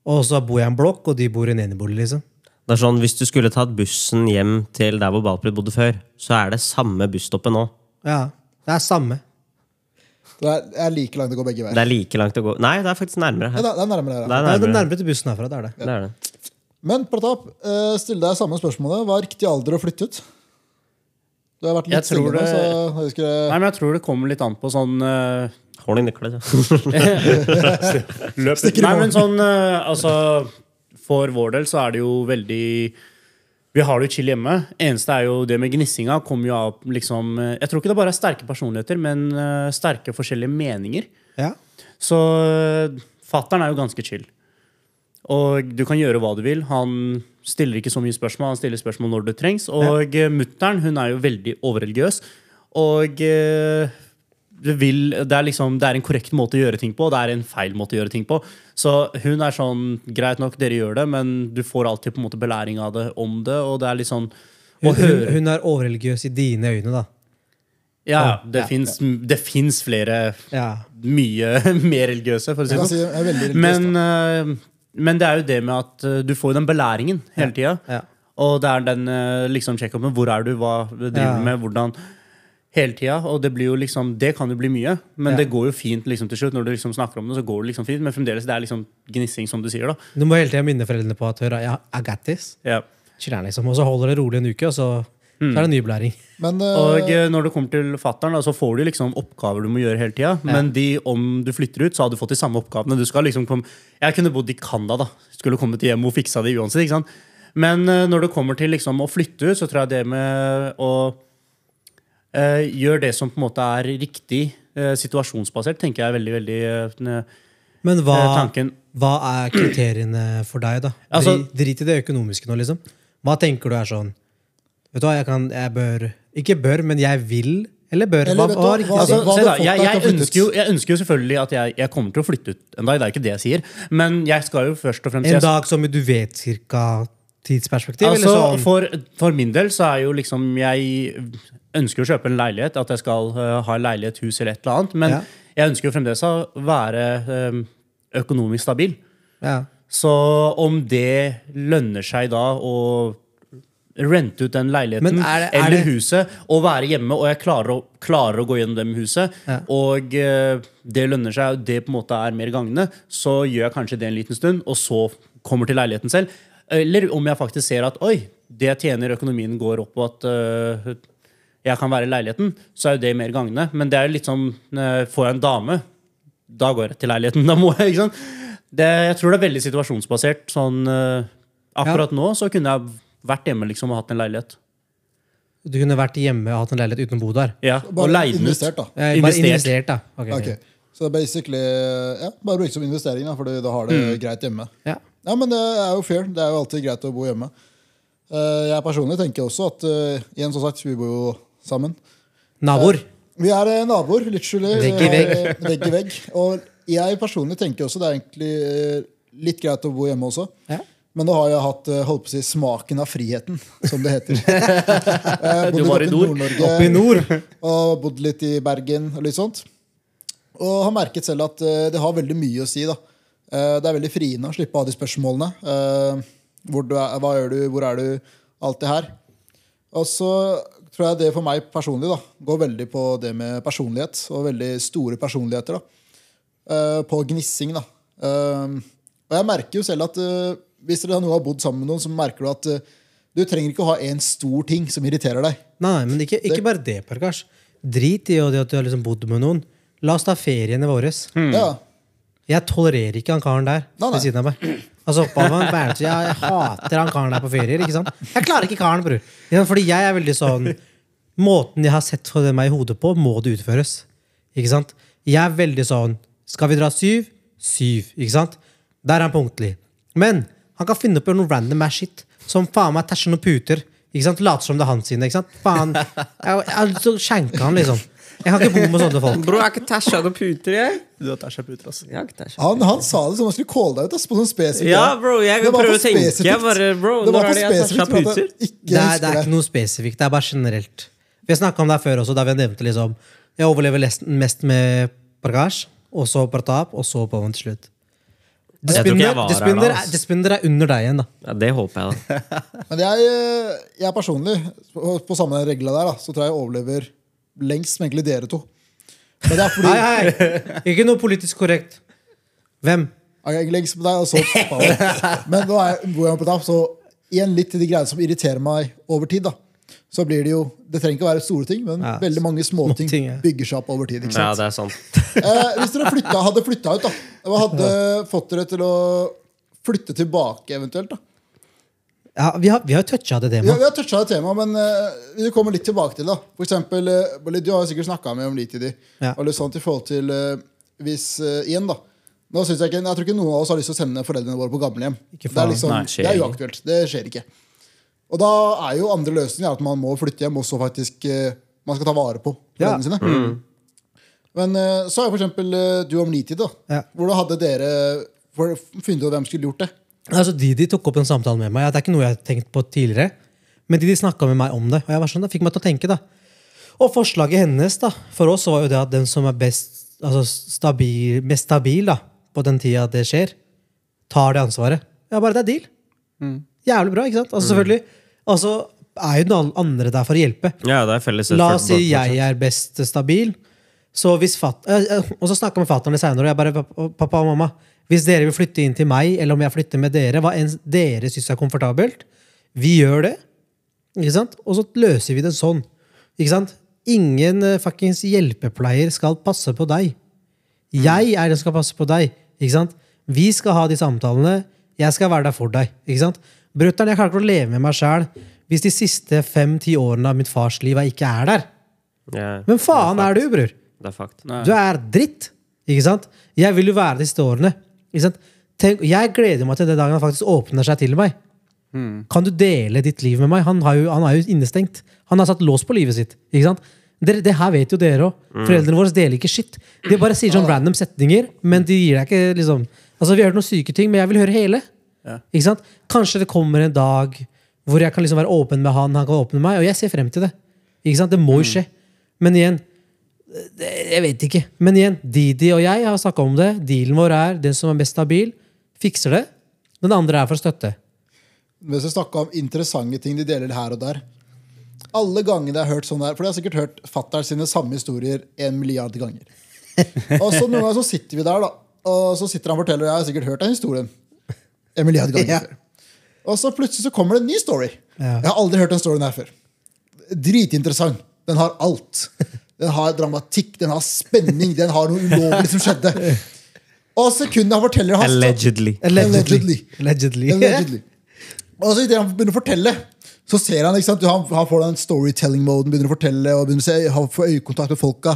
Speaker 2: Og så bor jeg i en blokk, og de bor i en enebolig. liksom.
Speaker 1: Det er sånn, Hvis du skulle tatt bussen hjem til der hvor Balprim bodde før, så er det samme busstoppet nå.
Speaker 2: Ja, Det er samme.
Speaker 4: Det er, er like langt å gå begge veier.
Speaker 1: Det er like langt å gå Nei, det er faktisk nærmere
Speaker 4: Ja,
Speaker 1: her.
Speaker 4: det er- det er nærmere her.
Speaker 1: Det
Speaker 4: er
Speaker 1: er
Speaker 2: Det er
Speaker 1: nærmere.
Speaker 2: nærmere til bussen herfra. det er det.
Speaker 1: Det er det.
Speaker 4: Men Pratap, eh, still deg samme spørsmålet. Hva er riktig alder å flytte ut? Du har vært litt
Speaker 3: Jeg tror
Speaker 4: stille nå,
Speaker 3: det-
Speaker 4: så jeg husker
Speaker 3: Nei, men jeg tror det kommer litt an på sånn eh,
Speaker 1: Hold i nøkkelen. ja.
Speaker 4: Stikker
Speaker 3: Nei, men sånn eh, Altså, for vår del så er det jo veldig Vi har det jo chill hjemme. Eneste er jo det med gnissinga kommer jo av liksom eh, Jeg tror ikke det bare er sterke personligheter, men uh, sterke forskjellige meninger.
Speaker 2: Ja.
Speaker 3: Så uh, fattern er jo ganske chill. Og du kan gjøre hva du vil. Han stiller ikke så mye spørsmål, han stiller spørsmål når det trengs. Og ja. mutter'n hun er jo veldig overreligiøs. Og eh, det, vil, det, er liksom, det er en korrekt måte å gjøre ting på, og det er en feil måte å gjøre ting på. Så hun er sånn Greit nok, dere gjør det, men du får alltid på en måte belæring av det om det. Og det er litt sånn
Speaker 2: Hun, hun, hun er overreligiøs i dine øyne, da.
Speaker 3: Ja, det
Speaker 2: Ja.
Speaker 3: fins det fins flere
Speaker 2: Ja.
Speaker 3: mye mer religiøse, for å si det sånn. Men, eh, men det er jo det med at eh, du får den belæringen hele tida.
Speaker 2: Ja.
Speaker 3: Og det er den eh, liksom check-upen. Hvor er du? Hva du driver
Speaker 2: Ja.
Speaker 3: med? Hvordan? Hele tida. Og det blir jo liksom Det kan jo bli mye, men
Speaker 2: Ja.
Speaker 3: det går jo fint liksom til slutt. Når du liksom snakker om det, så går det liksom fint. Men fremdeles det er liksom gnissing, som du sier. da
Speaker 2: Du må hele tida minne foreldrene på at hør, ja, I got this.
Speaker 3: ja.
Speaker 2: Chiller'n, liksom. Og så holder det rolig en uke, og så, så er det nyblæring.
Speaker 4: Men uh...
Speaker 3: Og eh, når det kommer til fattern, så får du liksom oppgaver du må gjøre hele tida. Men de, om du flytter ut, så har du fått de samme oppgavene. Du skal liksom komme, jeg kunne bodd i Canada, da. Skulle kommet hjem og fiksa det uansett. ikke sant? Men uh, når det kommer til liksom å flytte ut, så tror jeg det med å eh, gjør det som på en måte er riktig eh, situasjonsbasert, tenker jeg er veldig, veldig eh,
Speaker 2: Men hva,
Speaker 3: eh, tanken.
Speaker 2: hva er kriteriene for deg, da?
Speaker 3: Altså-
Speaker 2: Dri- Drit i det økonomiske nå, liksom. Hva tenker du er sånn Vet du hva, jeg kan Jeg bør Ikke bør, men jeg vil. Eller bør.
Speaker 4: Eller
Speaker 2: Hva, hva
Speaker 3: Altså,
Speaker 4: hva
Speaker 3: se da, jeg, jeg, ønsker jo, jeg ønsker jo selvfølgelig at jeg, jeg kommer til å flytte ut en dag. Det er ikke det jeg sier. Men jeg skal jo først og fremst
Speaker 2: En dag som du vet cirka tidsperspektiv?
Speaker 3: Altså,
Speaker 2: sånn?
Speaker 3: for, for min del så er jo liksom Jeg ønsker å kjøpe en leilighet, at jeg skal uh, ha en leilighet, hus eller et eller annet. Men
Speaker 2: Ja.
Speaker 3: jeg ønsker jo fremdeles å være um, økonomisk stabil.
Speaker 2: ja.
Speaker 3: Så om det lønner seg da å rente ut den leiligheten
Speaker 2: er det- er
Speaker 3: eller
Speaker 2: det-
Speaker 3: huset og være hjemme, og jeg klarer å, klarer å gå gjennom det med huset,
Speaker 2: Ja.
Speaker 3: og uh, det lønner seg, og det på en måte er mer gagnende, så gjør jeg kanskje det en liten stund, og så kommer til leiligheten selv. Eller om jeg faktisk ser at oi, det jeg tjener, økonomien går opp, og at uh, jeg kan være i leiligheten, så er jo det mer gagnende. Men det er jo litt sånn uh, Får jeg en dame, da går jeg til leiligheten. Da må jeg, ikke sant? Det, jeg tror det er veldig situasjonsbasert. Sånn, uh, akkurat nå så kunne jeg vært hjemme liksom, og hatt en leilighet.
Speaker 2: Du kunne vært hjemme og hatt en leilighet uten å bo der?
Speaker 3: Ja, og
Speaker 4: Bare
Speaker 3: leid
Speaker 4: investert, da.
Speaker 2: Eh, Bare
Speaker 3: Investert.
Speaker 2: investert, da. Okay. ok.
Speaker 4: Ok. Så det er basically ja, bare brukt som investering, da, for da har det
Speaker 3: Mm.
Speaker 4: greit hjemme.
Speaker 2: Ja.
Speaker 4: Ja, men det er jo fair. Det er jo alltid greit å bo hjemme. Eh, jeg personlig tenker også at eh, igjen som sagt, vi bor jo sammen.
Speaker 2: Naboer?
Speaker 4: Vi er eh, naboer, literally.
Speaker 2: Vegg i
Speaker 4: vegg. eh, vegg i vegg. Og jeg personlig tenker også det er egentlig eh, litt greit å bo hjemme også.
Speaker 2: Ja.
Speaker 4: Men nå har jeg hatt eh, holdt på å si, smaken av friheten, som det heter.
Speaker 3: Du var i nord.
Speaker 4: Nord-Norge
Speaker 2: Oppe i nord?
Speaker 4: og bodd litt i Bergen og litt sånt. Og har merket selv at eh, det har veldig mye å si. da. Eh, det er veldig friende å slippe å ha de spørsmålene. Eh, hvor du er, hva gjør du, hvor er du? Alt det her. Og så tror jeg det for meg personlig da, går veldig på det med personlighet. Og veldig store personligheter. da. Eh, på gnissing. da. Og jeg merker jo selv at hvis dere nå har bodd sammen med noen, så merker du at du trenger ikke å ha én stor ting som irriterer deg.
Speaker 2: Nei, men ikke, ikke bare det, Parkash. Drit i det at du har liksom bodd med noen. La oss ta feriene våre.
Speaker 3: Mm.
Speaker 4: Ja,
Speaker 2: Jeg tolererer ikke han karen der ved siden av meg. Altså, Berntsen, jeg, jeg hater han karen der på ferier. ikke sant? Jeg klarer ikke karen, bror. Fordi jeg er veldig sånn Måten jeg har sett for meg i hodet på, må det utføres. Ikke sant? Jeg er veldig sånn Skal vi dra syv? Syv. Ikke sant? Der er han punktlig. Men han kan finne på noe random ass shit. Som faen meg tæsjer noen puter. Ikke sant? Later som det er hans sine. Ikke sant? Faen. Jeg, jeg, så skjenker han, liksom. Jeg kan ikke bo med sånne folk.
Speaker 1: Bro, jeg har ikke tæsja noen puter, jeg.
Speaker 6: Du har tæsja puter, altså.
Speaker 1: Jeg har ikke tæsja.
Speaker 4: Han, han sa det som han skulle calle deg ut ass, på sånn spesifikt.
Speaker 1: Ja, bro, jeg
Speaker 4: Det prøve
Speaker 1: prøver å tenke. Jeg bare, bro,
Speaker 4: Det
Speaker 1: når
Speaker 4: var
Speaker 1: er
Speaker 4: for
Speaker 1: det jeg tæsja
Speaker 4: spesifikt
Speaker 1: puter?
Speaker 4: ikke
Speaker 2: Det er, det er ikke noe spesifikt, det er bare generelt. Vi har snakka om det her før også, da vi nevnte liksom Jeg overlever mest med Prakash, og så Pratap, og så Pavan til slutt. Despinder er- er under deg igjen, da.
Speaker 1: Ja, det håper jeg, da.
Speaker 4: Men jeg, eh, jeg personlig, på, på samme regla der, da, så tror jeg jeg overlever lengst med egentlig dere to. Men det er fordi
Speaker 2: Hei, hei! Ikke noe politisk korrekt. Hvem?
Speaker 4: jeg er lengst med deg, og så. Men nå er jeg, jeg på tap, så igjen litt til de greiene som irriterer meg over tid. da så blir det jo, det trenger ikke å være store ting, men
Speaker 2: Ja,
Speaker 4: veldig mange småting
Speaker 2: småting, ja.
Speaker 4: bygger seg opp over tid. ikke
Speaker 1: Ja, det er sant.
Speaker 4: Eh, hvis dere flytta, hadde flytta ut, da hva hadde fått dere til å flytte tilbake eventuelt? da?
Speaker 2: Ja, vi har, vi har toucha det temaet.
Speaker 4: Ja, vi har toucha det temaet, men uh, vi kommer litt tilbake til det. For eksempel, uh, Bolli, Du har jo sikkert snakka med om Litidi.
Speaker 2: Ja.
Speaker 4: Og litt sånt i forhold til uh, hvis Igjen, da. Nå synes jeg, ikke, jeg tror ikke noen av oss har lyst til å sende foreldrene våre på gamlehjem. Det er, liksom,
Speaker 6: Nei,
Speaker 4: det er uaktuelt. Det skjer ikke. Og da er jo andre løsninger at man må flytte hjem, og så faktisk man skal ta vare på
Speaker 2: Ja.
Speaker 4: foreldrene sine. Men eh, så er jo for eksempel du om Nitid, da.
Speaker 2: Ja.
Speaker 4: Hvordan hadde dere for, funnet ut hvem skulle gjort det?
Speaker 2: Altså, Didi tok opp en samtale med meg. Det er ikke noe jeg har tenkt på tidligere. Men Didi snakka med meg om det, og jeg var sånn, det fikk meg til å tenke. da. Og forslaget hennes da, for oss var jo det at den som er best, altså stabil, mest stabil da, på den tida det skjer, tar det ansvaret. Ja, bare det er deal. Jævlig bra, ikke sant? Altså selvfølgelig, altså er jo den andre der for å hjelpe.
Speaker 1: Ja, det er felles
Speaker 2: La oss si jeg er best stabil. Så hvis fat eh, eh, og så snakka jeg med fatter'n seinere, og jeg bare "Pappa- Pappa og mamma, hvis dere vil flytte inn til meg, eller om jeg flytter med dere, hva enn dere syns er komfortabelt, vi gjør det. Ikke sant? Og så løser vi det sånn. Ikke sant? Ingen uh, fuckings hjelpepleier skal passe på deg. Jeg er den som skal passe på deg. Ikke sant? Vi skal ha de samtalene. Jeg skal være der for deg. Ikke sant? Brutter'n, jeg klarer ikke å leve med meg sjæl hvis de siste fem-ti årene av mitt fars liv jeg ikke er der.
Speaker 1: Yeah,
Speaker 2: Men faen
Speaker 1: er,
Speaker 2: er du, bror?
Speaker 1: Det er fakt.
Speaker 2: Du er dritt. Ikke sant? Jeg vil jo være de siste årene. Ikke sant? Tenk, jeg gleder meg til den dagen han faktisk åpner seg til meg. Kan du dele ditt liv med meg? Han, har jo, han er jo innestengt. Han har satt lås på livet sitt. Ikke sant? Dere, det her vet jo dere òg. Foreldrene våre deler ikke shit. De bare sier sånn random setninger, men de gir deg ikke liksom Altså, Vi har hørt noen syke ting, men jeg vil høre hele.
Speaker 6: Ja.
Speaker 2: Ikke sant? Kanskje det kommer en dag hvor jeg kan liksom være åpen med han, han kan åpne med meg, og jeg ser frem til det. Ikke sant? Det må jo skje. Men igjen, det- jeg vet ikke. Men igjen, Didi og jeg har snakka om det. Dealen vår er den som er mest stabil, fikser det. Den andre er for støtte.
Speaker 4: Hvis vi snakker om interessante ting de deler her og der Alle gangene jeg har hørt sånn der For jeg har sikkert hørt fatter'n sine samme historier en milliard ganger. Og så noen ganger så sitter vi der, da og så sitter han og forteller, og jeg har sikkert hørt den historien en milliard ganger
Speaker 2: Ja.
Speaker 4: før. Og så plutselig så kommer det en ny story.
Speaker 2: Ja.
Speaker 4: Jeg har aldri hørt den storyen her før. Dritinteressant. Den har alt. Den har dramatikk, den har spenning, den har noe ulovlig som skjedde. Og sekundet han forteller han
Speaker 1: Allegedly.
Speaker 4: Allegedly.
Speaker 2: Allegedly.
Speaker 4: Allegedly. Og så idet han begynner å fortelle, så ser han ikke sant? Han, han får den storytelling-moden, begynner å fortelle og begynner å se, han får øyekontakt med folka.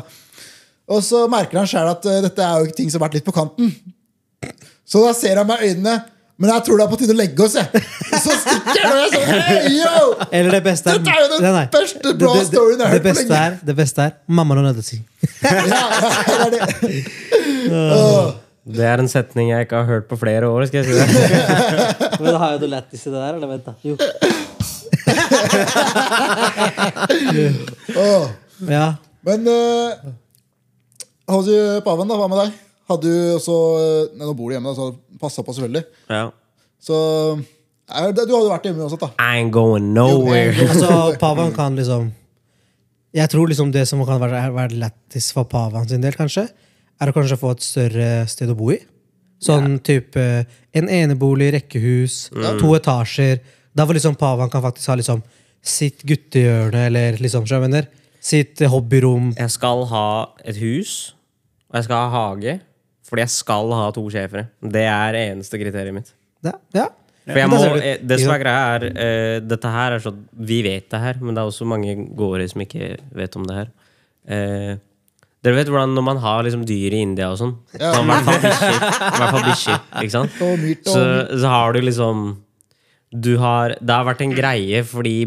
Speaker 4: Og så merker han sjøl at uh, dette er jo ikke ting som har vært litt på kanten. Så da ser han med øynene. Men jeg tror det er på tide å legge oss, jeg. Så stikker jeg, og jeg sånn hey, yo!
Speaker 2: Eller det beste er
Speaker 4: Dette er jo den
Speaker 2: Nei, nei.
Speaker 4: beste bra
Speaker 2: Det- det-
Speaker 4: storyen jeg har hørt på lenge.
Speaker 2: er, det beste er mamma og nødde
Speaker 4: Ja, ja, det er det.
Speaker 1: Er en setning jeg ikke har hørt på flere år. skal jeg si det.
Speaker 2: Men har jo du lættis i det der, eller vent da? Jo.
Speaker 4: oh.
Speaker 2: Ja.
Speaker 4: Men uh, hos paven, da, hva med deg? Hadde du også eh, Nei, Nå bor du hjemme, da, så passa på, selvfølgelig.
Speaker 1: Ja.
Speaker 4: Så Du hadde vært hjemme uansett, da.
Speaker 1: I ain't going nowhere.
Speaker 2: Altså, Pavan kan liksom Jeg tror liksom det som kan være, være lættis for Pavan sin del, kanskje, er å kanskje få et større sted å bo i. Sånn type en enebolig, rekkehus, to etasjer. Da hvor liksom Pavan kan faktisk ha liksom sitt guttehjørne, eller liksom, mener? Sitt hobbyrom.
Speaker 1: Jeg skal ha et hus, og jeg skal ha hage. Fordi jeg skal ha to schæfere. Det er det eneste kriteriet mitt.
Speaker 2: Ja. ja.
Speaker 1: For jeg må, eh, det som er greia, er uh, Dette her er sånn Vi vet det her, men det er også mange gårder som ikke vet om det her. Uh, dere vet hvordan når man har liksom dyr i India og sånn
Speaker 4: Ja.
Speaker 1: I hvert fall bikkjer. Så, så har du liksom Du har Det har vært en greie fordi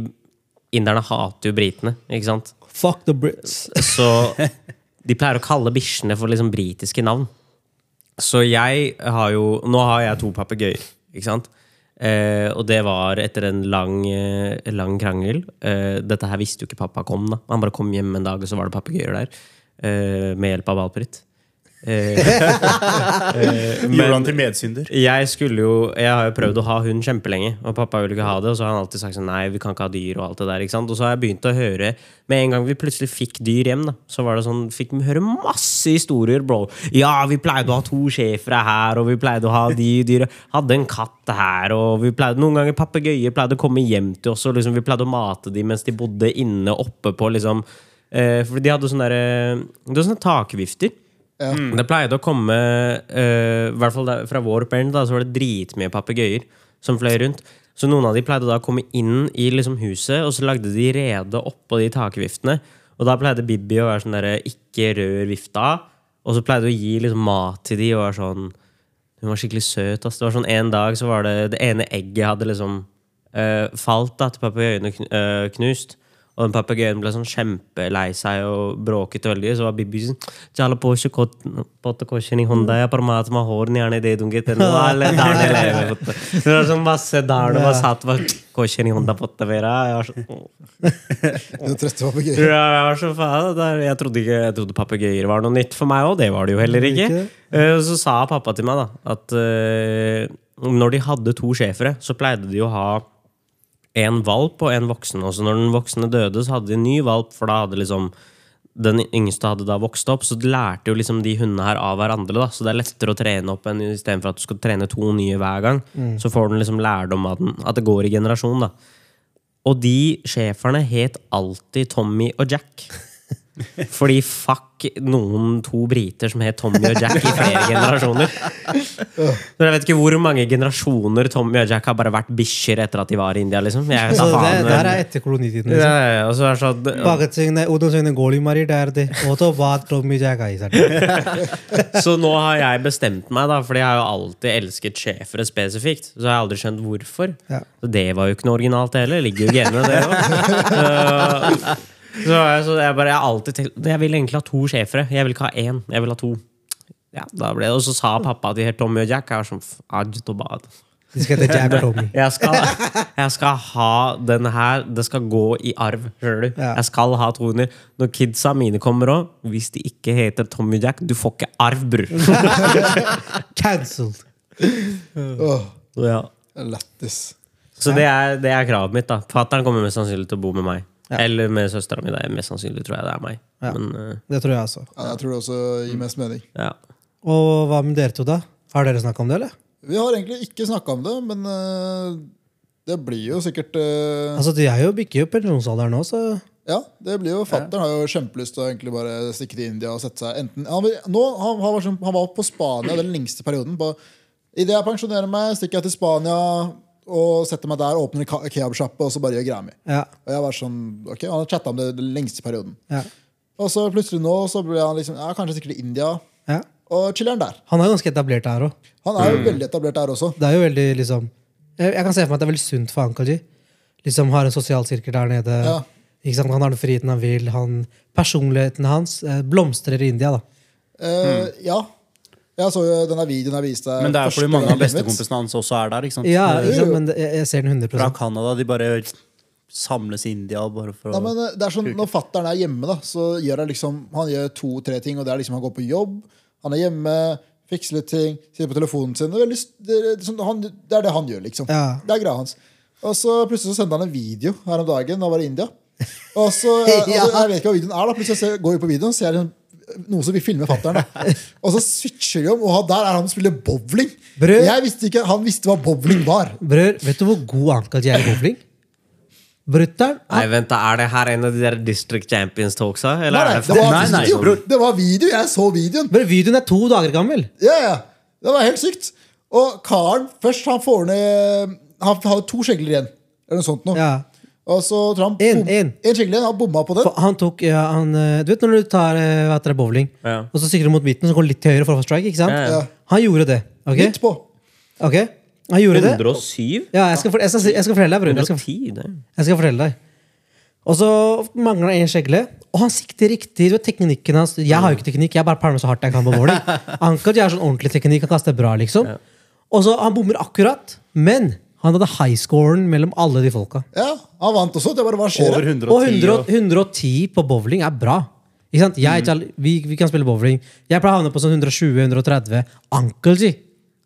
Speaker 1: inderne hater jo britene, ikke sant?
Speaker 2: Fuck the Brits.
Speaker 1: Så de pleier å kalle bikkjene for liksom britiske navn. Så jeg har jo Nå har jeg to papegøyer, ikke sant? Eh, og det var etter en lang, eh, lang krangel. Eh, dette her visste jo ikke pappa kom. da Han bare kom hjem en dag, og så var det papegøyer der. Eh, med hjelp av valgpritt. Eh, eh,
Speaker 6: Gjorde han til medsynder?
Speaker 1: jeg skulle jo Jeg har jo prøvd å ha hund kjempelenge, og pappa ville ikke ha det. Og så har han alltid sagt sånn Nei, vi kan ikke ha dyr og alt det der. ikke sant? Og så har jeg begynt å høre Med en gang vi plutselig fikk dyr hjem, da så var det sånn Fikk vi høre masse historier, bro. Ja, vi pleide å ha to schæfere her, og vi pleide å ha de dyra. Hadde en katt her, og vi pleide Noen ganger papegøyer pleide å komme hjem til oss, og liksom vi pleide å mate dem mens de bodde inne oppe på liksom eh, For de hadde sånne, der, de hadde sånne takvifter.
Speaker 4: Ja.
Speaker 1: Det pleide å komme uh, I hvert fall der, fra vår band da, så var det dritmye papegøyer som fløy rundt. Så noen av de pleide da å komme inn i liksom huset, og så lagde de rede oppå de takviftene. Og da pleide Bibi å være sånn derre 'ikke rør vifta'. Og så pleide hun å gi liksom mat til de og være sånn Hun var skikkelig søt. Altså. Det var sånn En dag så var det det ene egget hadde liksom uh, falt da til papegøyene eh, knust. Og den papegøyen ble sånn kjempelei seg og bråket veldig. Så var Bibi sånn «Jala po siya kot- pote koshin i Honda, jeg parmatma håren gjerne i det dunget ennå, eller der det lever, potte». Det var sånn masse der det var satt var koshin i Honda potte vera. Jeg var sånn
Speaker 4: Du trøster papegøyer.
Speaker 1: ja, jeg var så faen. Jeg trodde ikke Jeg trodde papegøyer var noe nytt for meg òg. Det var det jo heller ikke.
Speaker 2: Ikke.
Speaker 1: Eh, Så sa pappa til meg da at eh, når de hadde to schæfere, så pleide de å ha en valp og en voksen. Og så når den voksne døde, så hadde de en ny valp, for da hadde liksom den yngste hadde da vokst opp, så lærte jo liksom de hundene her av hverandre. da Så det er lettere å trene opp enn istedenfor at du skal trene to nye hver gang. Så får den liksom lærdom av den, at det går i generasjon. da og de schæferne het alltid Tommy og Jack. Fordi fuck noen to briter som het Tommy og Jack i flere generasjoner. Men jeg vet ikke hvor mange generasjoner Tommy og Jack har bare vært bikkjer etter at de var i India. liksom. Jeg,
Speaker 2: så det, det her er etter kolonitiden. liksom.
Speaker 1: Ja, ja, og så er sånn, så nå har jeg bestemt meg, da, fordi jeg har jo alltid elsket schæfere spesifikt. Så har jeg aldri skjønt hvorfor. Så det var jo ikke noe originalt heller. Ligger jo i genene, det òg. Så, så jeg, bare, jeg, alltid tenkt, jeg vil egentlig ha to schæfere. Jeg vil ikke ha én, jeg vil ha to. Ja, ble, og så sa pappa at de til Tommy og Jack jeg som, sånn, De
Speaker 2: skal hete Jack og Tommy.
Speaker 1: Jeg skal, jeg skal, ha den her. Det skal gå i arv. Hører du?
Speaker 2: Ja.
Speaker 1: Jeg skal ha to hunder. Når kidsa mine kommer òg, hvis de ikke heter Tommy og Jack, du får ikke arv, bror.
Speaker 2: Cancelled.
Speaker 4: Oh.
Speaker 1: Ja.
Speaker 4: Lættis.
Speaker 1: Så det er, det er, kravet mitt. da Fattern kommer mest sannsynlig til å bo med meg.
Speaker 2: Ja.
Speaker 1: Eller med søstera mi. Det mest sannsynlig tror jeg det er meg.
Speaker 2: Ja.
Speaker 1: Men uh,
Speaker 2: Det tror jeg også.
Speaker 4: Ja, jeg tror det også gir mest mening.
Speaker 1: ja.
Speaker 2: Og hva med dere to, da? Har dere snakka om det, eller?
Speaker 4: Vi har egentlig ikke snakka om det, men uh, det blir jo sikkert uh...
Speaker 2: Altså, De er jo bikker jo pensjonsalderen nå, så
Speaker 4: Ja, det blir jo Fattern har jo kjempelyst til å egentlig bare stikke til India og sette seg enten Han, vil, nå, han, han, var, han var på Spania den lengste perioden. På, Idet jeg pensjonerer meg, stikker jeg til Spania og setter meg der, åpner en kebabsjappe og så bare gjør greia mi.
Speaker 2: ja.
Speaker 4: Og jeg var sånn, ok, Han har chatta om det den lengste perioden.
Speaker 2: ja.
Speaker 4: Og så plutselig nå så ble han liksom, ja, kanskje sikkert i India,
Speaker 2: ja.
Speaker 4: og chiller'n der.
Speaker 2: Han er ganske etablert der òg.
Speaker 4: Han er jo veldig etablert der også.
Speaker 2: Det er jo veldig liksom Jeg, jeg kan se for meg at det er veldig sunt for Ankaji. Liksom Har en sosial sirkel der nede.
Speaker 4: Ja.
Speaker 2: Ikke sant? Han har den friheten han vil. Han, personligheten hans eh, blomstrer i India. da
Speaker 4: Eh, ja. Jeg så jo denne videoen jeg viste deg
Speaker 6: Men det er fordi mange av bestekompisene hans også er der. ikke sant?
Speaker 2: Ja, ikke sant? Men jeg, ser den 100%
Speaker 6: Fra Canada. De bare samles i India bare for
Speaker 4: Nei, men eh, det er sånn, Når fattern er hjemme, da, så gjør han liksom Han gjør to-tre ting. Og det er liksom Han går på jobb, han er hjemme, fikser litt ting, sitter på telefonen sin. Det er, veldig, det, er, sånn, han, det er det han gjør, liksom.
Speaker 2: Ja.
Speaker 4: Det er greia hans. Og så plutselig så sendte han en video her om dagen. Da var det i India. Og så, eh,
Speaker 2: Ja.
Speaker 4: altså, Jeg vet ikke hva videoen er. da Plutselig så går vi på videoen, ser jeg noen som vil filme fattern. Og så switcher de om, og der er han som spiller bowling.
Speaker 2: Brød.
Speaker 4: Jeg visste ikke, Han visste hva bowling var.
Speaker 2: Brød, vet du hvor god Ankaji er i bowling? Brutter'n
Speaker 1: Nei, vent, da, Er det her en av de der District Champions talksa? Eller
Speaker 4: Nei, nei,
Speaker 1: det
Speaker 4: var
Speaker 6: Nei, nei,
Speaker 4: video! Det var video, Jeg så videoen.
Speaker 2: Brød, Videoen er to dager gammel!
Speaker 4: Ja, ja. Det var helt sykt. Og karen først han får ned Han hadde to skjegler igjen. Eller noe sånt noe.
Speaker 2: Ja.
Speaker 4: Og så tror han
Speaker 2: En,
Speaker 4: bom-
Speaker 2: en.
Speaker 4: en igjen. Han bomma på den.
Speaker 2: For han tok ja, han, eh, Du vet når du tar vet hva heter det, bowling,
Speaker 1: Ja.
Speaker 2: og så sikrer du mot midten, så går du litt til høyre for å få strike? ikke sant?
Speaker 1: Ja.
Speaker 2: Han gjorde det. ok?
Speaker 4: Midt på.
Speaker 2: Ok? Han gjorde det.
Speaker 1: 107?
Speaker 2: Ja, jeg skal, for, jeg, skal, jeg skal fortelle deg, bror. Jeg skal, jeg skal fortelle deg. Og så mangler han en skjegle, og han sikter riktig. Du vet teknikken hans Jeg har jo ikke teknikk, jeg bare pælmer så hardt jeg kan på bowling. Ankel har sånn ordentlig teknikk, han kaster bra, liksom. Og så Han bommer akkurat, men han hadde highscoren mellom alle de folka.
Speaker 4: Ja, Han vant også. Det bare, hva skjer?
Speaker 6: Over 110.
Speaker 2: Og 100,
Speaker 6: og-
Speaker 2: 110 på bowling er bra. Ikke sant? Jeg, ikke vi, vi kan spille bowling. Jeg pleier å havne på sånn 120-130. Ankel, si!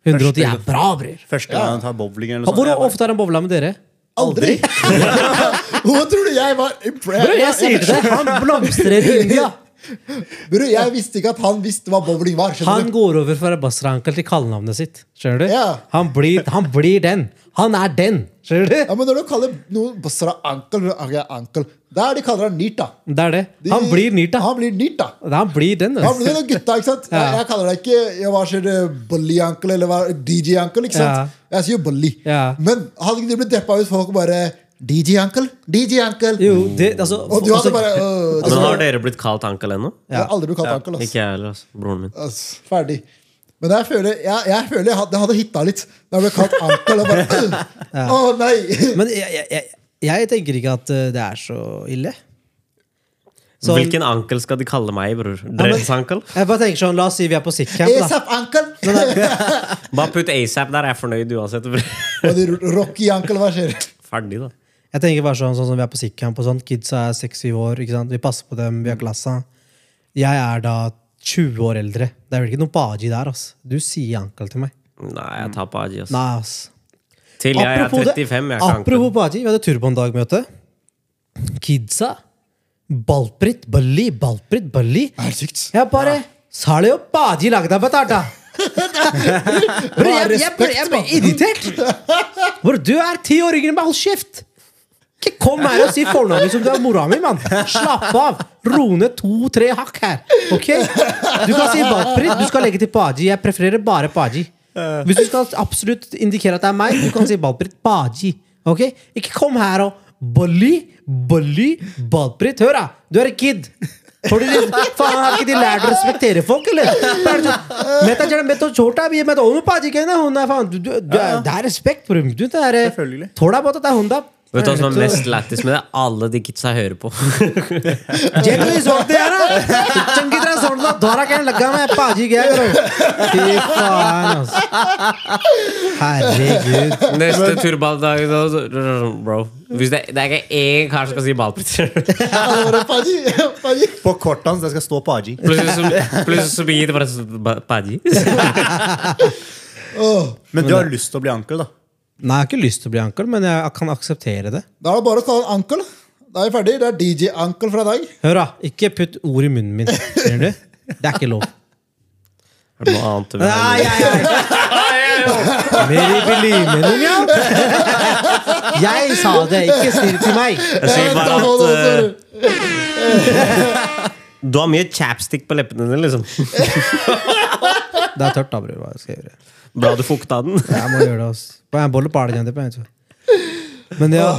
Speaker 2: 110 er bra, bror.
Speaker 6: Første gang han tar bowling eller noe
Speaker 2: Hvor
Speaker 6: sånt.
Speaker 2: ofte har han bowla med dere?
Speaker 4: Aldri! Hvorfor tror du jeg var
Speaker 2: Bro, jeg sier til deg, han blomstrer i India.
Speaker 4: Bror, jeg visste ikke at han visste hva bowling var.
Speaker 2: Han går over fra Basrankel til kallenavnet sitt. Skjønner du?
Speaker 4: Ja.
Speaker 2: Han, blir, han blir den. Han er den. Skjønner du?
Speaker 4: Ja, men Når du kaller noen Basra ankel, ankel da er de kaller han Nirta.
Speaker 2: Det er det.
Speaker 4: De,
Speaker 2: Han blir Nirta.
Speaker 4: Han blir Nirta.
Speaker 2: Han blir den.
Speaker 4: Han
Speaker 2: altså.
Speaker 4: blir den gutta, ikke sant?
Speaker 2: Ja.
Speaker 4: Jeg, kaller deg ikke jeg, var sånn det, Bully ankel eller DJ Ankel, ikke sant? Jeg sier Bully.
Speaker 2: Ja.
Speaker 4: Men hadde ikke de blitt deppa ut folk bare DJ Uncle? DJ Uncle?
Speaker 2: Jo, det, altså,
Speaker 4: Og du hadde
Speaker 2: altså-
Speaker 4: bare øh, det
Speaker 1: Men har dere blitt kalt uncle ennå?
Speaker 4: Jeg har aldri blitt kalt Uncle. ass.
Speaker 1: Ikke jeg heller, altså. Broren min.
Speaker 4: Ass, ferdig. Men jeg føler jeg, jeg, føler jeg hadde, hadde hitta litt. Da jeg ble kalt Uncle. Og bare, øh, Å nei!
Speaker 2: Men jeg, jeg, jeg, jeg tenker ikke at uh, det er så ille. Sånn-
Speaker 1: Hvilken ankel skal de kalle meg, bror? Dreadsankel?
Speaker 2: Jeg bare tenker sånn, La oss si vi er på sickcamp.
Speaker 4: ASAP Uncle!
Speaker 1: Bare putt ASAP der, jeg er fornøyd uansett. bror.
Speaker 4: Og de Rocky Uncle, hva skjer?
Speaker 1: Ferdig, da.
Speaker 2: Jeg tenker bare sånn, sånn som vi er på sickcamp på sånn. Kidsa er 6-7 år. ikke sant? Vi passer på dem, vi har klassa. Jeg er da 20 år eldre. Det er vel ikke noe baji der. ass. Du sier ankel til meg.
Speaker 1: Nei, jeg tar baji, ass.
Speaker 2: Nei, ass.
Speaker 1: Til jeg er
Speaker 2: Apropos er
Speaker 1: 35, jeg kan
Speaker 2: Apropos baji, vi hadde turbondagmøte. Kidsa. Balprit, balli, balprit, balli.
Speaker 4: Det er helt sykt.
Speaker 2: Jeg bare Sale og baji lagda batata. Bro, jeg, jeg, jeg, jeg ble irritert. Hvor du er ti år yngre enn meg. Hold kjeft! Ikke kom her og si fornavnet som du er mora mi, mann. Slapp av. Ro ned to-tre hakk her. Ok? Du kan si Balprit, du skal legge til Baji. Jeg prefererer bare Baji. Hvis du skal absolutt indikere at det er meg, du kan si Balprit Baji. Ok? Ikke kom her og Bolli, Bolli, Balprit. Hør, da! Du er en kid. Får du litt, faen, Har ikke de lært å respektere folk, eller? मैं तो जब मैं तो छोटा भी है मैं तो ओनू पाजी कहना होना फान du, du, du, det er respekt for dem. Du, det er
Speaker 6: Selvfølgelig.
Speaker 2: थोड़ा बहुत होता है होता
Speaker 1: Vet du hva som er mest lættis med det? Alle de kidsa hører på.
Speaker 2: Altså. Herregud.
Speaker 1: Neste turballdag. Bro. Hvis det, det er ikke én kar som skal si
Speaker 4: ballpritser.
Speaker 6: På kortet hans det skal stå Paji.
Speaker 1: Plutselig så blir det bare Paji.
Speaker 6: Men du har lyst til å bli ankel, da?
Speaker 2: Nei, jeg har ikke lyst til å bli ankel, men jeg kan akseptere det.
Speaker 4: Da er det bare å kalle han Uncle. Da er vi ferdig. Det er DJ Uncle fra deg.
Speaker 2: Hør, da. Ikke putt ord i munnen min. Ser du? Det er ikke lov.
Speaker 1: Er det noe annet du vil ha?
Speaker 2: Nei. Meri bili menunga. Jeg sa det, ikke si det til meg.
Speaker 1: Jeg sier bare at eh, du har mye chapstick på leppene dine, liksom.
Speaker 2: Det er tørt, da, bror. Hva skal jeg gjøre?
Speaker 1: Bra du fukta den.
Speaker 2: Jeg må gjøre det. Altså. Bare en bolle bare det, på. Men ja,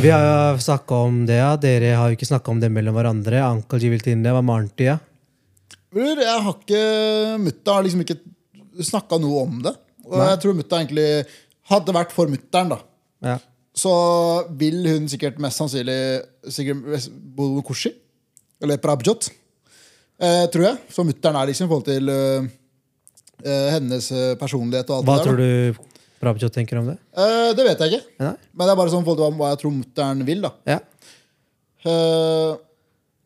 Speaker 2: vi har jo snakka om det. ja Dere har jo ikke snakka om det mellom hverandre. Ankel Giviltine, hva med? Ja?
Speaker 4: Bror, jeg har ikke Mutta har liksom ikke snakka noe om det. Og jeg tror mutta egentlig hadde vært for mutter'n, da.
Speaker 2: Ja.
Speaker 4: Så vil hun sikkert mest sannsynlig sikkert bo med Koshi. Eller Prabjot. Eh, tror jeg. Så mutter'n er liksom i forhold til eh, hennes eh, personlighet og alt
Speaker 2: Hva
Speaker 4: det der.
Speaker 2: Hva
Speaker 4: tror
Speaker 2: du Prabhjot tenker om det?
Speaker 4: Eh, det vet jeg ikke.
Speaker 2: Nei?
Speaker 4: Men det er bare sånn forhold til hva jeg tror mutter'n vil. da
Speaker 2: Ja.
Speaker 4: Eh,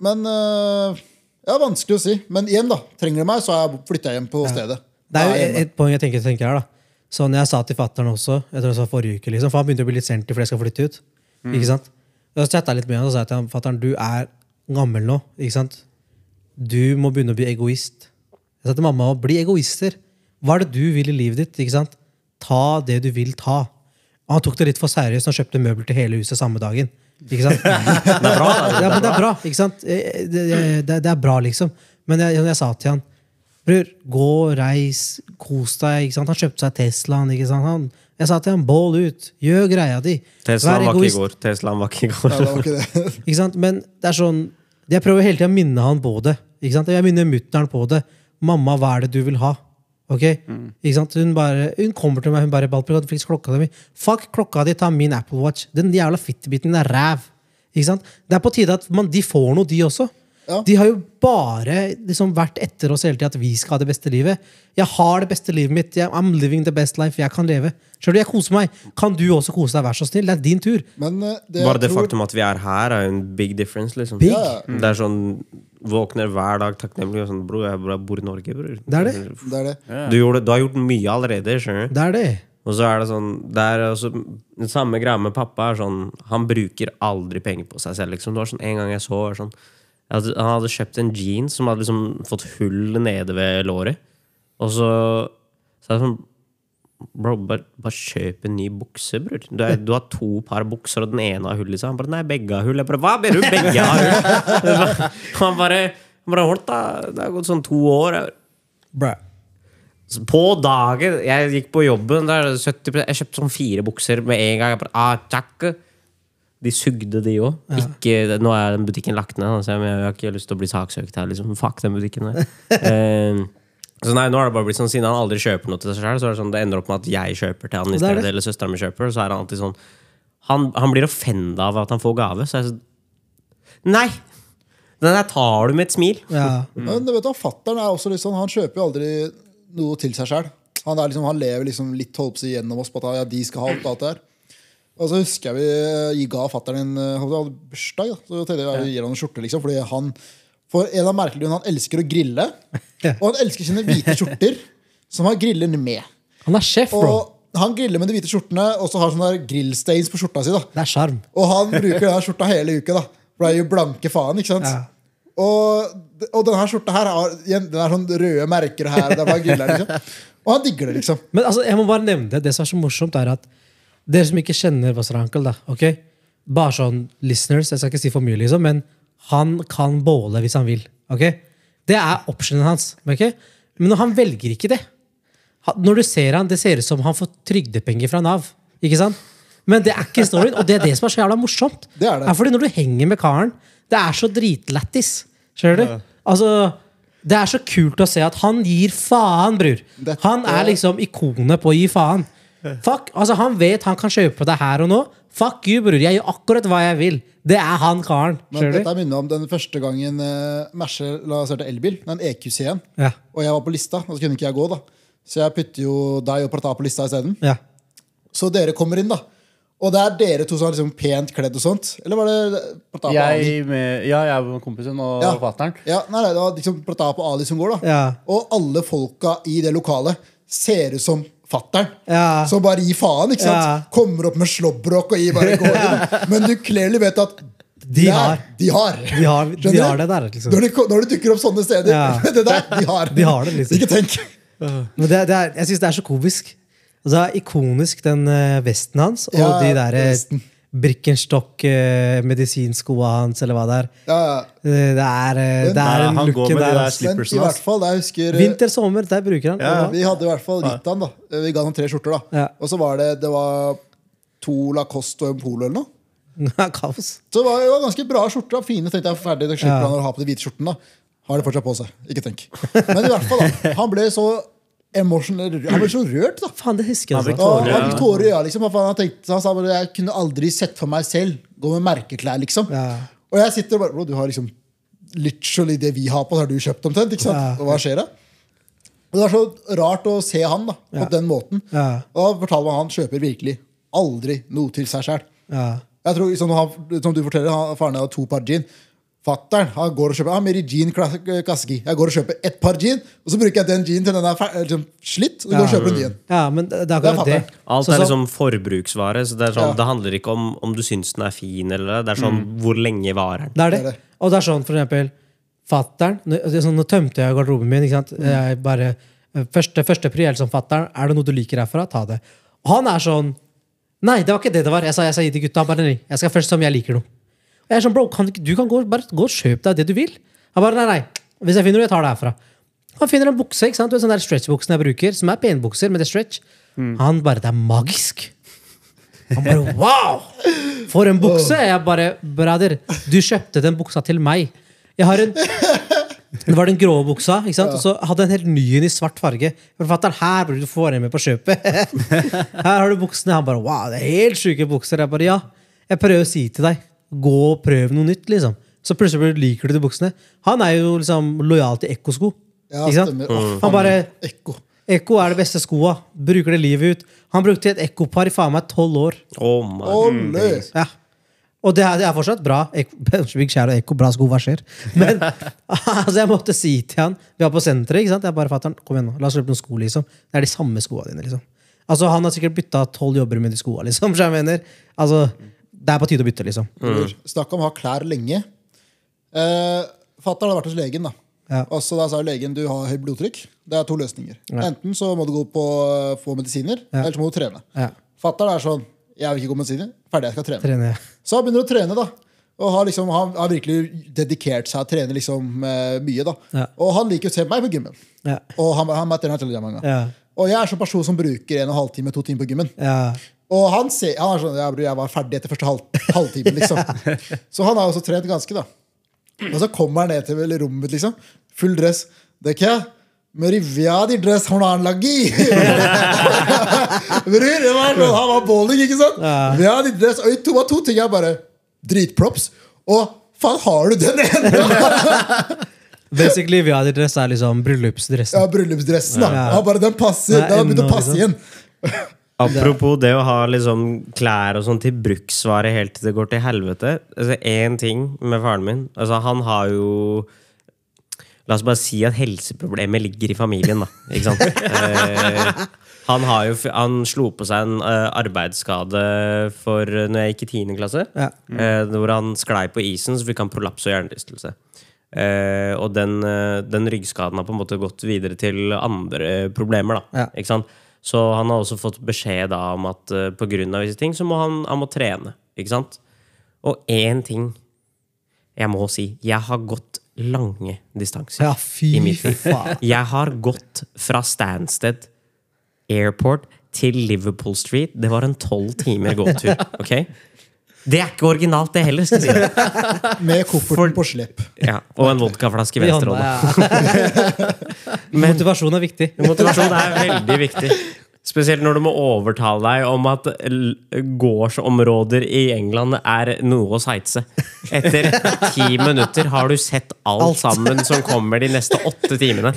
Speaker 4: Men eh, ja, vanskelig å si. Men igjen, da. Trenger du meg, så flytter jeg hjem på stedet.
Speaker 2: Det er jo et poeng jeg tenker, tenker her. da Sånn Jeg sa til fatter'n også, jeg tror det var forrige uke, liksom, for han begynte å bli litt sent fordi jeg skal flytte ut. Ikke sant? Og Så chatta jeg litt med han og sa til han, fatter'n, du er gammel nå. Ikke sant? Du må begynne å bli egoist. Jeg sa til mamma bli egoister. Hva er det du vil i livet ditt? ikke sant? Ta det du vil ta. Og han tok det litt for seriøst. Han kjøpte møbler til hele huset samme dagen. Ikke sant? det er bra, ja, men det er bra, ikke sant? Eh, Det, det, det er bra, liksom. Men jeg, jeg sa til han Bror, gå, reis, kos deg. ikke sant? Han kjøpte seg Teslaen. ikke sant? Han, jeg sa til ham, bål ut. Gjør greia di.
Speaker 1: Teslaen var ikke i går. Teslaen var ikke i går.
Speaker 4: Ja, det var ikke det.
Speaker 2: Ikke sant? Men det er sånn Jeg prøver hele tida å minne han på det. Ikke sant? Jeg minner mutter'n på det. 'Mamma, hva er det du vil ha?' Ok? Ikke sant? Hun, bare, hun kommer til meg hun bare 'Balprik, du fikk klokka di.' Fuck klokka di, ta min Apple Watch. Den jævla Fitbiten din er ræv. Ikke sant? Det er på tide at man, de får noe, de også.
Speaker 4: Ja.
Speaker 2: De har jo bare liksom vært etter oss hele tida at vi skal ha det beste livet. Jeg har det beste livet mitt. I'm living the best life. Jeg kan leve. Skjønner du, jeg koser meg. Kan du også kose deg? Vær så snill. Det er din tur.
Speaker 4: Men eh, det
Speaker 1: Bare det
Speaker 4: tror,
Speaker 1: faktum at vi er her, er jo en big difference. liksom.
Speaker 2: Big?
Speaker 4: Ja, ja.
Speaker 1: Det er sånn Våkner hver dag takknemlig og sånn Bro, jeg bor- i Norge, bror.
Speaker 2: Det er det.
Speaker 4: Det er det.
Speaker 1: Du, gjorde, du har gjort mye allerede, skjønner du.
Speaker 2: Det er det.
Speaker 1: Og så er det sånn det er også, Den samme greia med pappa er sånn Han bruker aldri penger på seg selv. Liksom. Det var sånn En gang jeg så var sånn jeg hadde, Han hadde kjøpt en jeans som hadde liksom fått hull nede ved låret. Og så Så er det sånn Bro, bare, bare kjøp en ny bukse, bror. Du, du har to par bukser, og den ene har hull i seg. Han bare Nei, begge har hull. Jeg bare Hva mener du? Begge har hull? Han bare han bare Holdt, da. Det har gått sånn to år. Jeg, På dagen Jeg gikk på jobben der, 70, Jeg kjøpte sånn fire bukser med en gang. Jeg bare, ah, takk. De sugde, de òg. Nå er den butikken lagt ned, så jeg, jeg har ikke lyst til å bli saksøkt her. Liksom. Fuck den butikken der. Så nei, nå har det bare blitt sånn Siden han aldri kjøper noe til seg selv, så er det sånn det ender opp med at jeg kjøper til han i stedet. Eller søstera mi kjøper. Så er han alltid sånn Han, han blir offenda av at han får gave. Så jeg er sånn Nei! Den der tar du med et smil.
Speaker 2: Ja.
Speaker 4: Men vet du, vet fatteren er også litt sånn, han kjøper jo aldri noe til seg sjøl. Han, er liksom, han lever liksom litt holdt si gjennom oss på at ja, de skal ha alt, alt det her. Og så husker jeg vi eh, ga fatteren en eh, bursdag. Da. Så tenkte jeg jeg gir han en skjorte, liksom, fordi han for en av merkelige han elsker å grille. Og han elsker sine hvite skjorter som har griller med.
Speaker 2: Han er sjef, bro.
Speaker 4: Og han griller med de hvite skjortene, og så har sånne der grillstains på skjorta si. da
Speaker 2: Det er sjarm.
Speaker 4: og han bruker denne skjorta hele uka. da er jo blanke faen, ikke sant?
Speaker 2: Ja.
Speaker 4: Og, og denne skjorta her har Den er sånn røde merker her. Det er bare griller, liksom. Og han digger det, liksom.
Speaker 2: Men altså, jeg må bare nevne det. Det som er så morsomt, er at dere som ikke kjenner Wasser Ankel, da, ok? Bare sånn listeners, jeg skal ikke si for mye, liksom, men han kan båle hvis han vil. ok? Det er optionen hans. ok? Men han velger ikke det Når du ser han, Det ser ut som han får trygdepenger fra Nav. ikke sant? Men det er ikke storyen, og det er det som er så jævla morsomt.
Speaker 4: Det er det.
Speaker 2: fordi Når du henger med karen, det er så dritlættis. Skjønner du? Altså, Det er så kult å se at han gir faen, bror.
Speaker 4: Dette-
Speaker 2: Han er liksom ikonet på å gi faen. Fuck, altså Han vet han kan kjøpe det her og nå. Fuck you, bror. Jeg gjør akkurat hva jeg vil. Det er han karen.
Speaker 4: Men dette
Speaker 2: du?
Speaker 4: er minnet om den første gangen uh, Merce lanserte elbil. Den EQC-en.
Speaker 2: Ja.
Speaker 4: Og jeg var på lista, og så kunne ikke jeg gå. da Så jeg putter jo deg og Prata på lista isteden.
Speaker 2: Ja.
Speaker 4: Så dere kommer inn, da. Og det er dere to som er liksom pent kledd og sånt? Eller var det Pratap og Ali?
Speaker 6: Jeg med, ja, jeg med kompisen og
Speaker 4: Ja.
Speaker 6: fatter'n.
Speaker 4: Ja, nei, nei, det var liksom Pratap og Ali som går, da.
Speaker 2: Ja.
Speaker 4: Og alle folka i det lokalet ser ut som fattern.
Speaker 2: Ja.
Speaker 4: Som bare gir faen. ikke sant?
Speaker 2: Ja.
Speaker 4: Kommer opp med slåbrok og gir bare går inn. Men du clearly vet at
Speaker 2: De har.
Speaker 4: De har.
Speaker 2: De har, de har det der, liksom.
Speaker 4: Når, det, når det dukker opp sånne steder.
Speaker 2: Ja.
Speaker 4: det der, de har.
Speaker 2: De har det, liksom.
Speaker 4: Ikke tenk.
Speaker 2: Men det, det er, jeg syns det er så komisk. Altså, ikonisk, den eh, vesten hans, og de der eh,
Speaker 4: vesten.
Speaker 2: Birkenstock-medisinskoa hans, eller hva det er.
Speaker 4: Ja, ja.
Speaker 2: Eh, Det er, eh, det er
Speaker 6: Nei,
Speaker 2: en
Speaker 6: han går
Speaker 2: looken
Speaker 6: med de
Speaker 2: der.
Speaker 6: der
Speaker 2: altså.
Speaker 4: Men
Speaker 6: Slippersen
Speaker 4: i hvert
Speaker 6: hans.
Speaker 4: fall, jeg husker eh,
Speaker 2: Vinter, sommer, der bruker han.
Speaker 6: Ja.
Speaker 4: Vi hadde i hvert fall gitt han, da. Vi ga han tre skjorter, da.
Speaker 2: Ja.
Speaker 4: Og så var det, det var to Lacoste og en Polo eller noe.
Speaker 2: Kaos.
Speaker 4: Så det var, det var ganske bra skjorter. Fine, tenkte jeg. Ferdig, det slipper
Speaker 2: Ja.
Speaker 4: han å ha på de hvite skjortene. da. Har det fortsatt på seg. Ikke tenk. Men i hvert fall, da. Han ble så emotional Han ble så rørt, da.
Speaker 2: Faen, det husker jeg.
Speaker 6: Han fikk tårer,
Speaker 4: i øya, liksom. Han, tenkte, han sa bare jeg kunne aldri sett for meg selv gå med merkeklær, liksom.
Speaker 2: Ja.
Speaker 4: Og jeg sitter og bare Bro, du har liksom literally det vi har på, har du kjøpt omtrent. ikke sant?
Speaker 2: Ja.
Speaker 4: Og hva skjer da? Og Det er så rart å se han da, på
Speaker 2: Ja.
Speaker 4: den måten.
Speaker 2: Ja.
Speaker 4: Og da fortalte han han kjøper virkelig aldri noe til seg sjøl.
Speaker 2: Ja.
Speaker 4: Jeg tror, som, han, som du forteller, han, faren hadde to par jean. Fatteren går og kjøper ah, mer jean klas- Jeg går og kjøper ett par jean, og så bruker jeg den jean til den er slitt. Og så går og kjøper en jean.
Speaker 2: ja, men det er
Speaker 4: Det er
Speaker 2: akkurat det.
Speaker 4: fattig.
Speaker 1: Alt er liksom forbruksvare. Så det, er sånn,
Speaker 4: Ja.
Speaker 1: det handler ikke om om du syns den er fin, eller det er sånn hvor lenge varer den.
Speaker 2: Det er det.
Speaker 4: Er.
Speaker 2: Og det er sånn, for eksempel, fatteren Nå er sånn, nå tømte jeg garderoben min. ikke sant?
Speaker 4: Mm.
Speaker 2: Jeg bare, eh, første, første pri er som fatteren. Er det noe du liker herfra, ta det. Og han er sånn Nei, det var ikke det det var. Jeg sa, jeg sa gi til gutta. Bare, ring. jeg skal først som jeg liker noe. Jeg er sånn, bro, kan du, kan gå, bare gå og kjøpe deg det du vil. Han bare, nei, nei. Hvis jeg finner noe, jeg tar det herfra. Han finner en bukse, ikke sant? Du vet, sånn der stretchbuksen jeg bruker, som er penbukser, men det er stretch. Han bare Det er magisk! Han bare wow! For en bukse! Jeg bare Brother, du kjøpte den buksa til meg. Jeg har en Det var den grå buksa, ikke sant? og så hadde jeg en helt ny en i svart farge. Forfatteren, her burde du få den med på kjøpet. her har du buksene. Han bare wow, det er helt sjuke bukser. Jeg bare ja. Jeg prøver å si til deg, gå og prøv noe nytt, liksom. Så plutselig liker du de buksene. Han er jo liksom lojal til Ekko-sko.
Speaker 4: Ja,
Speaker 2: ikke sant?
Speaker 4: stemmer. Å,
Speaker 2: Han bare
Speaker 4: Ekko.
Speaker 2: Ekko er det beste skoa. Bruker det livet ut. Han brukte et Ekko-par i faen meg tolv år.
Speaker 1: Oh my
Speaker 4: Olé!
Speaker 2: Ja. Og det er, det er fortsatt bra. Big out Ekko, bra sko, hva skjer? Men altså, jeg måtte si til han Vi var på senteret. ikke sant? Jeg bare, fatter'n, kom igjen nå, La oss løpe noen sko. liksom. Det er de samme skoa dine. liksom. Altså, Han har sikkert bytta tolv jobber med de skoa. liksom, så jeg mener. Altså, Det er på tide å bytte, liksom.
Speaker 4: Mm. Snakk om å ha klær lenge. Eh, Fatter'n hadde vært hos legen. da
Speaker 2: Ja.
Speaker 4: Og så da sa legen du har høyt blodtrykk. Det er to løsninger. Enten så må du gå på eh, få medisiner, eller så må du trene.
Speaker 2: Ja.
Speaker 4: Fatter'n er sånn jeg vil ikke gå på medisiner. Ferdig, jeg skal trene.
Speaker 2: trene ja.
Speaker 4: Så han begynner å trene. da Og har, liksom, han har virkelig dedikert seg å trene liksom, uh, mye. da
Speaker 2: Ja.
Speaker 4: Og han liker å se meg på gymmen.
Speaker 2: Ja.
Speaker 4: Og han, han han, han, til det mange ganger.
Speaker 2: Ja.
Speaker 4: Og jeg er sånn person som bruker en og en halv time, to timer på gymmen.
Speaker 2: Ja.
Speaker 4: Og han, ser, han er sånn ja, bro, 'Jeg var ferdig etter første halv, halvtime', liksom. Så han har også trent ganske, da. Og så kommer han ned til rommet, liksom. Full dress. Det er ikke med riviadi dress hornanlaggi! Bror, det var noe, han var bowling, ikke sant? Ja. dress, og to, var to ting er bare Dritprops. Og faen, har du den ene?!
Speaker 2: Basically, vi Viadi-dress er liksom bryllupsdressen.
Speaker 4: Ja, bryllupsdressen da.
Speaker 2: Ja.
Speaker 4: ja. bare, den passer. den har begynt å passe igjen.
Speaker 1: Apropos det å ha liksom klær og sånn til bruksvare helt til det går til helvete. Altså Én ting med faren min. Altså Han har jo La oss bare si at helseproblemet ligger i familien, da. Ikke sant? Eh, han, har jo, han slo på seg en eh, arbeidsskade for uh, når jeg gikk i 10. klasse.
Speaker 2: Ja.
Speaker 1: Eh, hvor han sklei på isen, så fikk han prolaps og hjernerystelse. Eh, og den, den ryggskaden har på en måte gått videre til andre problemer. da
Speaker 2: Ja.
Speaker 1: Ikke sant? Så han har også fått beskjed da om at uh, pga. visse ting så må han, han må trene. Ikke sant? Og én ting jeg må si. Jeg har gått lange distanser
Speaker 2: Ja,
Speaker 1: i
Speaker 2: fy
Speaker 1: mitt liv.
Speaker 2: faen.
Speaker 1: Jeg har gått fra Stansted Airport til Liverpool Street. Det var en tolv timer gåtur. ok? Det er ikke originalt, det heller. skal jeg si.
Speaker 4: Med kofferten på slep.
Speaker 1: Ja, og en vodkaflaske i venstre hånd.
Speaker 2: Motivasjon er viktig.
Speaker 1: Motivasjon er veldig viktig. Spesielt når du må overtale deg om at gårdsområder i England er noe å sightse. Etter ti minutter har du sett alt,
Speaker 2: Alt.
Speaker 1: sammen som kommer de neste åtte timene.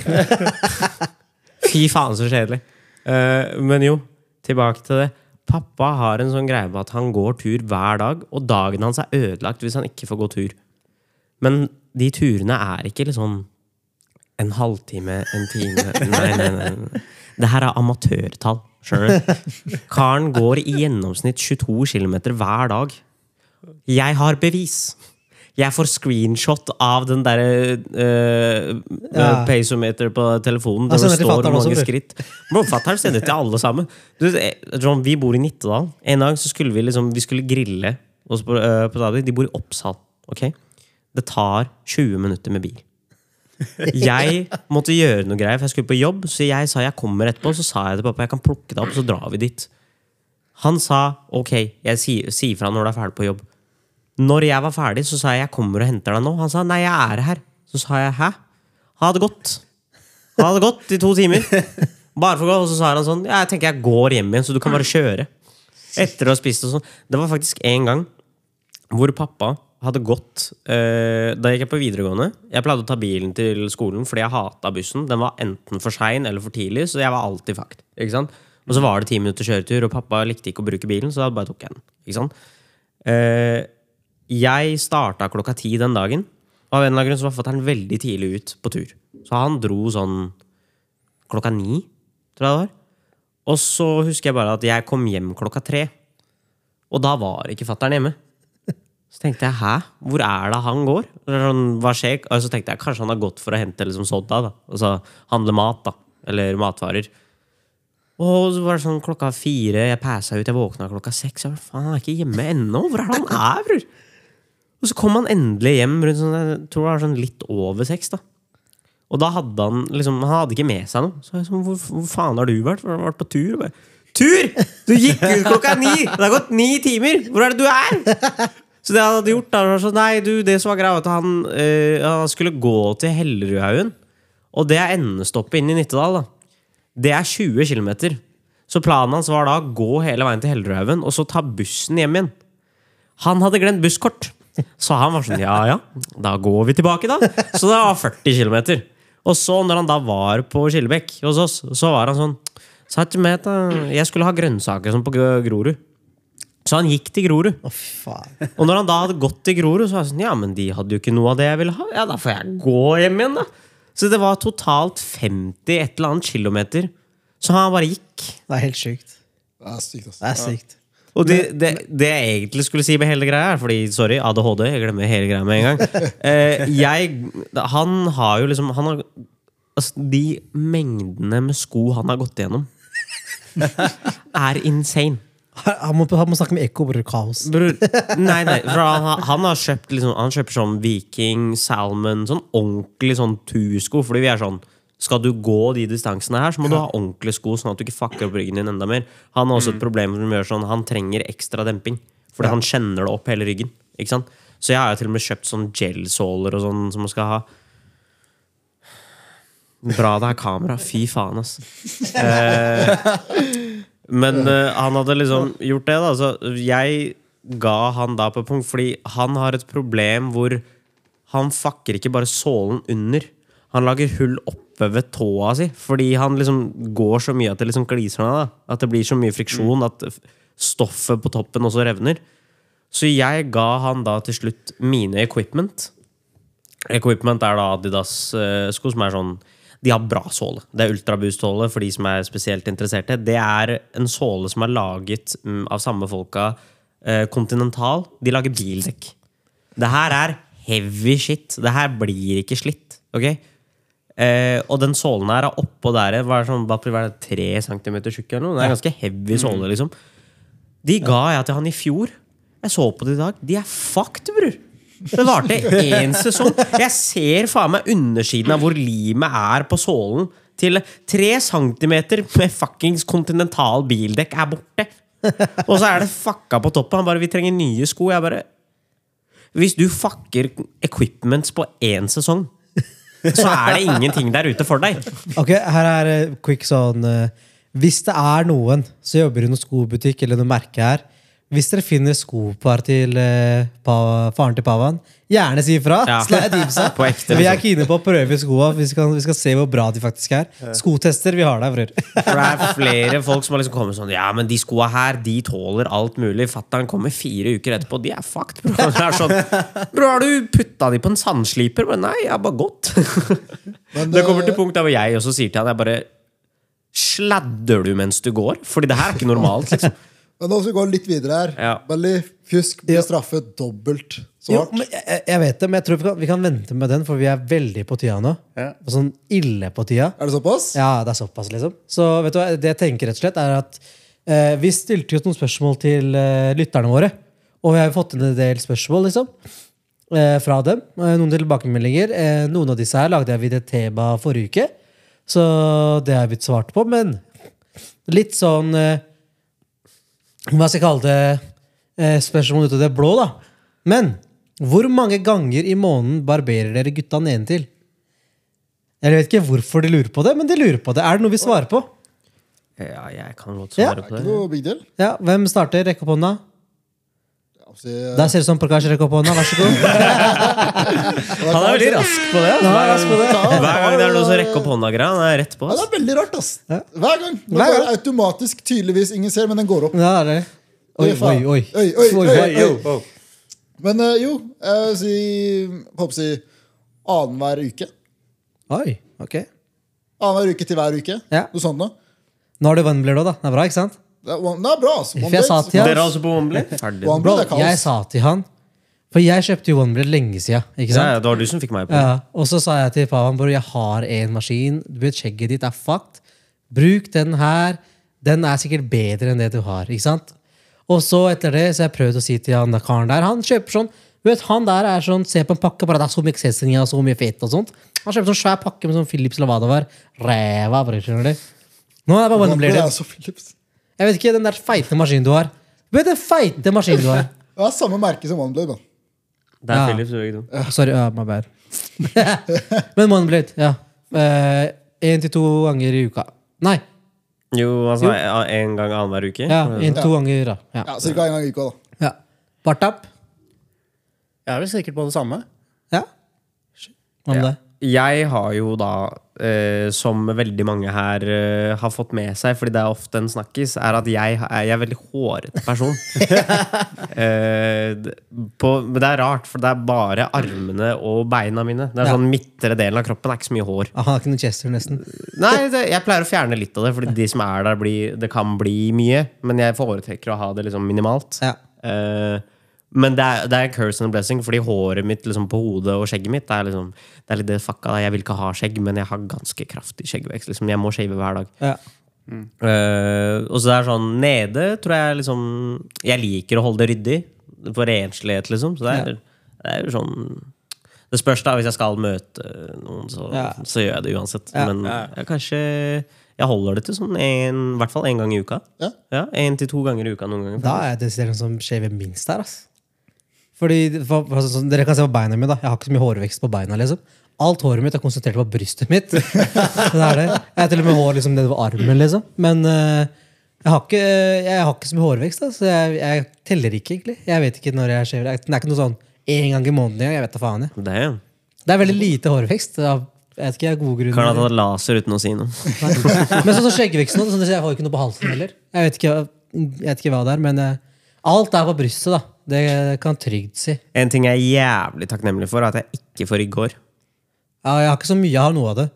Speaker 1: Fy faen, så kjedelig. Eh, men jo, tilbake til det. Pappa har en sånn greie med at han går tur hver dag, og dagen hans er ødelagt hvis han ikke får gå tur. Men de turene er ikke liksom en halvtime, en time Nei, nei, nei. nei. Det her er amatørtall. Skjønner du? Karen går i gjennomsnitt 22 km hver dag. Jeg har bevis. Jeg får screenshot av den derre uh,
Speaker 2: Ja.
Speaker 1: paceometer på telefonen. Der det står hvor mange skritt. Fatter'n sender til alle sammen. Du, eh, John, vi bor i Nittedal. En dag så skulle vi liksom Vi skulle grille oss på, eh, på Stabi. De bor i Oppsal. Okay? Det tar 20 minutter med bil. Jeg måtte gjøre noe greier, for jeg skulle på jobb. Så jeg sa jeg kommer etterpå. Så sa jeg til pappa jeg kan plukke det opp, så drar vi dit. Han sa ok, jeg sier si fra når du er ferdig på jobb. Når jeg var ferdig, så sa jeg jeg kommer og henter deg nå. Han sa nei, jeg er her. Så sa jeg hæ? Ha det godt. Ha det godt i to timer. Bare for å gå. Og så sa han sånn jeg tenker jeg går hjem igjen, så du kan bare kjøre. Etter å ha spist og sånn. Det var faktisk en gang hvor pappa hadde gått eh, Da gikk jeg på videregående. Jeg pleide å ta bilen til skolen fordi jeg hata bussen. Den var enten for sein eller for tidlig, så jeg var alltid fakt. Ikke sant? Og så var det ti minutter kjøretur, og pappa likte ikke å bruke bilen, så da bare tok jeg den. Eh, jeg starta klokka ti den dagen, og av en eller annen grunn så var fatter'n veldig tidlig ut på tur. Så han dro sånn klokka ni, tror jeg det var. Og så husker jeg bare at jeg kom hjem klokka tre. Og da var ikke fatter'n hjemme. Så tenkte jeg 'hæ, hvor er det han går?' Sånn, hva skjer? Og så tenkte jeg kanskje han har gått for å hente liksom sodda. da Altså handle mat, da. Eller matvarer. Og så var det sånn klokka fire, jeg passa ut, jeg våkna klokka seks. Jeg bare, faen, han er ikke hjemme ennå! Hvor er det han er, bror? Og så kom han endelig hjem rundt sånn, jeg tror det var sånn litt over seks. da Og da hadde han liksom Han hadde ikke med seg noe. Så jeg sånn, hvor, hvor faen har du vært? Har du vært på tur? Og Bare, tur! Du gikk ut klokka ni! Det har gått ni timer! Hvor er det du er? Så det han hadde gjort, da var sånn Nei, du, det som var greia, at han, øh, han skulle gå til Hellerudhaugen. Og det er endestoppet inn i Nittedal. da Det er 20 km. Så planen hans var da å gå hele veien til Hellerudhaugen og så ta bussen hjem igjen. Han hadde glemt busskort. Så han var sånn, ja ja, da går vi tilbake, da. Så det var 40 km. Og så, når han da var på Skillebekk hos oss, så var han sånn da, Jeg skulle ha grønnsaker som på Gro- Grorud. Så han gikk til Grorud.
Speaker 2: Oh, faen.
Speaker 1: Og når han da hadde gått til Grorud, så var jeg sånn Ja, men de hadde jo ikke noe av det jeg ville ha. Ja, da får jeg gå hjem igjen, da. Så det var totalt 50 et eller annet kilometer. Så han bare gikk.
Speaker 2: Det er helt sjukt.
Speaker 4: Det er sykt, ass.
Speaker 2: Det er sykt.
Speaker 1: Og det, det, det jeg egentlig skulle si med hele greia, her fordi, sorry, ADHD, jeg glemmer hele greia med en gang. Eh, jeg, han har jo liksom han har, altså, De mengdene med sko han har gått gjennom, er insane.
Speaker 2: Han må, han må snakke med Ekko, bror. Kaos.
Speaker 1: Bror, nei, nei, for han, har- han har kjøpt liksom, Han kjøper sånn Viking, Salmon, sånn ordentlig sånn tursko. Fordi vi er sånn Skal du gå de distansene her, så må du ha ordentlige sko, sånn at du ikke fucker opp ryggen din enda mer. Han har også et problem som gjør sånn Han trenger ekstra demping. Fordi han kjenner det opp hele ryggen. Ikke sant? Så jeg har jo til og med kjøpt sånn gelsåler og sånn som man skal ha. Bra det er kamera. Fy faen, ass. Men eh, han hadde liksom gjort det, da. Så jeg ga han da på punkt, fordi han har et problem hvor han fucker ikke bare sålen under. Han lager hull oppe ved tåa si, fordi han liksom går så mye at det liksom gliser ned. da At det blir så mye friksjon at stoffet på toppen også revner. Så jeg ga han da til slutt mine equipment. Equipment er da Adidas-sko som er sånn De har bra såle. Det er ultraboost-såle for de som er spesielt interesserte. Det er en såle som er laget mm, av samme folka eh, Continental. De lager bildekk. Det her er heavy shit. Det her blir ikke slitt. Ok? Eh, og den sålen her er oppå der er det sånn, bare tre centimeter tjukk eller noe. Det er ganske heavy såle, liksom. De ga jeg til han i fjor. Jeg så på det i dag. De er fucked, bror. Det varte én sesong. Jeg ser faen meg undersiden av hvor limet er på sålen til tre centimeter med fuckings kontinental bildekk er borte. Og så er det fucka på toppen. Han bare 'Vi trenger nye sko'. Jeg bare Hvis du fucker equipments på én sesong, så er det ingenting der ute for deg.
Speaker 2: Ok, her er eh, quick sånn eh, Hvis det er noen som jobber i noen skobutikk eller noe merke her Hvis dere finner skopar til eh, pa, faren til Pavan, gjerne si ifra.
Speaker 1: Ja.
Speaker 2: Slide tipsa.
Speaker 1: På ekte,
Speaker 2: Vi er
Speaker 1: liksom.
Speaker 2: kine på å prøve skoa. Vi skal, vi skal se hvor bra de faktisk er. Skotester, vi har deg, bror.
Speaker 1: For det er flere folk som har liksom kommet sånn Ja, men de skoa her, de tåler alt mulig. Fatter'n kommer fire uker etterpå. De er fucked, bro. Det er sånn Bro, har du putta de på en sandsliper? Men nei, jeg har bare gått.
Speaker 4: Men,
Speaker 1: Det kommer
Speaker 4: eh,
Speaker 1: til punkt der hvor jeg også sier til han Jeg bare Sladder du mens du går? Fordi det her er ikke normalt. liksom
Speaker 4: Men nå skal vi gå litt videre her.
Speaker 1: Ja.
Speaker 4: Belly, fusk blir
Speaker 2: Ja.
Speaker 4: straffet dobbelt så
Speaker 2: Jo,
Speaker 4: hardt.
Speaker 2: men jeg, jeg vet det, men jeg tror vi kan, vi kan vente med den, for vi er veldig på tida nå.
Speaker 6: Ja.
Speaker 2: Sånn ille på tida.
Speaker 4: Er det såpass?
Speaker 2: Ja, det er såpass, liksom. Så vet du hva, det jeg tenker rett og slett er at eh, vi stilte jo noen spørsmål til eh, lytterne våre. Og vi har jo fått inn en del spørsmål, liksom. Eh, fra dem. Eh, noen tilbakemeldinger. Eh, noen av disse her lagde jeg videre et tema forrige uke. Så det har jeg blitt svart på. Men litt sånn eh, Hva skal jeg kalle det? Eh, spørsmål ut av det blå, da. Men hvor mange ganger i måneden barberer dere gutta nedentil? Jeg vet ikke hvorfor de lurer på det, men de lurer på det. Er det noe vi svarer på?
Speaker 1: Ja, jeg kan godt svare
Speaker 4: ja.
Speaker 1: på det.
Speaker 4: deal.
Speaker 2: Ja, Hvem starter? Rekk opp hånda.
Speaker 4: Altså, eh,
Speaker 2: Der ser det ut som Prakash rekker opp hånda. Vær så god.
Speaker 1: Han er veldig rask på det.
Speaker 2: Altså. rask på det.
Speaker 1: Hver gang det er noe som rekker opp hånda-greia, han er rett på.
Speaker 4: Ja, det er veldig rart, ass. Hver gang. Det
Speaker 2: Hver
Speaker 4: går
Speaker 2: gang.
Speaker 4: automatisk, tydeligvis. Ingen ser, men den går opp.
Speaker 2: Ja, det er. Oi,
Speaker 4: Oi,
Speaker 2: oi, oi.
Speaker 4: Oi, oi, oi, oi. Men eh, jo, jeg si, håper å si annenhver uke.
Speaker 2: Oi, ok.
Speaker 4: Annenhver uke til hver uke.
Speaker 2: Ja.
Speaker 4: Noe sånt noe.
Speaker 2: Nå har du Wembley da. Det er bra, ikke sant?
Speaker 4: Det er, det er bra, altså.
Speaker 2: For jeg sa til han-
Speaker 1: Dere er også på Wembley?
Speaker 4: One
Speaker 2: Bro, jeg sa til han For jeg kjøpte jo OneBlade lenge siden. Ikke
Speaker 1: Ja,
Speaker 2: sant?
Speaker 1: ja, det var du som fikk meg på.
Speaker 2: Ja, og så sa jeg til Pavan Bro, jeg har en maskin. Du vet, Skjegget ditt er fucked. Bruk den her. Den er sikkert bedre enn det du har. ikke sant? Og så etter det så har jeg prøvd å si til han der karen der Han kjøper sånn du vet, Han der er sånn, ser på en pakke, bare det er så mye accessory og så mye fett og sånt. Han kjøper sånn svær pakke med sånn Philips Lavada var. Ræva, bror, skjønner du. Nå er det bare OneBlade. Jeg vet ikke, den der feite maskinen du har. Du vet den feite maskinen du har.
Speaker 4: Det er samme merke som OneBlade. da.
Speaker 1: Det er
Speaker 2: Ja.
Speaker 1: Philips, begge to.
Speaker 2: Sorry, uh, my bad. Men OneBlade, ja. Én til to ganger i uka. Nei,
Speaker 1: Jo, altså
Speaker 2: Jo.
Speaker 1: en gang annenhver uke.
Speaker 2: ja, én til to ganger, da. Ja.
Speaker 4: Ja, Cirka en gang i uka. da.
Speaker 2: ja. Bartap?
Speaker 3: Jeg er vel sikkert på det samme.
Speaker 2: Ja. Hva med
Speaker 1: Ja.
Speaker 2: deg?
Speaker 1: Jeg har jo da, eh, som veldig mange her eh, har fått med seg, fordi det er ofte en snakkis, er at jeg, er, jeg er en veldig hårete person. eh, på, men det er rart, for det er bare armene og beina mine. Det er
Speaker 2: Ja.
Speaker 1: sånn Midtre delen av kroppen er ikke så mye hår.
Speaker 2: Aha, ikke noe chester, nesten.
Speaker 1: Nei, det, jeg pleier å fjerne litt av det, Fordi de som er der, blir, det kan bli mye. Men jeg foretrekker å ha det liksom minimalt.
Speaker 2: Ja.
Speaker 1: Eh, men det er, det er en curse and a blessing, fordi håret mitt liksom på hodet og skjegget mitt det er, liksom, det er litt det fucka. Jeg vil ikke ha skjegg, men jeg har ganske kraftig skjeggvekst. Liksom. Jeg må shave hver dag.
Speaker 2: Ja.
Speaker 1: Eh, og så det er sånn Nede tror jeg liksom Jeg liker å holde det ryddig. For renslighet, liksom. Så det er, det er jo sånn Det spørs da, hvis jeg skal møte noen, så,
Speaker 2: Ja.
Speaker 1: så gjør jeg det uansett.
Speaker 2: Ja.
Speaker 1: Men jeg kanskje Jeg holder det til sånn en, i hvert fall én gang i uka.
Speaker 4: Ja.
Speaker 1: Ja, en til to ganger i uka noen ganger.
Speaker 2: Da er jeg desidert den som shaver minst her, ass. Fordi, for, sånn, Dere kan se på beina mine. da Jeg har ikke så mye hårvekst på beina. liksom Alt håret mitt er konsentrert på brystet mitt. Så det er det. Jeg har til og med hår liksom nedover armen. liksom Men uh, jeg, har ikke, jeg har ikke så mye hårvekst. da Så jeg, jeg teller ikke, egentlig. Jeg vet ikke når jeg shaver. Det er ikke noe sånn én gang i måneden. engang, Jeg vet da faen jeg.
Speaker 1: Det er
Speaker 2: Det er veldig lite hårvekst. av- Jeg vet ikke, jeg har gode
Speaker 1: Kan ha
Speaker 2: grunner.
Speaker 1: tatt laser uten å si noe.
Speaker 2: Men sånn så skjeggveksten sånn, at jeg har ikke noe på halsen heller. Jeg vet ikke, jeg vet ikke hva det er, men uh, alt er på brystet, da. Det kan trygt si.
Speaker 1: En ting jeg er jævlig takknemlig for, er at jeg ikke får rygghår.
Speaker 2: Ja, jeg har ikke så mye, jeg har noe av det.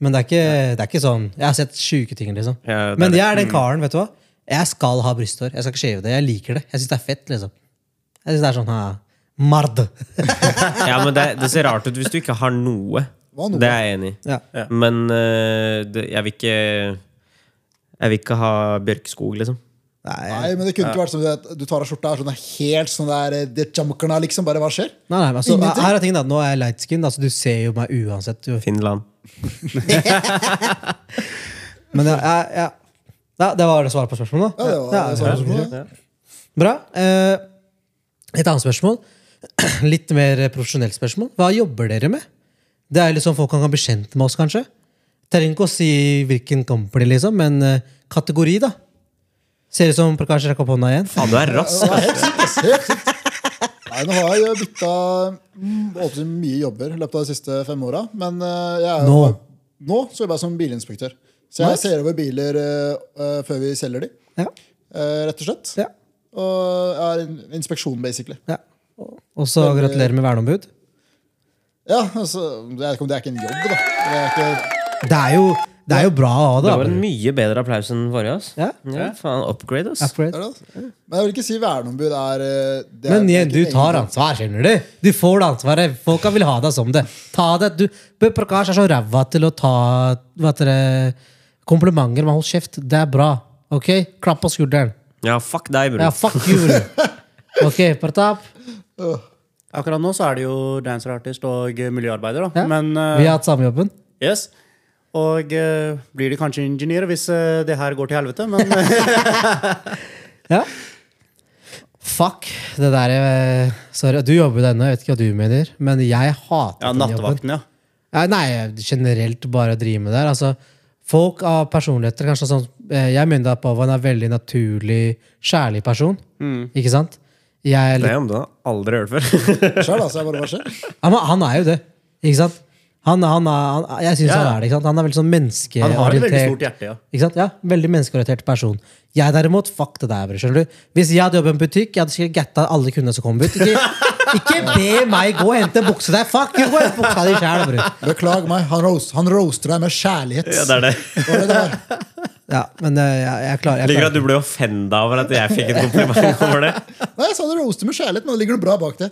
Speaker 2: Men det er ikke, det er ikke sånn Jeg har sett sjuke ting, liksom.
Speaker 1: Ja, det
Speaker 2: Men
Speaker 1: det.
Speaker 2: jeg er den karen, vet du hva. Jeg skal ha brysthår. Jeg skal ikke shave det. Jeg liker det. Jeg syns det er fett, liksom. Jeg synes det er sånn ha, Mard.
Speaker 1: Ja, men det, det ser rart ut hvis du ikke har noe.
Speaker 4: Noe?
Speaker 1: Det er jeg enig i.
Speaker 2: Ja.
Speaker 1: Men uh, det, jeg vil ikke Jeg vil ikke ha bjørkeskog, liksom.
Speaker 2: Nei,
Speaker 4: Nei, men det kunne ikke vært som at du tar av skjorta er sånn helt sånn der eh, Det jamkerne, liksom. Bare hva skjer?
Speaker 2: nei, nei, men altså,
Speaker 4: Ingenting?
Speaker 2: her er tingen da, Nå er jeg light skin, altså, du ser jo meg uansett. Du.
Speaker 1: Finland.
Speaker 2: Men ja, ja, ja. ja, det var det svaret på spørsmålet.
Speaker 4: Ja, det var det svaret på spørsmålet.
Speaker 2: Bra. Eh, et annet spørsmål. Litt mer profesjonelt spørsmål. Hva jobber dere med? Det er liksom Folk kan bli kjent med oss, kanskje. Trenger ikke å si hvilken company, liksom, men eh, kategori, da. Ser ut som Prakash rekker opp hånda igjen.
Speaker 1: Faen, du er rask,
Speaker 4: Ja, helt sykt, ass. Helt sykt. Nei, nå har jeg bytta mm, mye jobber i løpet av de siste fem åra. Men eh, jeg er jo,
Speaker 2: Nå?
Speaker 4: nå så jobber jeg som bilinspektør. Så jeg
Speaker 2: Nice.
Speaker 4: ser over biler eh, før vi selger de,
Speaker 2: Ja.
Speaker 4: Uh, rett og slett.
Speaker 2: Ja.
Speaker 4: Og jeg er en inspeksjon, basically.
Speaker 2: ja. Og så gratulerer med verneombud.
Speaker 4: Ja, altså, Jeg vet ikke om det er ikke en jobb, da. Det er ikke,
Speaker 2: Det er jo, det er jo bra å ha det.
Speaker 1: Det var en mye bedre applaus enn forrige. ass.
Speaker 2: Ja.
Speaker 1: Ja, faen, upgrade, ass.
Speaker 2: Upgrade.
Speaker 4: er det, altså? Men jeg vil ikke si verneombud er eh, det er-
Speaker 2: Men igjen, du tar ansvar, skjønner du. Du får det ansvaret. Folka vil ha deg som det. Ta det. Du, Prakash er så ræva til å ta hva heter det, komplimenter, men hold kjeft. Det er bra. Ok? Klapp på skulderen.
Speaker 1: Ja, fuck deg, bror.
Speaker 2: Ja, fuck you, bror. Ok, Pratap.
Speaker 3: Akkurat nå så er det jo dancer artist og miljøarbeider, da.
Speaker 2: Ja.
Speaker 3: Men eh,
Speaker 2: Vi har hatt samme jobben.
Speaker 3: yes. Og eh, blir de kanskje ingeniører hvis eh, det her går til helvete, men
Speaker 2: Ja. Fuck det der eh, Sorry, du jobber jo denne, jeg vet ikke hva du mener, men jeg hater
Speaker 3: ja,
Speaker 2: den jobben.
Speaker 3: nattevakten, ja.
Speaker 2: Nei, nei, generelt bare å drive med det der. Altså, folk av personligheter kanskje sånn, Jeg mener at Pavan er en veldig naturlig, kjærlig person. Ikke sant? Jeg er om
Speaker 1: du det har aldri hørt før.
Speaker 4: Selv, altså, jeg bare, hva skjer?
Speaker 2: ja, men han er jo det. Ikke sant? Han, han er, han, jeg syns
Speaker 3: Ja.
Speaker 2: han er det. ikke sant? Han er veldig sånn menneskeorientert.
Speaker 3: Han har et veldig stort hjerte, ja.
Speaker 2: Ikke sant? Ja, Veldig menneskeorientert person. Jeg derimot, fuck det der. Skjønner du? Hvis jeg hadde jobbet i en butikk, jeg hadde sikkert gatta alle kundene som kom ut. Ikke, ikke be meg gå og hente en bukse der! Fuck you, gå og hente buksa di sjæl, bror!
Speaker 4: Beklag meg, han, roast, han roaster deg med kjærlighet.
Speaker 1: Ja, det er det.
Speaker 4: Det det.
Speaker 2: Ja, men eh, jeg, jeg klarer jeg ligger
Speaker 1: at du ble offenda over at jeg fikk et kompliment over det.
Speaker 4: Nei, jeg sa du roaster med kjærlighet, men det ligger noe bra bak det.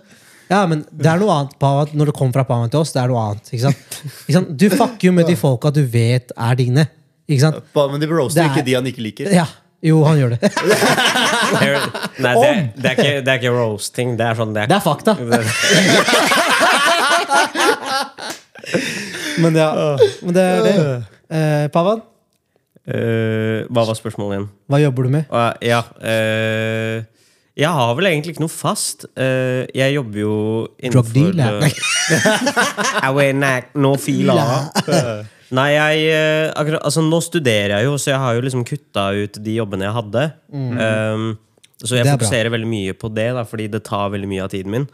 Speaker 2: Ja, men det er noe annet Pavan, når det kommer fra Pavan til oss. det er noe annet, ikke sant? Ikke sant? Du fucker jo med de folka du vet er dine. Ikke sant?
Speaker 3: Men de roaster
Speaker 2: Det er-
Speaker 3: ikke de han ikke liker.
Speaker 2: Ja, Jo, han gjør det.
Speaker 1: Nei, det, det, er ikke, det er ikke roasting. Det er sånn det
Speaker 2: Det er fakta. Men ja, men det er det. Eh, Pavan,
Speaker 1: Eh, hva var spørsmålet igjen?
Speaker 2: hva jobber du med?
Speaker 1: Ah, ja. eh, jeg har vel egentlig ikke noe fast. Uh, jeg jobber jo
Speaker 2: Drug dealer?
Speaker 1: Uh, neck, no fila. Nei, jeg eh, akkurat, Altså, nå studerer jeg jo, så jeg har jo liksom kutta ut de jobbene jeg hadde. Um, så jeg
Speaker 2: Det er bra.
Speaker 1: fokuserer veldig mye på det, da, fordi det tar veldig mye av tiden min.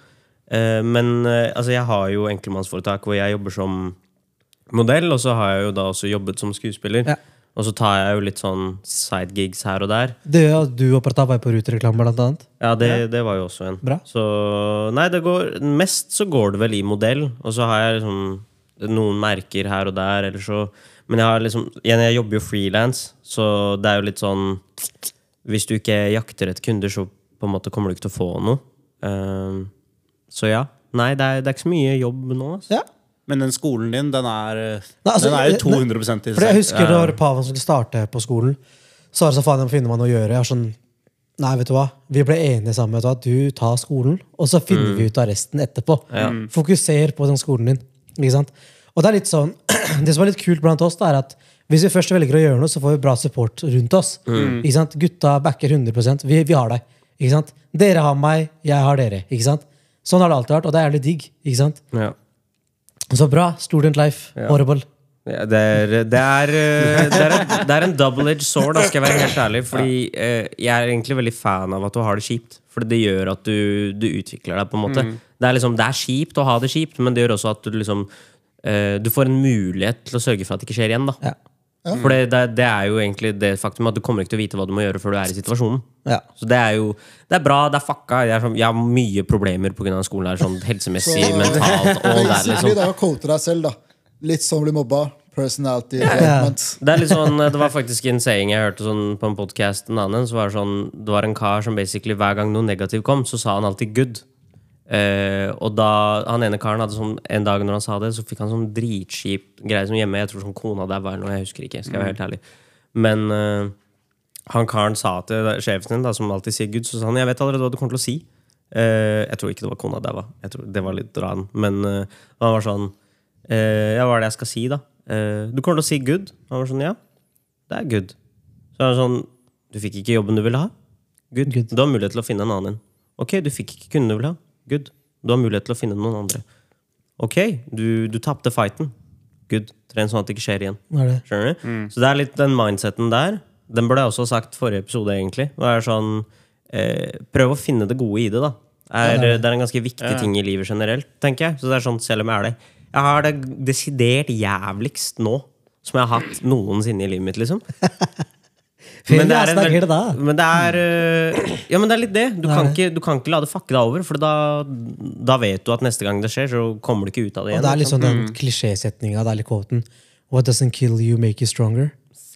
Speaker 1: Uh, men uh, altså, jeg har jo enkeltmannsforetak hvor jeg jobber som modell, og så har jeg jo da også jobbet som skuespiller.
Speaker 2: Ja.
Speaker 1: Og så tar jeg jo litt sånn side gigs her og der.
Speaker 2: Det at du og Pratap er på rutereklame, blant annet.
Speaker 1: Ja, det, det var jo også en.
Speaker 2: Bra.
Speaker 1: Så nei, det går Mest så går det vel i modell, og så har jeg liksom noen merker her og der, eller så Men jeg har liksom Igjen, jeg jobber jo frilans, så det er jo litt sånn Hvis du ikke jakter etter kunder, så på en måte kommer du ikke til å få noe. Um, så ja. Nei, det er, det er ikke så mye jobb nå. Altså.
Speaker 2: Ja.
Speaker 6: Men den skolen din, den er,
Speaker 2: Nei, altså,
Speaker 6: den er jo
Speaker 2: eh,
Speaker 6: 200 i
Speaker 2: For jeg husker da Pavan skulle starte på skolen, så var det så faen, jeg må finne meg noe å gjøre. Jeg var sånn, nei, vet du hva? Vi ble enige sammen. vet du hva? Du tar skolen, og så finner vi ut av resten etterpå. Fokuser på den skolen din. Ikke sant? Og det er litt sånn, det som er litt kult blant oss, da, er at hvis vi først velger å gjøre noe, så får vi bra support rundt oss. Ikke sant? Gutta backer 100 vi, vi har deg. Ikke sant? Dere har meg, jeg har dere. Ikke sant? Sånn har det alltid vært, og det er jævlig digg. Ikke sant?
Speaker 1: Ja.
Speaker 2: Så bra. Student life. Horrible.
Speaker 1: Ja, det, er, det, er, eh, det, er en, det er en double-edged sword, da skal jeg være helt ærlig. Fordi eh, jeg er egentlig veldig fan av at du har det kjipt. For det gjør at du, du utvikler deg. på en måte det, er liksom, det er kjipt å ha det kjipt, men det gjør også at du liksom eh, Du får en mulighet til å sørge for at det ikke skjer igjen. da
Speaker 2: Ja.
Speaker 1: For det, det, det er jo egentlig det faktum at du kommer ikke til å vite hva du må gjøre før du er i situasjonen.
Speaker 2: Ja.
Speaker 1: Så det er jo Det er bra, det er fucka. Jeg, er sånn, jeg har mye problemer pga. skolen. her Sånn helsemessig, mentalt og det er
Speaker 4: Basically,
Speaker 1: liksom
Speaker 4: da quoter deg selv, da. Litt som å bli mobba. Personality development.
Speaker 1: Det er litt sånn, det var faktisk en saying jeg hørte sånn på en podcast en annen. Så var det, sånn, det var en kar som basically hver gang noe negativt kom, så sa han alltid 'good'. Eh, og da han ene karen hadde sånn En dag når han sa det, så fikk han sånn dritskip greie som hjemme. Jeg tror sånn kona der var eller noe, jeg husker ikke. Skal jeg være helt ærlig Men uh, han karen sa til sjefen din, da, som alltid sier Gud, så sa han 'jeg vet allerede hva du kommer til å si'. Uh, jeg tror ikke det var kona der, Jeg tror Det var litt ran. Men han var sånn Ja, hva er det jeg skal si, da? Du kommer til å si 'good'. Han var sånn, ja. Det er good. Så han var sånn Du fikk ikke jobben du ville ha? Good.
Speaker 2: Good.
Speaker 1: Du har mulighet til å finne en annen en. Ok, du fikk ikke kunden du ville ha? Good. Du har mulighet til å finne noen andre. Ok, du, du tapte fighten. Good. Tren sånn at det ikke skjer igjen.
Speaker 2: Det er det.
Speaker 1: Skjønner du? Så det er litt den mindseten der. Den burde jeg også ha sagt forrige episode, egentlig. Det er sånn, eh, prøv å finne det gode i det, da. Er, det, er. en ganske viktig ting i livet generelt, tenker jeg. Så det er sånn, selv om jeg er det Jeg har det desidert jævligst nå som jeg har hatt noensinne i livet mitt, liksom.
Speaker 2: Men det er en,
Speaker 1: men det er eh, Ja, men det er litt det. Du, kan ikke, du kan ikke la det fucke deg over, for da, da vet du at neste gang det skjer, så kommer du ikke ut av det
Speaker 2: Og det er litt sånn den klisjésetninga, det er litt quoten What doesn't kill you, make you stronger.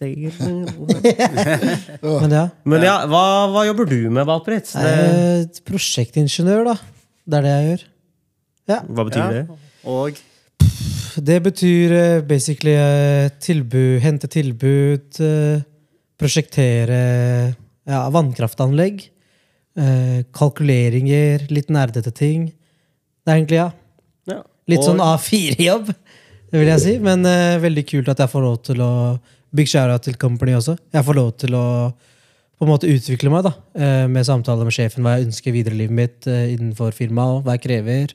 Speaker 2: Men ja.
Speaker 1: Men ja, hva, hva jobber du med, Valprit? Det-
Speaker 2: Eh, prosjektingeniør, da. Det er det jeg gjør.
Speaker 1: Hva betyr
Speaker 6: Ja.
Speaker 1: det?
Speaker 6: Og
Speaker 2: Det betyr eh, basically eh, tilbud, hente tilbud, eh, prosjektere ja, vannkraftanlegg, eh, kalkuleringer, litt nerdete ting. Det er egentlig, ja.
Speaker 1: Ja.
Speaker 2: Litt
Speaker 6: Og-
Speaker 2: sånn A4-jobb, det vil jeg si. Men eh, veldig kult at jeg får lov til å Big shout til company også. Jeg får lov til å på en måte utvikle meg da, eh, med samtaler med sjefen, hva jeg ønsker videre i livet mitt eh, innenfor firmaet, hva jeg krever,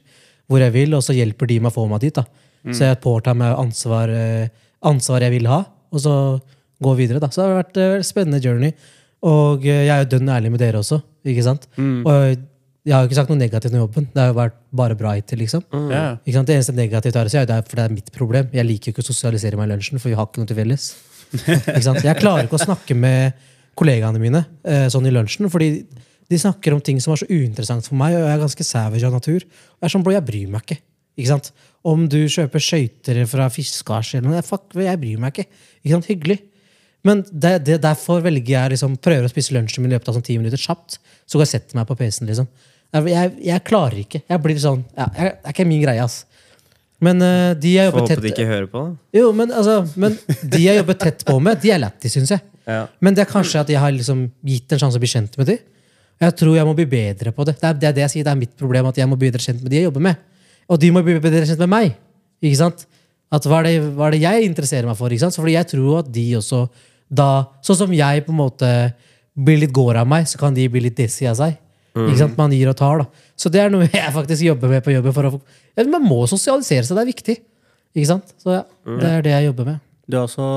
Speaker 2: hvor jeg vil, og så hjelper de meg å få meg dit. da. Så jeg påtar meg ansvar, eh, ansvar jeg vil ha, og så gå videre. da. Så det har vært eh, en spennende journey. Og eh, jeg er jo dønn ærlig med dere også. ikke sant? Og jeg har jo ikke sagt noe negativt om jobben. Det har jo vært bare bra hittil. liksom.
Speaker 6: ja.
Speaker 2: Ikke sant? Det eneste negativt er er for det er mitt problem. Jeg liker jo ikke å sosialisere meg i lunsjen, for vi har ikke noe til felles. Ikke sant? Jeg klarer ikke å snakke med kollegaene mine eh, sånn i lunsjen, fordi de snakker om ting som er så uinteressant for meg, og jeg er ganske savage av natur. Og jeg er sånn, bro, jeg bryr meg ikke. Ikke sant? Om du kjøper skøyter fra Fiskars eller noe, fuck, jeg bryr meg ikke. Ikke sant? Hyggelig. Men det, det, derfor velger jeg liksom, prøver å spise lunsjen min i løpet av sånn ti minutter kjapt. Så går jeg og setter meg på PC-en. liksom. Jeg, jeg, jeg klarer ikke. Jeg blir sånn, ja, jeg, Det er ikke min greie. ass. Men uh, de jeg
Speaker 1: Får
Speaker 2: jobber
Speaker 1: håpe de ikke hører på. da.
Speaker 2: Jo, men, altså, men de jeg jobber tett på med, de er lættis, syns jeg.
Speaker 1: Ja.
Speaker 2: Men det er kanskje at jeg har liksom gitt en sjanse å bli kjent med de. Jeg tror jeg må bli bedre på det. Det er det, er det jeg sier, det er mitt problem, at jeg må bli bedre kjent med de jeg jobber med. Og de må bli bedre kjent med meg. Ikke sant? At hva er, det, hva er det jeg interesserer meg for? ikke sant? Så fordi jeg tror at de også da Sånn som jeg på en måte blir litt gård av meg, så kan de bli litt desi av seg. Ikke sant? Man gir og tar. da Så det er noe jeg faktisk jobber med på jobben. For å, ja, man må sosialisere seg, det er viktig. Ikke sant? Så ja, det er det jeg jobber med.
Speaker 6: Du er også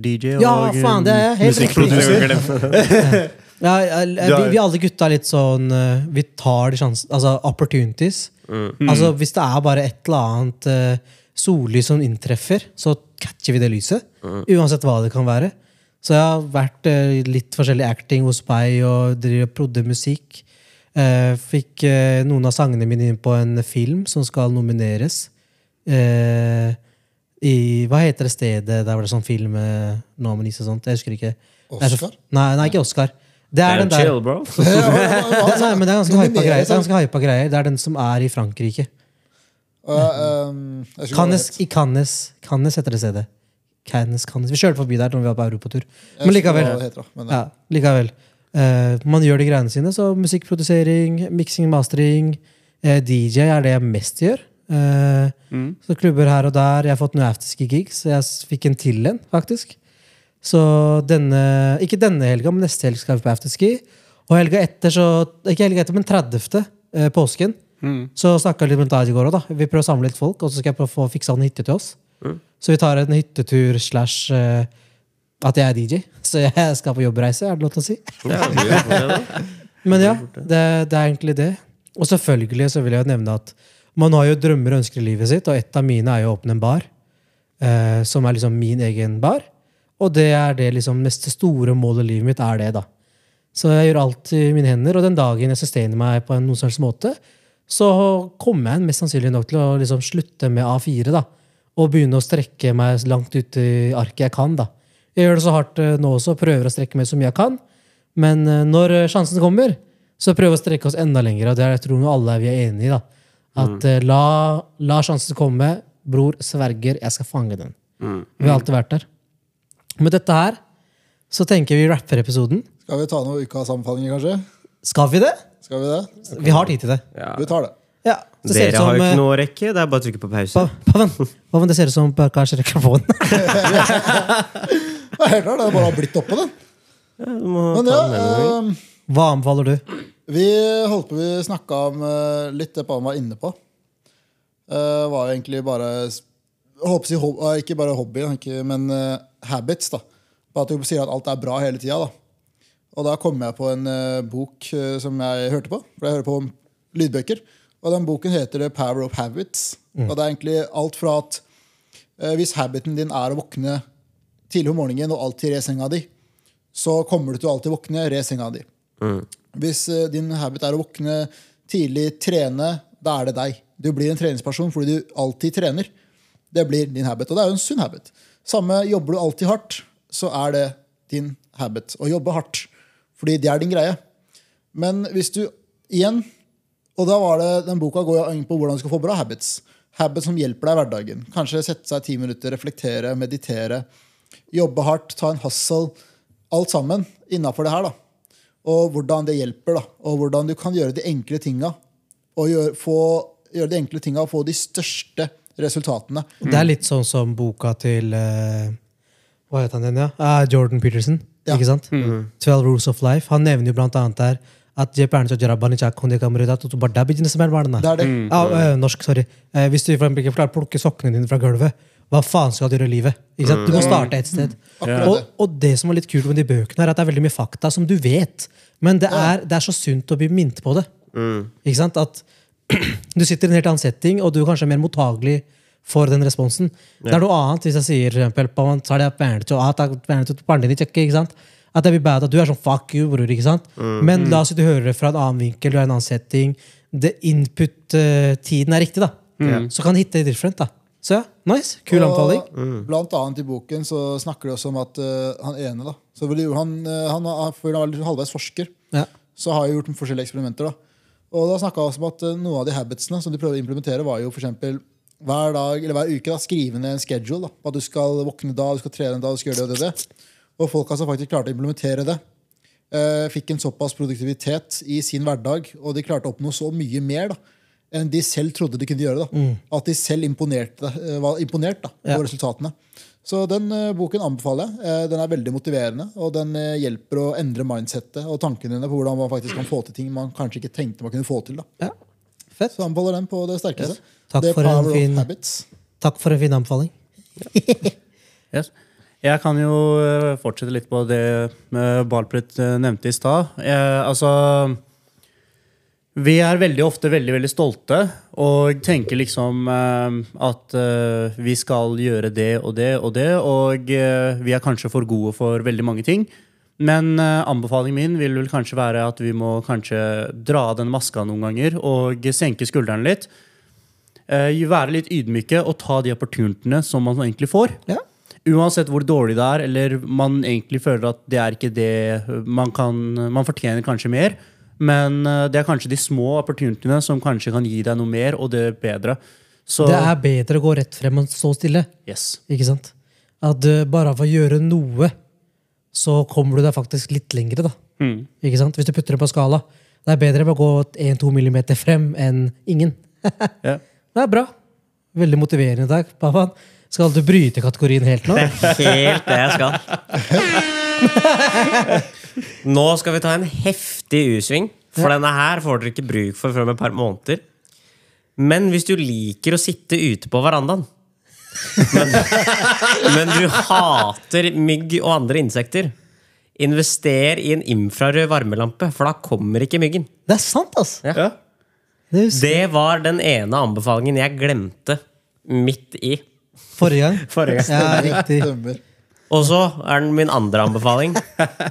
Speaker 6: DJ og
Speaker 2: Ja, faen, det er helt
Speaker 6: musikkproduser.
Speaker 2: Ja, vi, vi alle gutta er litt sånn eh, Vi tar de sjansene Altså opportunities. Altså Hvis det er bare et eller annet uh, sollys som inntreffer, så catcher vi det lyset. Uansett hva det kan være. Så jeg har vært eh, litt forskjellig acting hos meg og driver og prodde musikk. Eh, fikk eh, noen av sangene mine inn på en film som skal nomineres. Eh, i, hva heter det stedet der var det sånn film nå med nisse og sånt? Jeg husker ikke. Er
Speaker 4: Oscar?
Speaker 2: Nei, nei, ikke Oscar. Det er den der
Speaker 1: Chill, bro.
Speaker 2: det, nei, men det er ganske hypa greier. Det er ganske hypa greier. Det er den som er i Frankrike.
Speaker 4: Uh, hva
Speaker 2: Cannes. I Cannes, Cannes heter det stedet. Cannes, Cannes. Vi kjørte forbi der når vi var på europatur. Men likevel.
Speaker 4: heter, men,
Speaker 2: Ja, likevel. Uh, man gjør de greiene sine. Så musikkprodusering, miksing, mastering. Uh, DJ er det jeg mest gjør. Eh, Så klubber her og der. Jeg har fått noen afterski-gigs. Jeg fikk en til en, faktisk. Så denne Ikke denne helga, men neste helg skal vi på afterski. Og helga etter, så Ikke helga etter, men 30. Eh, påsken. Så snakka jeg litt med Taj i går òg, da. Vi prøver å samle litt folk, og så skal jeg prøve å få fiksa en hytte til oss. Så vi tar en hyttetur slash eh, at jeg er DJ. Så jeg skal på jobbreise, er det lov til å si? Men ja, det, det er egentlig det. Og selvfølgelig så vil jeg jo nevne at man har jo drømmer og ønsker i livet sitt, og et av mine er jo å åpne en bar. Eh, som er liksom min egen bar. Og det er det liksom neste store målet i livet mitt er det, da. Så jeg gjør alt i mine hender, og den dagen jeg sustainer meg på en noen slags måte, så kommer jeg mest sannsynlig nok til å liksom slutte med A4, da. Og begynne å strekke meg langt ut i arket jeg kan, da. Jeg gjør det så hardt eh, nå også, prøver å strekke meg så mye jeg kan. Men eh, når eh, sjansen kommer, så prøver vi å strekke oss enda lenger. Og det er, jeg tror alle er vi er enige i. da. At mm. la, la sjansen komme. Bror sverger, jeg skal fange den. Vi har alltid vært der. Med dette her så tenker vi rapper episoden.
Speaker 4: Skal vi ta noen ukas anbefalinger, kanskje?
Speaker 2: Skal vi det?
Speaker 4: Skal vi det?
Speaker 2: Vi har tid til det.
Speaker 1: Ja.
Speaker 4: Vi tar det.
Speaker 2: Ja, det ser ut
Speaker 1: Dere har jo
Speaker 2: eh,
Speaker 1: ikke noe å rekke. Det er bare å trykke på pause.
Speaker 2: Pa- Paven, Paven, det ser ut som Barkash rekker på den.
Speaker 4: Det er helt klart, det er bare blitt oppå den.
Speaker 1: Ja,
Speaker 4: Men ja,
Speaker 1: den
Speaker 4: ehm,
Speaker 2: Hva anbefaler du?
Speaker 4: vi holdt på, vi snakka om uh, litt det Pavan var inne på. Uh, var egentlig bare håper å eh, Ikke bare hobby, ikke, men eh, habits. da Bare at du sier at alt er bra hele tida. Og da kom jeg på en eh, bok eh, som jeg hørte på. For jeg hører på lydbøker. Og den boken heter The Power of Habits. Og det er egentlig alt fra at eh, hvis habiten din er å våkne tidlig om morgenen og alltid re senga di, så kommer du til å alltid våkne re senga di. Hvis eh, din habit er å våkne tidlig, trene, da er det deg. Du blir en treningsperson fordi du alltid trener. Det blir din habit. Og det er jo en sunn habit. Samme jobber du alltid hardt, så er det din habit. Å jobbe hardt. Fordi det er din greie. Men hvis du igjen Og da var det, den boka går inn på hvordan du skal få bra habits. Habits som hjelper deg i hverdagen. Kanskje sette seg ti minutter, reflektere, meditere. Jobbe hardt, ta en hustle. Alt sammen innafor det her. da og hvordan det hjelper, da, og hvordan du kan gjøre de enkle tinga. Og gjøre, få, gjøre de enkle tinga og få de største resultatene.
Speaker 2: Det er litt sånn som boka til uh, Hva heter han igjen? Ja? Uh, Jordan Peterson.
Speaker 4: Ja.
Speaker 2: Ikke sant? 12 Rules of Life. Han nevner jo blant annet der at je perne til å gjøre banni chak, hunde kamre da, to barda business med.
Speaker 4: Det er det.
Speaker 2: Ja, øh, norsk, sorry. Eh, hvis du for eksempel ikke klarer å plukke sokkene dine fra gulvet, hva faen skal du gjøre i livet? Ikke sant? Du må starte et sted. Og,
Speaker 4: det.
Speaker 2: og det som er litt kult med de bøkene, er at det er veldig mye fakta som du vet. Men det er, det er så sunt å bli minnet på det. Ikke sant? At du sitter i en helt annen setting, og du er kanskje er mer mottagelig for den responsen. Det er noe annet hvis jeg sier for eksempel, på så er det ikke sant? At det blir bad at du er sånn fuck you, bror. ikke sant? Men la oss si du hører det fra en annen vinkel, du er i en annen setting. Det Input-tiden er riktig, da. Så kan det hitte different. da. Så ja, nice. Kul anbefaling.
Speaker 4: Og Blant annet i boken så snakker de også om at uh, han ene da, så jo han, eh, han, før han var halvveis forsker,
Speaker 2: Ja.
Speaker 4: så har jeg gjort forskjellige eksperimenter. da. Og da snakka vi om at uh, noen av de habitsene som de prøvde å implementere, var jo for eksempel hver dag eller hver uke da, skrive ned en schedule. da, At du skal våkne da, du skal trene da, du skal gjøre det og det. og det. Og folk som faktisk klarte å implementere det. Eh, fikk en såpass produktivitet i sin hverdag, og de klarte å oppnå så mye mer da, enn de selv trodde de kunne gjøre. da. At de selv imponerte, eh, var imponert da,
Speaker 2: Ja.
Speaker 4: resultatene. Så den eh, boken anbefaler jeg. Den er veldig motiverende, og den hjelper å endre mindsettet og tankene dine på hvordan man faktisk kan få til ting man kanskje ikke tenkte man kunne få til. da.
Speaker 2: Ja. Fett.
Speaker 4: Så anbefaler den på det sterkeste.
Speaker 2: Takk
Speaker 4: The
Speaker 2: for en fin- Takk for en fin anbefaling.
Speaker 3: Yes. Jeg kan jo eh, fortsette litt på det Balprit eh, nevnte i stad. Altså Vi er veldig ofte veldig veldig stolte og tenker liksom eh, at vi skal gjøre det og det og det, og vi er kanskje for gode for veldig mange ting. Men anbefalingen min vil vel kanskje være at vi må kanskje dra av den maska noen ganger og senke skuldrene litt. Være litt ydmyke og ta de opportunitene som man egentlig får.
Speaker 2: Ja.
Speaker 3: Uansett hvor dårlig det er, eller man egentlig føler at det er ikke det man kan Man fortjener kanskje mer, men eh, det er kanskje de små opportunityene som kanskje kan gi deg noe mer, og det er bedre. Så
Speaker 2: Det er bedre å gå rett frem enn stå stille.
Speaker 3: yes.
Speaker 2: Ikke sant? At uh, bare av å gjøre noe, så kommer du deg faktisk litt lengre. da.
Speaker 3: Mm.
Speaker 2: Ikke sant? Hvis du putter det på skala. Det er bedre å gå 1-2 millimeter frem enn ingen.
Speaker 3: yeah.
Speaker 2: Det er bra. Veldig motiverende i dag. Skal du bryte kategorien helt nå?
Speaker 1: Det er helt det jeg skal. Nå skal vi ta en heftig U-sving, for denne her får dere ikke bruk for før om et par måneder. Men hvis du liker å sitte ute på verandaen, men, men du hater mygg og andre insekter, invester i en infrarød varmelampe, for da kommer ikke myggen.
Speaker 2: Det er sant, altså!
Speaker 3: Ja.
Speaker 2: Det er
Speaker 1: Det var den ene anbefalingen jeg glemte midt i.
Speaker 2: forrige gang.
Speaker 1: Forrige gang.
Speaker 2: Ja, riktig.
Speaker 1: Og så er den min andre anbefaling.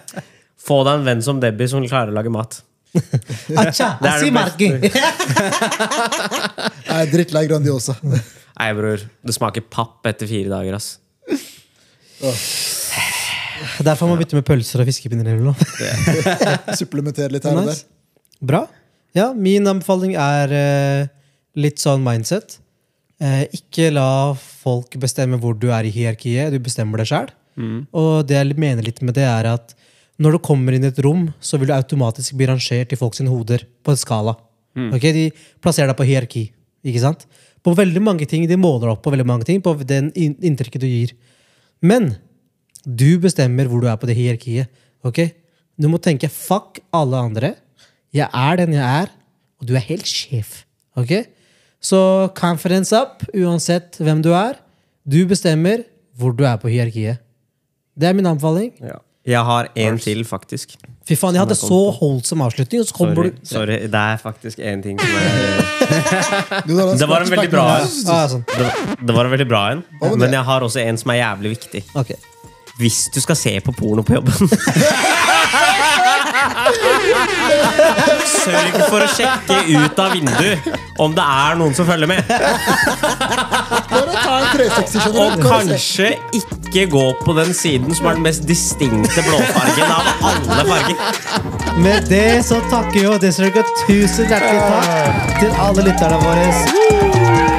Speaker 1: Få deg en venn som Debbie som klarer å lage mat.
Speaker 2: Acha,
Speaker 1: Det er det
Speaker 2: marki.
Speaker 4: Nei, drittlei Grandiosa.
Speaker 1: Nei, bror. Det smaker papp etter fire dager, ass.
Speaker 2: Derfor må man bytte med pølser og fiskepinner. eller noe.
Speaker 4: Supplementere litt her og der.
Speaker 2: Bra. Ja, min anbefaling er uh, litt sånn mindset. Eh, ikke la folk bestemme hvor du er i hierarkiet. Du bestemmer det sjøl. Og det jeg mener litt med det, er at når du kommer inn i et rom, så vil du automatisk bli rangert i folks hoder på en skala. Ok, De plasserer deg på hierarki. Ikke sant? På veldig mange ting, De måler opp på veldig mange ting, på den inntrykket du gir. Men du bestemmer hvor du er på det hierarkiet. ok? Du må tenke 'fuck alle andre'. Jeg er den jeg er, og du er helt sjef. ok? Så conference up, uansett hvem du er. Du bestemmer hvor du er på hierarkiet. Det er min anbefaling.
Speaker 1: Jeg har en til, faktisk.
Speaker 2: Fy faen, jeg hadde så holdsom avslutning, og så kommer
Speaker 1: Sorry.
Speaker 2: du
Speaker 1: Sorry. Det er faktisk en ting som er Det var en veldig bra en. Det var, en veldig bra en, men jeg har også en som er jævlig viktig. Hvis du skal se på porno på jobben Sørg for å sjekke ut av vinduet om det er noen som følger med.
Speaker 4: Bare ta en 360, skjønner
Speaker 1: Og kanskje ikke gå på den siden som er den mest distinkte blåfargen av alle farger.
Speaker 2: Med det så takker vi og deserter tusen hjertelig takk til alle lytterne våre.